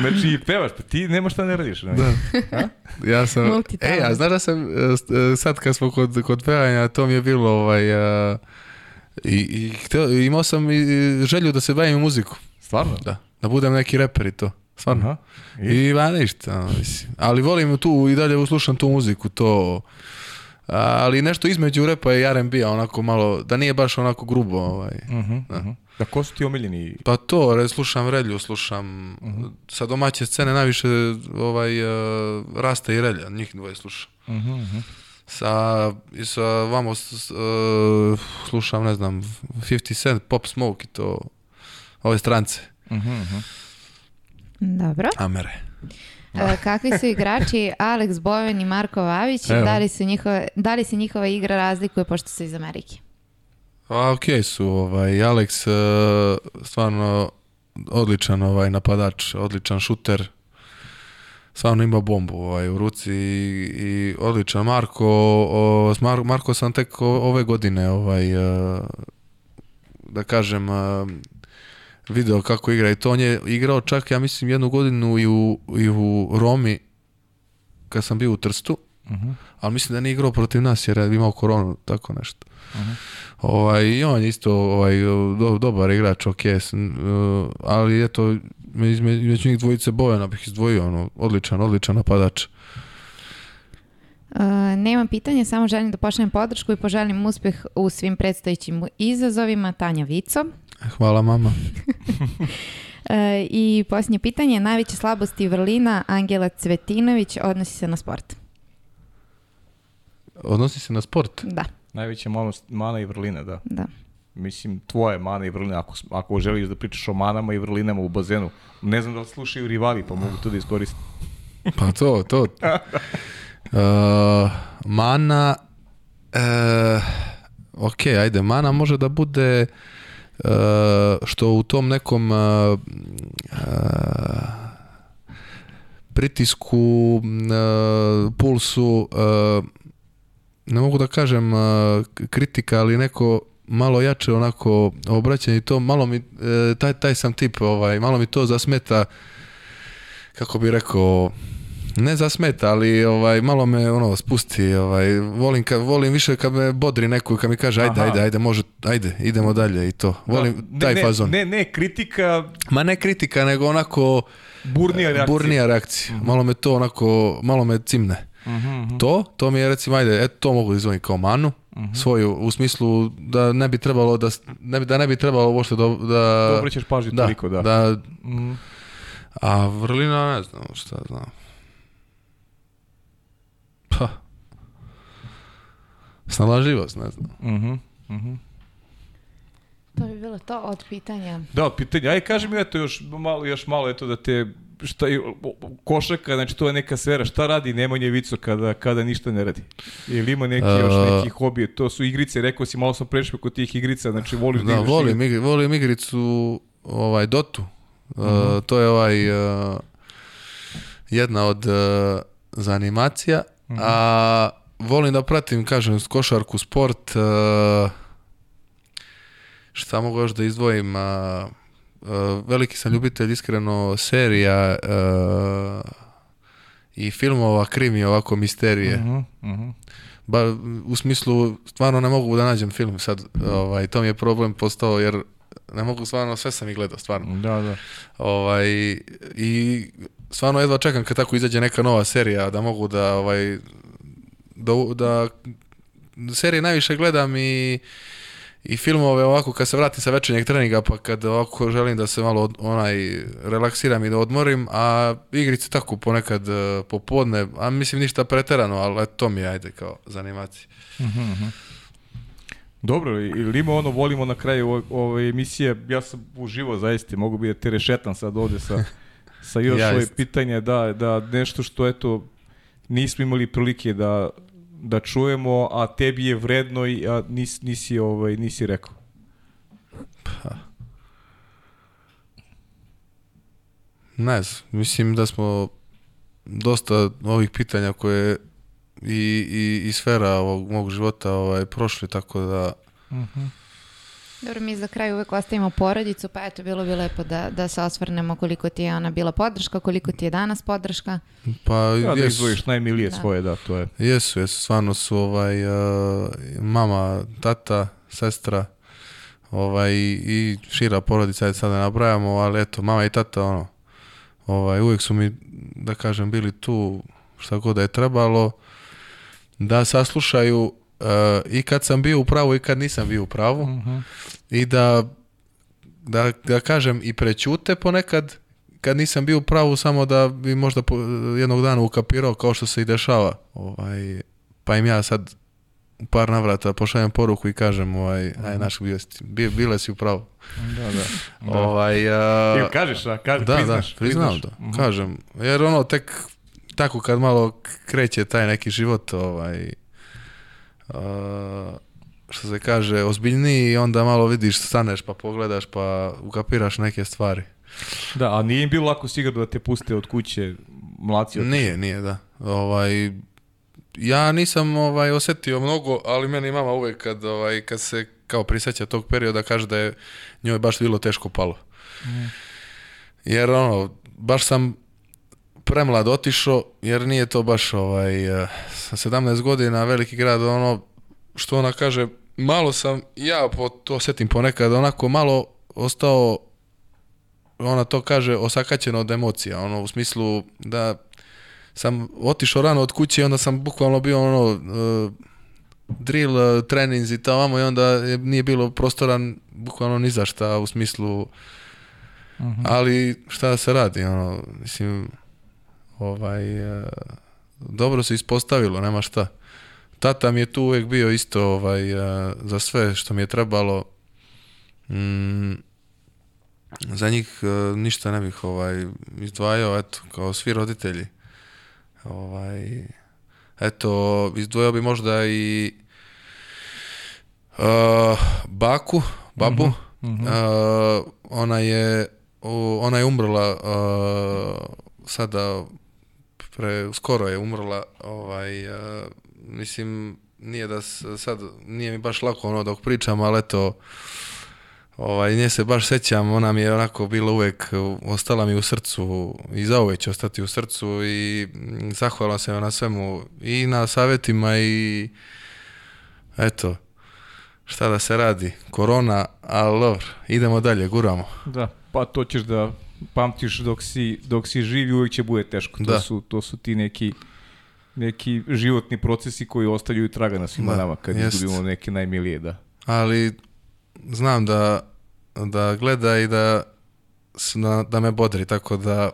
Znači, pevaš, pa ti nema šta ne radiš. Ne? Da. A? Ja sam... E, a znaš da sam, e, e, sad kad smo kod, kod pevanja, to mi je bilo ovaj... A, e, i, i htio, imao sam i želju da se bavim muziku. Stvarno? Da. Da budem neki reper i to. Stvarno. Aha. I, I ba, ništa. Ali volim tu i dalje uslušam tu muziku, to ali nešto između repa i R&B-a, onako malo, da nije baš onako grubo. Ovaj, uh mhm, -huh, da. Uh mhm. -huh. Da, ko su ti omiljeni? Pa to, re, slušam Relju, slušam uh mhm. -huh. sa domaće scene najviše ovaj, uh, Rasta i Relja, njih dvoje slušam. Uh -huh. Sa, i sa vamo s, uh, slušam, ne znam, 50 Cent, Pop Smoke i to, ove strance. Uh -huh. Dobro. Amere. E, kakvi su igrači Alex Bojan i Marko Vavić Evo. da li, se njihova, da li se njihova igra razlikuje pošto su iz Amerike? A ok su, ovaj, Alex e, stvarno odličan ovaj napadač, odličan šuter, stvarno ima bombu ovaj, u ruci i, i odličan. Marko, o, Mar Marko sam tek ove godine ovaj, e, da kažem video kako igra i to on je igrao čak ja mislim jednu godinu i u, i u Romi kad sam bio u Trstu uh mhm. -huh. ali mislim da nije igrao protiv nas jer je imao koronu tako nešto uh mhm. -huh. ovaj, i on je isto ovaj, do, dobar igrač ok eh, ali eto među njih dvojice Bojana bih izdvojio ono, odličan, odličan napadač Uh, eh, nema pitanja, samo želim da počnem podršku i poželim uspeh u svim predstojićim izazovima. Tanja Vico, Hvala mama. E, I posljednje pitanje, najveće slabosti i vrlina Angela Cvetinović odnosi se na sport. Odnosi se na sport? Da. Najveće mana i vrlina, da. Da. Mislim, tvoje mana i vrline, ako, ako želiš da pričaš o manama i vrlinama u bazenu, ne znam da li slušaju rivali, pa mogu to da iskoristim. pa to, to. uh, mana, uh, ok, ajde, mana može da bude što u tom nekom pritisku, pulsu, ne mogu da kažem kritika, ali neko malo jače onako obraćanje i to malo mi e, taj taj sam tip ovaj malo mi to zasmeta kako bi rekao Ne zasmeta, ali ovaj, malo me ono, spusti. Ovaj, volim, ka, volim više kad me bodri neko kad mi kaže ajde, Aha. ajde, ajde, može, ajde, idemo dalje i to. Da. Volim da, taj ne, fazon. Ne, ne, kritika... Ma ne kritika, nego onako... Burnija reakcija. Burnija reakcija. Mm -hmm. Malo me to onako, malo me cimne. Mm -hmm. To, to mi je recimo, ajde, eto, to mogu da izvojiti kao manu. Mm -hmm. svoju u smislu da ne bi trebalo da ne bi, da ne bi trebalo uopšte da da obraćaš pažnju da, toliko da. da mm. A vrlina ne znam šta znam. Pa. Snalažljivost, ne znam. Mhm, uh -huh, uh -huh. To bi bilo to od pitanja. Da, od pitanja. Aj, kaži mi, eto, još malo, još malo, eto, da te šta košaka, znači to je neka sfera, šta radi Nemanje Vico kada, kada ništa ne radi? Ili ima neki uh, još neki hobi, to su igrice, rekao si malo sam prešao kod tih igrica, znači voliš da, da volim, igri, volim igricu ovaj Dotu. Uh -huh. uh, to je ovaj jedna od zanimacija za Mm -hmm. A, volim da pratim, kažem, košarku, sport. A, e, šta mogu još da izdvojim? A, a, e, veliki sam ljubitelj, iskreno, serija a, e, i filmova, krimi, ovako, misterije. Mm -hmm. Ba, u smislu, stvarno ne mogu da nađem film sad. Ovaj, to mi je problem postao, jer ne mogu stvarno, sve sam i gledao, stvarno. Da, da. Ovaj, I stvarno jedva čekam kad tako izađe neka nova serija da mogu da ovaj da, da serije najviše gledam i i filmove ovako kad se vratim sa večernjeg treninga pa kad ovako želim da se malo od, onaj relaksiram i da odmorim a igrice tako ponekad e, popodne a mislim ništa preterano ali to mi ajde kao zanimati mm -hmm. Dobro, i Limo ono, volimo na kraju ove, ove emisije, ja sam uživo zaista, mogu biti da te rešetam sad ovde sa sa još ja, pitanje, da, da nešto što eto nismo imali prilike da, da čujemo, a tebi je vredno i a nis, nisi, ovaj, nisi rekao. Pa. Ne znam, mislim da smo dosta ovih pitanja koje i, i, i sfera ovog mog života ovaj, prošli, tako da uh mhm. -huh. Dobro, mi za kraj uvek ostavimo porodicu, pa eto, bilo bi lepo da, da se osvrnemo koliko ti je ona bila podrška, koliko ti je danas podrška. Pa, ja, da, da izvojiš najmilije da. svoje, da, to je. Jesu, jesu, stvarno su ovaj, uh, mama, tata, sestra, ovaj, i šira porodica, sad da nabrajamo, ali eto, mama i tata, ono, ovaj, uvek su mi, da kažem, bili tu šta god da je trebalo, da saslušaju uh, i kad sam bio u pravu i kad nisam bio u pravu uh mhm. -huh. i da, da, da kažem i prećute ponekad kad nisam bio u pravu samo da bi možda po, jednog dana ukapirao kao što se i dešava ovaj, pa im ja sad u par navrata pošaljem poruku i kažem ovaj, aj mhm. naš, bio, bio, bile si u pravu. Da, da. da. Ovaj, a, I kažeš, da, kaži, da, priznaš, da, priznam, priznaš. da, uh -huh. kažem. Jer ono, tek tako kad malo kreće taj neki život, ovaj, uh, što se kaže, ozbiljniji i onda malo vidiš, staneš pa pogledaš pa ukapiraš neke stvari. Da, a nije im bilo lako sigurno da te puste od kuće mlaci? Od... Nije, nije, da. Ovaj, ja nisam ovaj osetio mnogo, ali meni mama uvek kad, ovaj, kad se kao prisjeća tog perioda kaže da je njoj baš bilo teško palo. Mm. Jer ono, baš sam premlad otišao, jer nije to baš ovaj, eh, sa 17 godina veliki grad, ono, što ona kaže, malo sam, ja po, to setim ponekad, onako malo ostao, ona to kaže, osakaćeno od emocija, ono, u smislu da sam otišao rano od kuće i onda sam bukvalno bio ono, eh, drill, eh, treninzi i tamo i onda nije bilo prostoran bukvalno ni za šta u smislu, uh ali šta da se radi, ono, mislim, ovaj, e, dobro se ispostavilo, nema šta. Tata mi je tu uvek bio isto ovaj, e, za sve što mi je trebalo. Mm, za njih e, ništa ne bih ovaj, izdvajao, eto, kao svi roditelji. Ovaj, eto, izdvojio bi možda i uh, baku, babu. Mm -hmm, mm -hmm. Uh, ona je ona je umrla uh, sada pre, skoro je umrla, ovaj, a, eh, mislim, nije da sad, nije mi baš lako ono dok pričam, ali eto, ovaj, nje se baš sećam, ona mi je onako bila uvek, ostala mi u srcu i zauvek će ostati u srcu i mm, zahvala se na svemu i na savetima i eto, šta da se radi, korona, ali dobro, idemo dalje, guramo. Da, pa to ćeš da pamtiš dok si, dok si živi, uvek će bude teško. Da. To, su, to su ti neki neki životni procesi koji ostavljaju traga na svima da, nama kad jest. izgubimo neke najmilije, da. Ali znam da, da gleda i da, da me bodri, tako da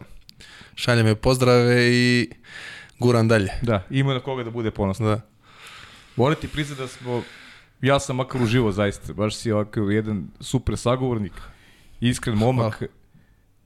šalje me pozdrave i guram dalje. Da, ima na koga da bude ponosno. Da. Moram ti priznati da smo, ja sam makar uživo zaista, baš si ovako jedan super sagovornik, iskren momak. Hvala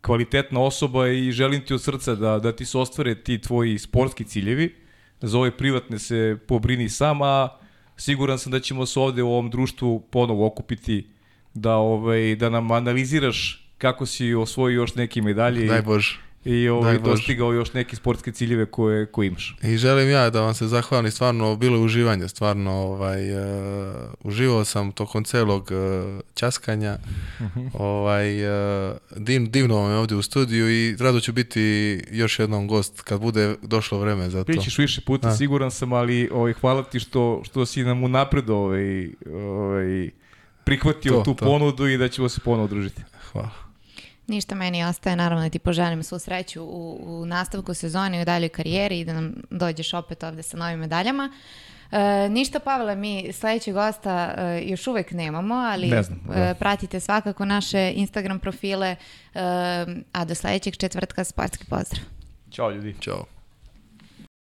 kvalitetna osoba i želim ti od srca da, da ti se ostvare ti tvoji sportski ciljevi, za ove privatne se pobrini sam, a siguran sam da ćemo se ovde u ovom društvu ponovo okupiti da, ovaj, da nam analiziraš kako si osvojio još neke medalje. Daj Bože i ovaj, dostigao još neke sportske ciljeve koje, koje imaš. I želim ja da vam se zahvalim, stvarno bilo je uživanje, stvarno ovaj, uh, uživao sam tokom celog uh, e, časkanja, mhm. ovaj, uh, e, div, divno vam je ovdje u studiju i rado ću biti još jednom gost kad bude došlo vreme za to. Bićeš više puta, A. siguran sam, ali ovaj, hvala ti što, što si nam unapred ovaj, ovaj, prihvatio to, tu to. ponudu i da ćemo se ponovo družiti. Hvala. Ništa meni ostaje, naravno da ti poželim svu sreću u, u nastavku sezone i u daljoj karijeri i da nam dođeš opet ovde sa novim medaljama. E, ništa Pavle, mi sledećeg gosta e, još uvek nemamo, ali ne znam, e, da. pratite svakako naše Instagram profile, e, a do sledećeg četvrtka sportski pozdrav. Ćao ljudi. Ćao.